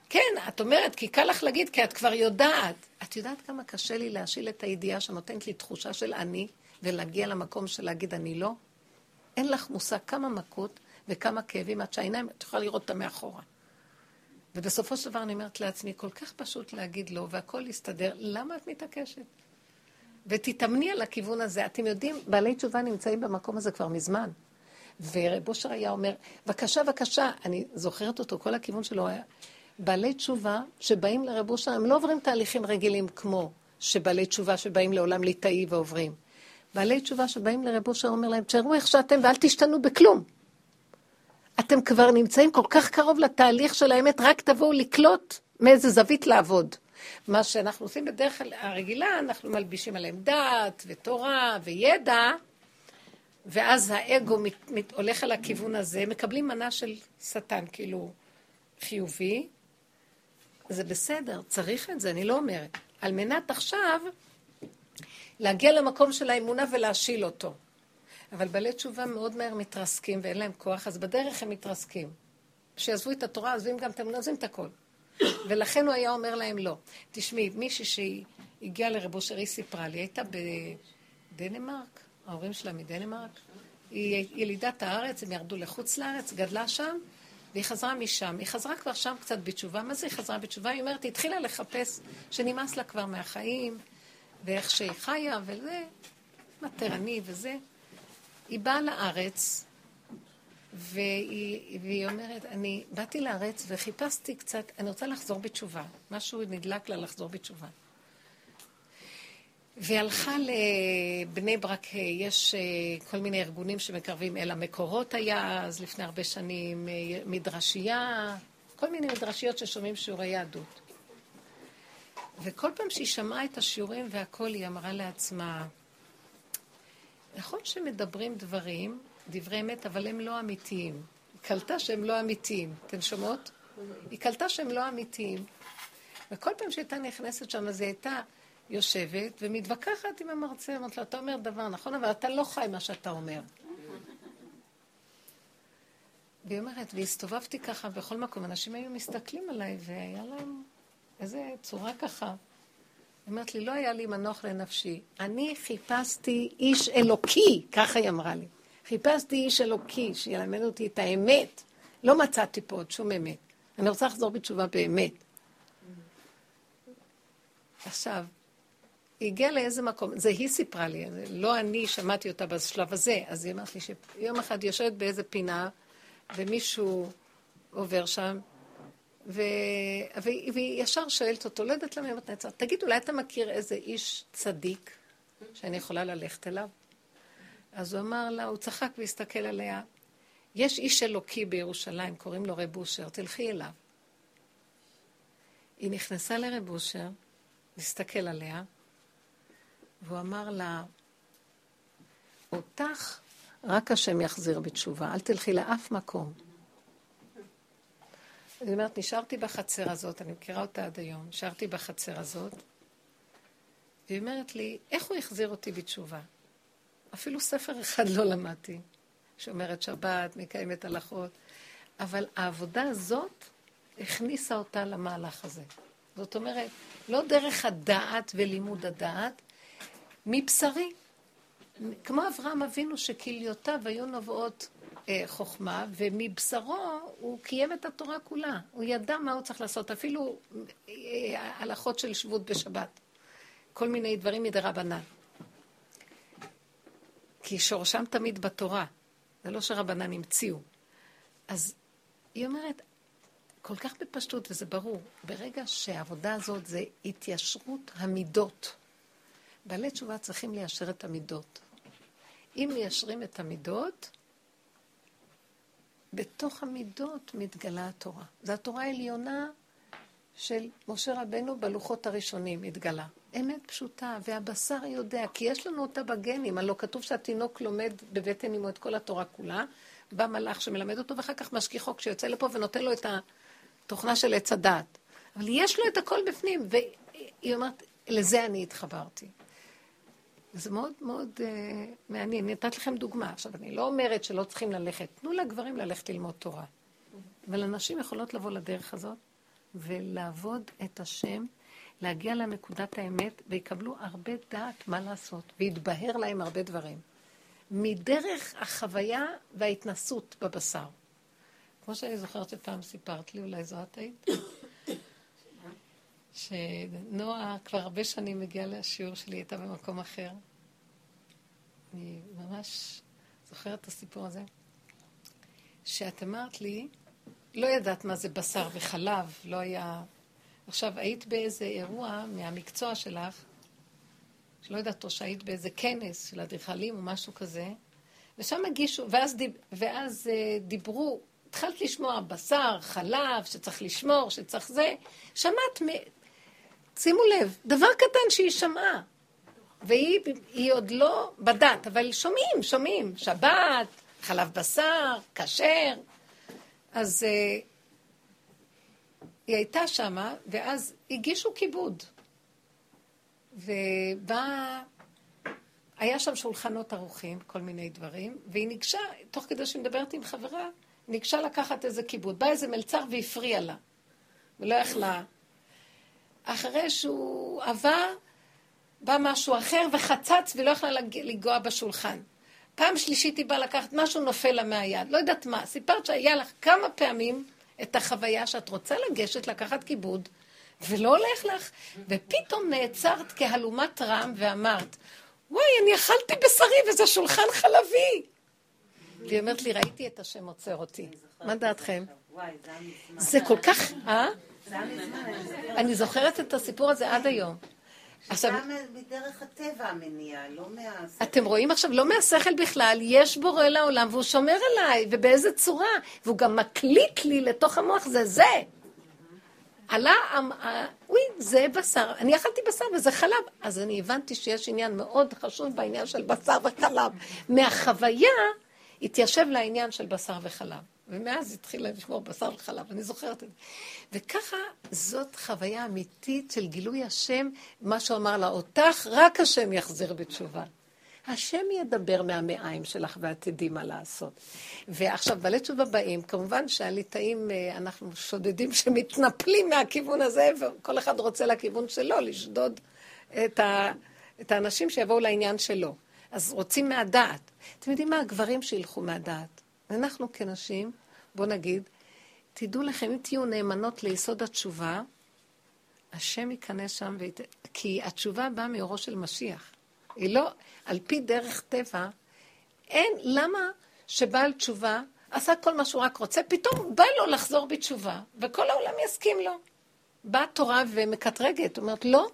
כן, את אומרת, כי קל לך להגיד, כי את כבר יודעת. את יודעת כמה קשה לי להשיל את הידיעה שנותנת לי תחושה של אני, ולהגיע למקום של להגיד אני לא? אין לך מושג כמה מכות וכמה כאבים, עד שהעיניים, את יכולה לראות אותם מאחורה. ובסופו של דבר אני אומרת לעצמי, כל כך פשוט להגיד לא, והכל יסתדר, למה את מתעקשת? ותתאמני על הכיוון הזה. אתם יודעים, בעלי תשובה נמצאים במקום הזה כבר מזמן. ורב אושר היה אומר, בבקשה, בבקשה, אני זוכרת אותו, כל הכיוון שלו היה, בעלי תשובה שבאים לרב אושר, הם לא עוברים תהליכים רגילים כמו שבעלי תשובה שבאים לעולם ליטאי ועוברים. בעלי תשובה שבאים לרב אושר אומר להם, תשארו איך שאתם ואל תשתנו בכלום. אתם כבר נמצאים כל כך קרוב לתהליך של האמת, רק תבואו לקלוט מאיזה זווית לעבוד. מה שאנחנו עושים בדרך הרגילה, אנחנו מלבישים עליהם דת ותורה וידע, ואז האגו מת, מת, הולך על הכיוון הזה, מקבלים מנה של שטן, כאילו חיובי, זה בסדר, צריך את זה, אני לא אומרת. על מנת עכשיו להגיע למקום של האמונה ולהשיל אותו. אבל בעלי תשובה מאוד מהר מתרסקים ואין להם כוח, אז בדרך הם מתרסקים. שיעזבו את התורה, עוזבים גם את האמונה, עוזבים את הכל. ולכן הוא היה אומר להם לא. תשמעי, מישהי שהגיעה לרב אושר, היא סיפרה לי, הייתה בדנמרק, ההורים שלה מדנמרק, היא ילידת הארץ, הם ירדו לחוץ לארץ, גדלה שם, והיא חזרה משם. היא חזרה כבר שם קצת בתשובה. מה זה היא חזרה בתשובה? היא אומרת, היא התחילה לחפש שנמאס לה כבר מהחיים, ואיך שהיא חיה, וזה, מתרני וזה. היא באה לארץ, והיא, והיא אומרת, אני באתי לארץ וחיפשתי קצת, אני רוצה לחזור בתשובה. משהו נדלק לה לחזור בתשובה. והיא הלכה לבני ברק, יש אה, כל מיני ארגונים שמקרבים אל המקורות היה, אז לפני הרבה שנים, אה, מדרשייה, כל מיני מדרשיות ששומעים שיעורי יהדות. וכל פעם שהיא שמעה את השיעורים והכל, היא אמרה לעצמה, נכון שמדברים דברים, דברי אמת, אבל הם לא אמיתיים. היא קלטה שהם לא אמיתיים. אתן שומעות? היא קלטה שהם לא אמיתיים. וכל פעם שהייתה נכנסת שם, אז היא הייתה יושבת ומתווכחת עם המרצה, אמרת לו, אתה אומר דבר נכון, אבל אתה לא חי מה שאתה אומר. והיא אומרת, והסתובבתי ככה בכל מקום, אנשים היו מסתכלים עליי, והיה להם איזה צורה ככה. היא אומרת לי, לא היה לי מנוח לנפשי. אני חיפשתי איש אלוקי, ככה היא אמרה לי. חיפשתי איש אלוקי שילמד אותי את האמת. לא מצאתי פה עוד שום אמת. אני רוצה לחזור בתשובה באמת. עכשיו, היא הגיעה לאיזה מקום, זה היא סיפרה לי, לא אני שמעתי אותה בשלב הזה, אז היא אמרת לי שיום אחד יושבת באיזה פינה, ומישהו עובר שם, ו... והיא ישר שואלת אותו, לא יודעת למה היא אומרת תגיד, אולי אתה מכיר איזה איש צדיק שאני יכולה ללכת אליו? אז הוא אמר לה, הוא צחק והסתכל עליה, יש איש אלוקי בירושלים, קוראים לו רב אושר, תלכי אליו. היא נכנסה לרב אושר, הסתכל עליה, והוא אמר לה, אותך רק השם יחזיר בתשובה, אל תלכי לאף מקום. אני אומרת, נשארתי בחצר הזאת, אני מכירה אותה עד היום, נשארתי בחצר הזאת, והיא אומרת לי, איך הוא החזיר אותי בתשובה? אפילו ספר אחד לא למדתי, שומרת שבת, מקיימת הלכות, אבל העבודה הזאת הכניסה אותה למהלך הזה. זאת אומרת, לא דרך הדעת ולימוד הדעת, מבשרי. כמו אברהם אבינו שכליותיו היו נובעות אה, חוכמה, ומבשרו הוא קיים את התורה כולה. הוא ידע מה הוא צריך לעשות, אפילו אה, הלכות של שבות בשבת. כל מיני דברים מדי רבנן. כי שורשם תמיד בתורה. זה לא שרבנן המציאו. אז היא אומרת, כל כך בפשטות, וזה ברור, ברגע שהעבודה הזאת זה התיישרות המידות. בעלי תשובה צריכים ליישר את המידות. אם מיישרים את המידות, בתוך המידות מתגלה התורה. זו התורה העליונה של משה רבנו בלוחות הראשונים התגלה. אמת פשוטה, והבשר יודע, כי יש לנו אותה בגנים, הלא כתוב שהתינוק לומד בבטן אמו את כל התורה כולה, בא מלאך שמלמד אותו, ואחר כך משגיחו כשיוצא לפה ונותן לו את התוכנה של עץ הדעת. אבל יש לו את הכל בפנים, והיא אומרת, לזה אני התחברתי. זה מאוד מאוד uh, מעניין. נתת לכם דוגמה. עכשיו, אני לא אומרת שלא צריכים ללכת. תנו לגברים ללכת ללמוד תורה. אבל הנשים יכולות לבוא לדרך הזאת ולעבוד את השם, להגיע לנקודת האמת, ויקבלו הרבה דעת מה לעשות, ויתבהר להם הרבה דברים. מדרך החוויה וההתנסות בבשר. כמו שאני זוכרת שפעם סיפרת לי, אולי זו את היית, שנועה כבר הרבה שנים מגיעה לשיעור שלי, הייתה במקום אחר. אני ממש זוכרת את הסיפור הזה. שאת אמרת לי, לא ידעת מה זה בשר וחלב, לא היה... עכשיו, היית באיזה אירוע מהמקצוע שלך, שלא יודעת או שהיית באיזה כנס של אדריכלים או משהו כזה, ושם הגישו, ואז, דיב, ואז uh, דיברו, התחלת לשמוע בשר, חלב, שצריך לשמור, שצריך זה, שמעת. שימו לב, דבר קטן שהיא שמעה, והיא עוד לא בדת, אבל שומעים, שומעים, שבת, חלב בשר, כשר. אז uh, היא הייתה שמה, ואז הגישו כיבוד. ובא... היה שם שולחנות ערוכים, כל מיני דברים, והיא ניגשה, תוך כדי שהיא מדברת עם חברה, ניגשה לקחת איזה כיבוד. בא איזה מלצר והפריע לה, ולא יכלה. אחרי שהוא עבר, בא משהו אחר וחצץ ולא יכלה לנגוע בשולחן. פעם שלישית היא באה לקחת משהו, נופל לה מהיד. לא יודעת מה. סיפרת שהיה לך כמה פעמים את החוויה שאת רוצה לגשת, לקחת כיבוד, ולא הולך לך, ופתאום נעצרת כהלומת רעם ואמרת, וואי, אני אכלתי בשרי וזה שולחן חלבי. והיא אומרת לי, ראיתי את השם עוצר אותי. מה דעתכם? זה כל כך... אה? אני זוכרת. את הסיפור הזה עד היום. עכשיו, מדרך הטבע המניע, לא מה... אתם רואים עכשיו, לא מהשכל בכלל, יש בורא לעולם והוא שומר עליי, ובאיזה צורה, והוא גם מקליט לי לתוך המוח, זה זה. עלה, המ- ה- אוי, זה בשר, אני אכלתי בשר וזה חלב. אז אני הבנתי שיש עניין מאוד חשוב בעניין של בשר וחלב. מהחוויה התיישב לעניין של בשר וחלב. ומאז התחילה לשמור בשר וחלב, אני זוכרת את זה. וככה, זאת חוויה אמיתית של גילוי השם, מה שהוא אמר לה, אותך רק השם יחזיר בתשובה. השם ידבר מהמעיים שלך ואת תדעי מה לעשות. ועכשיו, בעלי תשובה באים, כמובן שהליטאים, אה, אנחנו שודדים שמתנפלים מהכיוון הזה, וכל אחד רוצה לכיוון שלו, לשדוד את, ה, את האנשים שיבואו לעניין שלו. אז רוצים מהדעת. אתם יודעים מה? הגברים שילכו מהדעת. אנחנו כנשים, בואו נגיד, תדעו לכם, אם תהיו נאמנות ליסוד התשובה, השם ייכנס שם, וית... כי התשובה באה מאורו של משיח. היא לא, על פי דרך טבע, אין, למה שבעל תשובה עשה כל מה שהוא רק רוצה, פתאום בא לו לחזור בתשובה, וכל העולם יסכים לו. באה התורה ומקטרגת, אומרת, לא,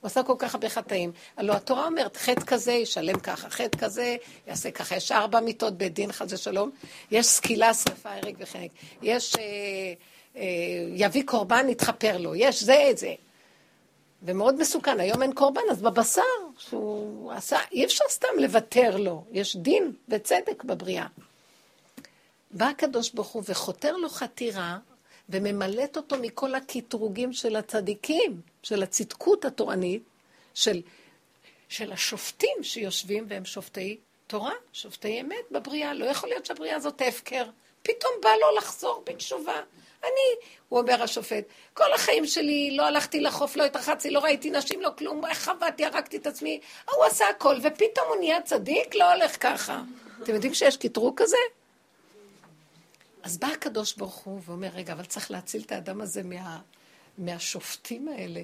הוא עשה כל כך הרבה חטאים. הלוא התורה אומרת, חטא כזה ישלם ככה, חטא כזה יעשה ככה. יש ארבע מיתות בית דין, חס ושלום. יש סקילה, שרפה, הרג וחנק. יש אה, אה, יביא קורבן, יתחפר לו. יש זה, זה. ומאוד מסוכן, היום אין קורבן, אז בבשר שהוא עשה, אי אפשר סתם לוותר לו, יש דין וצדק בבריאה. בא הקדוש ברוך הוא וחותר לו חתירה, וממלאת אותו מכל הקטרוגים של הצדיקים, של הצדקות התורנית, של, של השופטים שיושבים והם שופטי תורה, שופטי אמת בבריאה. לא יכול להיות שהבריאה הזאת הפקר. פתאום בא לו לחזור בתשובה. אני, הוא אומר השופט, כל החיים שלי לא הלכתי לחוף, לא התרחצתי, לא ראיתי נשים, לא כלום, עבדתי, הרגתי את עצמי. הוא עשה הכל, ופתאום הוא נהיה צדיק, לא הולך ככה. אתם יודעים שיש קטרוג כזה? אז בא הקדוש ברוך הוא ואומר, רגע, אבל צריך להציל את האדם הזה מה, מהשופטים האלה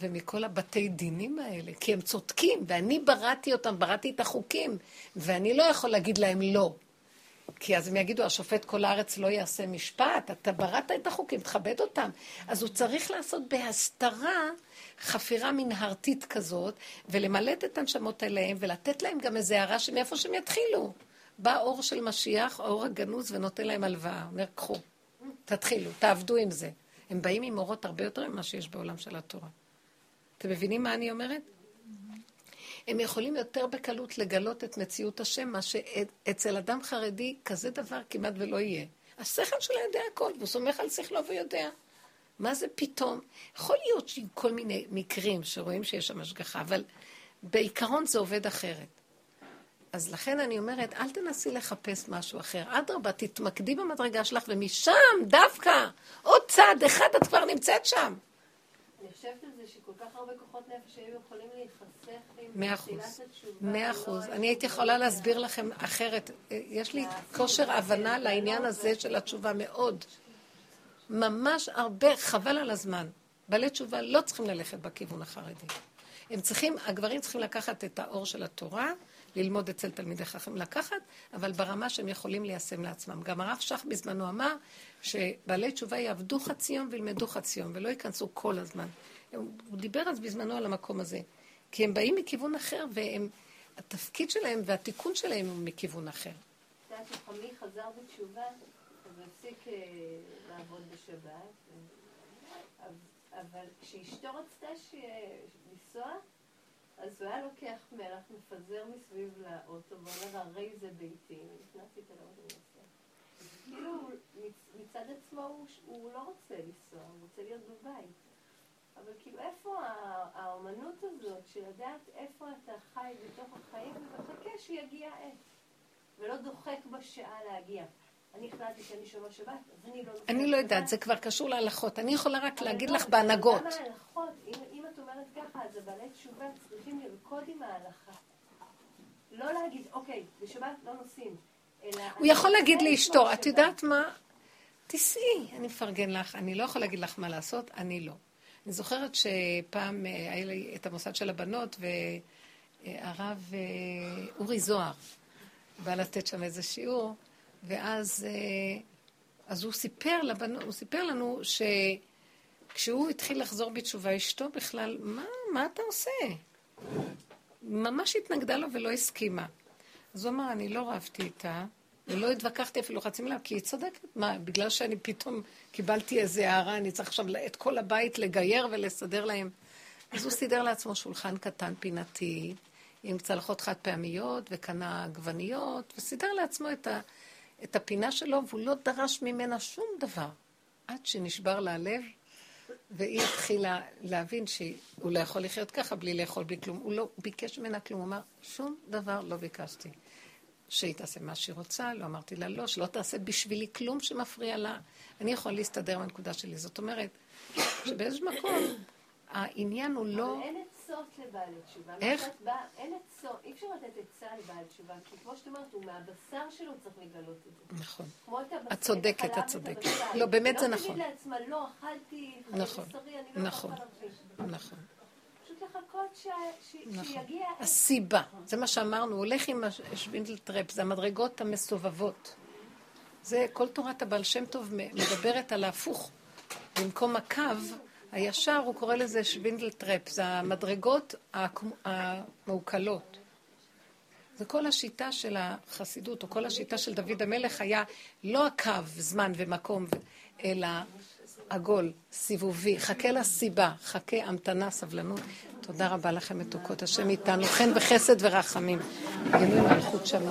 ומכל הבתי דינים האלה, כי הם צודקים, ואני בראתי אותם, בראתי את החוקים, ואני לא יכול להגיד להם לא. כי אז הם יגידו, השופט כל הארץ לא יעשה משפט, אתה בראת את החוקים, תכבד אותם. אז הוא צריך לעשות בהסתרה חפירה מנהרתית כזאת, ולמלט את הנשמות אליהם, ולתת להם גם איזה הערה שמאיפה שהם יתחילו. בא אור של משיח, האור הגנוז, ונותן להם הלוואה. אומר, קחו, תתחילו, תעבדו עם זה. הם באים עם אורות הרבה יותר ממה שיש בעולם של התורה. אתם מבינים מה אני אומרת? הם יכולים יותר בקלות לגלות את מציאות השם, מה שאצל אדם חרדי כזה דבר כמעט ולא יהיה. השכל שלו יודע הכל, והוא סומך על שכלו ויודע. מה זה פתאום? יכול להיות שעם כל מיני מקרים שרואים שיש שם השגחה, אבל בעיקרון זה עובד אחרת. אז לכן אני אומרת, אל תנסי לחפש משהו אחר. אדרבה, תתמקדי במדרגה שלך, ומשם, דווקא, עוד צעד אחד את כבר נמצאת שם. אני חושבת על זה שכל כך הרבה כוחות נפש היו יכולים להיחסך עם מאה אחוז. התשובה, מאה לא אחוז. אני הייתי יכולה להסביר לכם אחרת. יש לי כושר הבנה לעניין הזה של התשובה מאוד. ממש הרבה, חבל על הזמן. בעלי תשובה לא צריכים ללכת בכיוון החרדי. הם צריכים, הגברים צריכים לקחת את האור של התורה, ללמוד אצל תלמידי חכם לקחת, אבל ברמה שהם יכולים ליישם לעצמם. גם הרב שך בזמנו אמר שבעלי תשובה יעבדו חצי יום וילמדו חצי יום, ולא ייכנסו כל הזמן. הוא דיבר אז בזמנו על המקום הזה. כי הם באים מכיוון אחר, והם, התפקיד שלהם והתיקון שלהם הוא מכיוון אחר. את יודעת שחמי חזר בתשובה, אז הפסיק אה, לעבוד בשבת, אבל- כשאשתו רצתה לנסוע, אז הוא היה לוקח מלח, מפזר מסביב לאוטו, ואומר, הרי זה ביתי, ונכנסתי איתה לאוטו ונוסע. כאילו, מצד עצמו הוא, הוא לא רוצה לנסוע, הוא רוצה להיות בבית. אבל כאילו, איפה האומנות הזאת של לדעת איפה אתה חי בתוך החיים ומחכה שיגיע העת, ולא דוחק בשעה להגיע. אני החלטתי שאני שומר שבת, אז אני לא אני לא יודעת. זה כבר קשור להלכות. אני יכולה רק להגיד לא, לך בהנהגות. גם ההלכות, אם, את אומרת ככה, אז הבעלי תשובה צריכים לרקוד עם ההלכה. לא להגיד, אוקיי, בשבת לא נוסעים. הוא יכול להגיד רוצה לאשתו, את שבת." יודעת מה? תיסעי, אני מפרגן לך, אני לא יכול להגיד לך מה לעשות, אני לא. אני זוכרת שפעם אה, היה לי את המוסד של הבנות, והרב אה, אורי זוהר, בא לתת שם איזה שיעור, ואז אה, אז הוא סיפר, לבנו, הוא סיפר לנו שכשהוא התחיל לחזור בתשובה, אשתו בכלל, מה, מה אתה עושה? ממש התנגדה לו ולא הסכימה. אז הוא אמר, אני לא רבתי איתה, ולא התווכחתי אפילו חצי מילה, כי היא צודקת. מה, בגלל שאני פתאום קיבלתי איזה הערה, אני צריך עכשיו את כל הבית לגייר ולסדר להם. אז הוא סידר לעצמו שולחן קטן פינתי, עם צלחות חד פעמיות, וקנה עגבניות, וסידר לעצמו את, ה, את הפינה שלו, והוא לא דרש ממנה שום דבר. עד שנשבר לה הלב, והיא התחילה להבין שהוא לא יכול לחיות ככה בלי לאכול בלי כלום. הוא לא ביקש ממנה כלום, הוא אמר, שום דבר לא ביקשתי. שהיא תעשה מה שהיא רוצה, לא אמרתי לה לא, שלא תעשה בשבילי כלום שמפריע לה. אני יכול להסתדר מהנקודה שלי. זאת אומרת, שבאיזשהו מקום, העניין הוא לא... אבל אין עצות לבעל תשובה. איך? באה- אין עצות, אי אפשר לתת עצה לבעל תשובה, כי כמו שאת אומרת, הוא מהבשר שלו צריך לגלות את זה. נכון. את צודקת, את צודקת. הבשר. לא, באמת זה לא נכון. תגיד לעצמה, לא, אכלתי, נכון, לא נכון. נכון. ש- ש- נכון. שיגיע... הסיבה, זה מה שאמרנו, הולך עם השווינדלטרפ, זה המדרגות המסובבות. זה, כל תורת הבעל שם טוב מדברת על ההפוך. במקום הקו הישר, הוא קורא לזה שווינדלטרפ, זה המדרגות המעוקלות. זה כל השיטה של החסידות, או כל השיטה של דוד המלך היה לא הקו, זמן ומקום, אלא עגול, סיבובי. חכה לסיבה, חכה המתנה, סבלנות. תודה רבה לכם, מתוקות. השם איתנו, חן וחסד ורחמים. גילוי מלכות שמיים.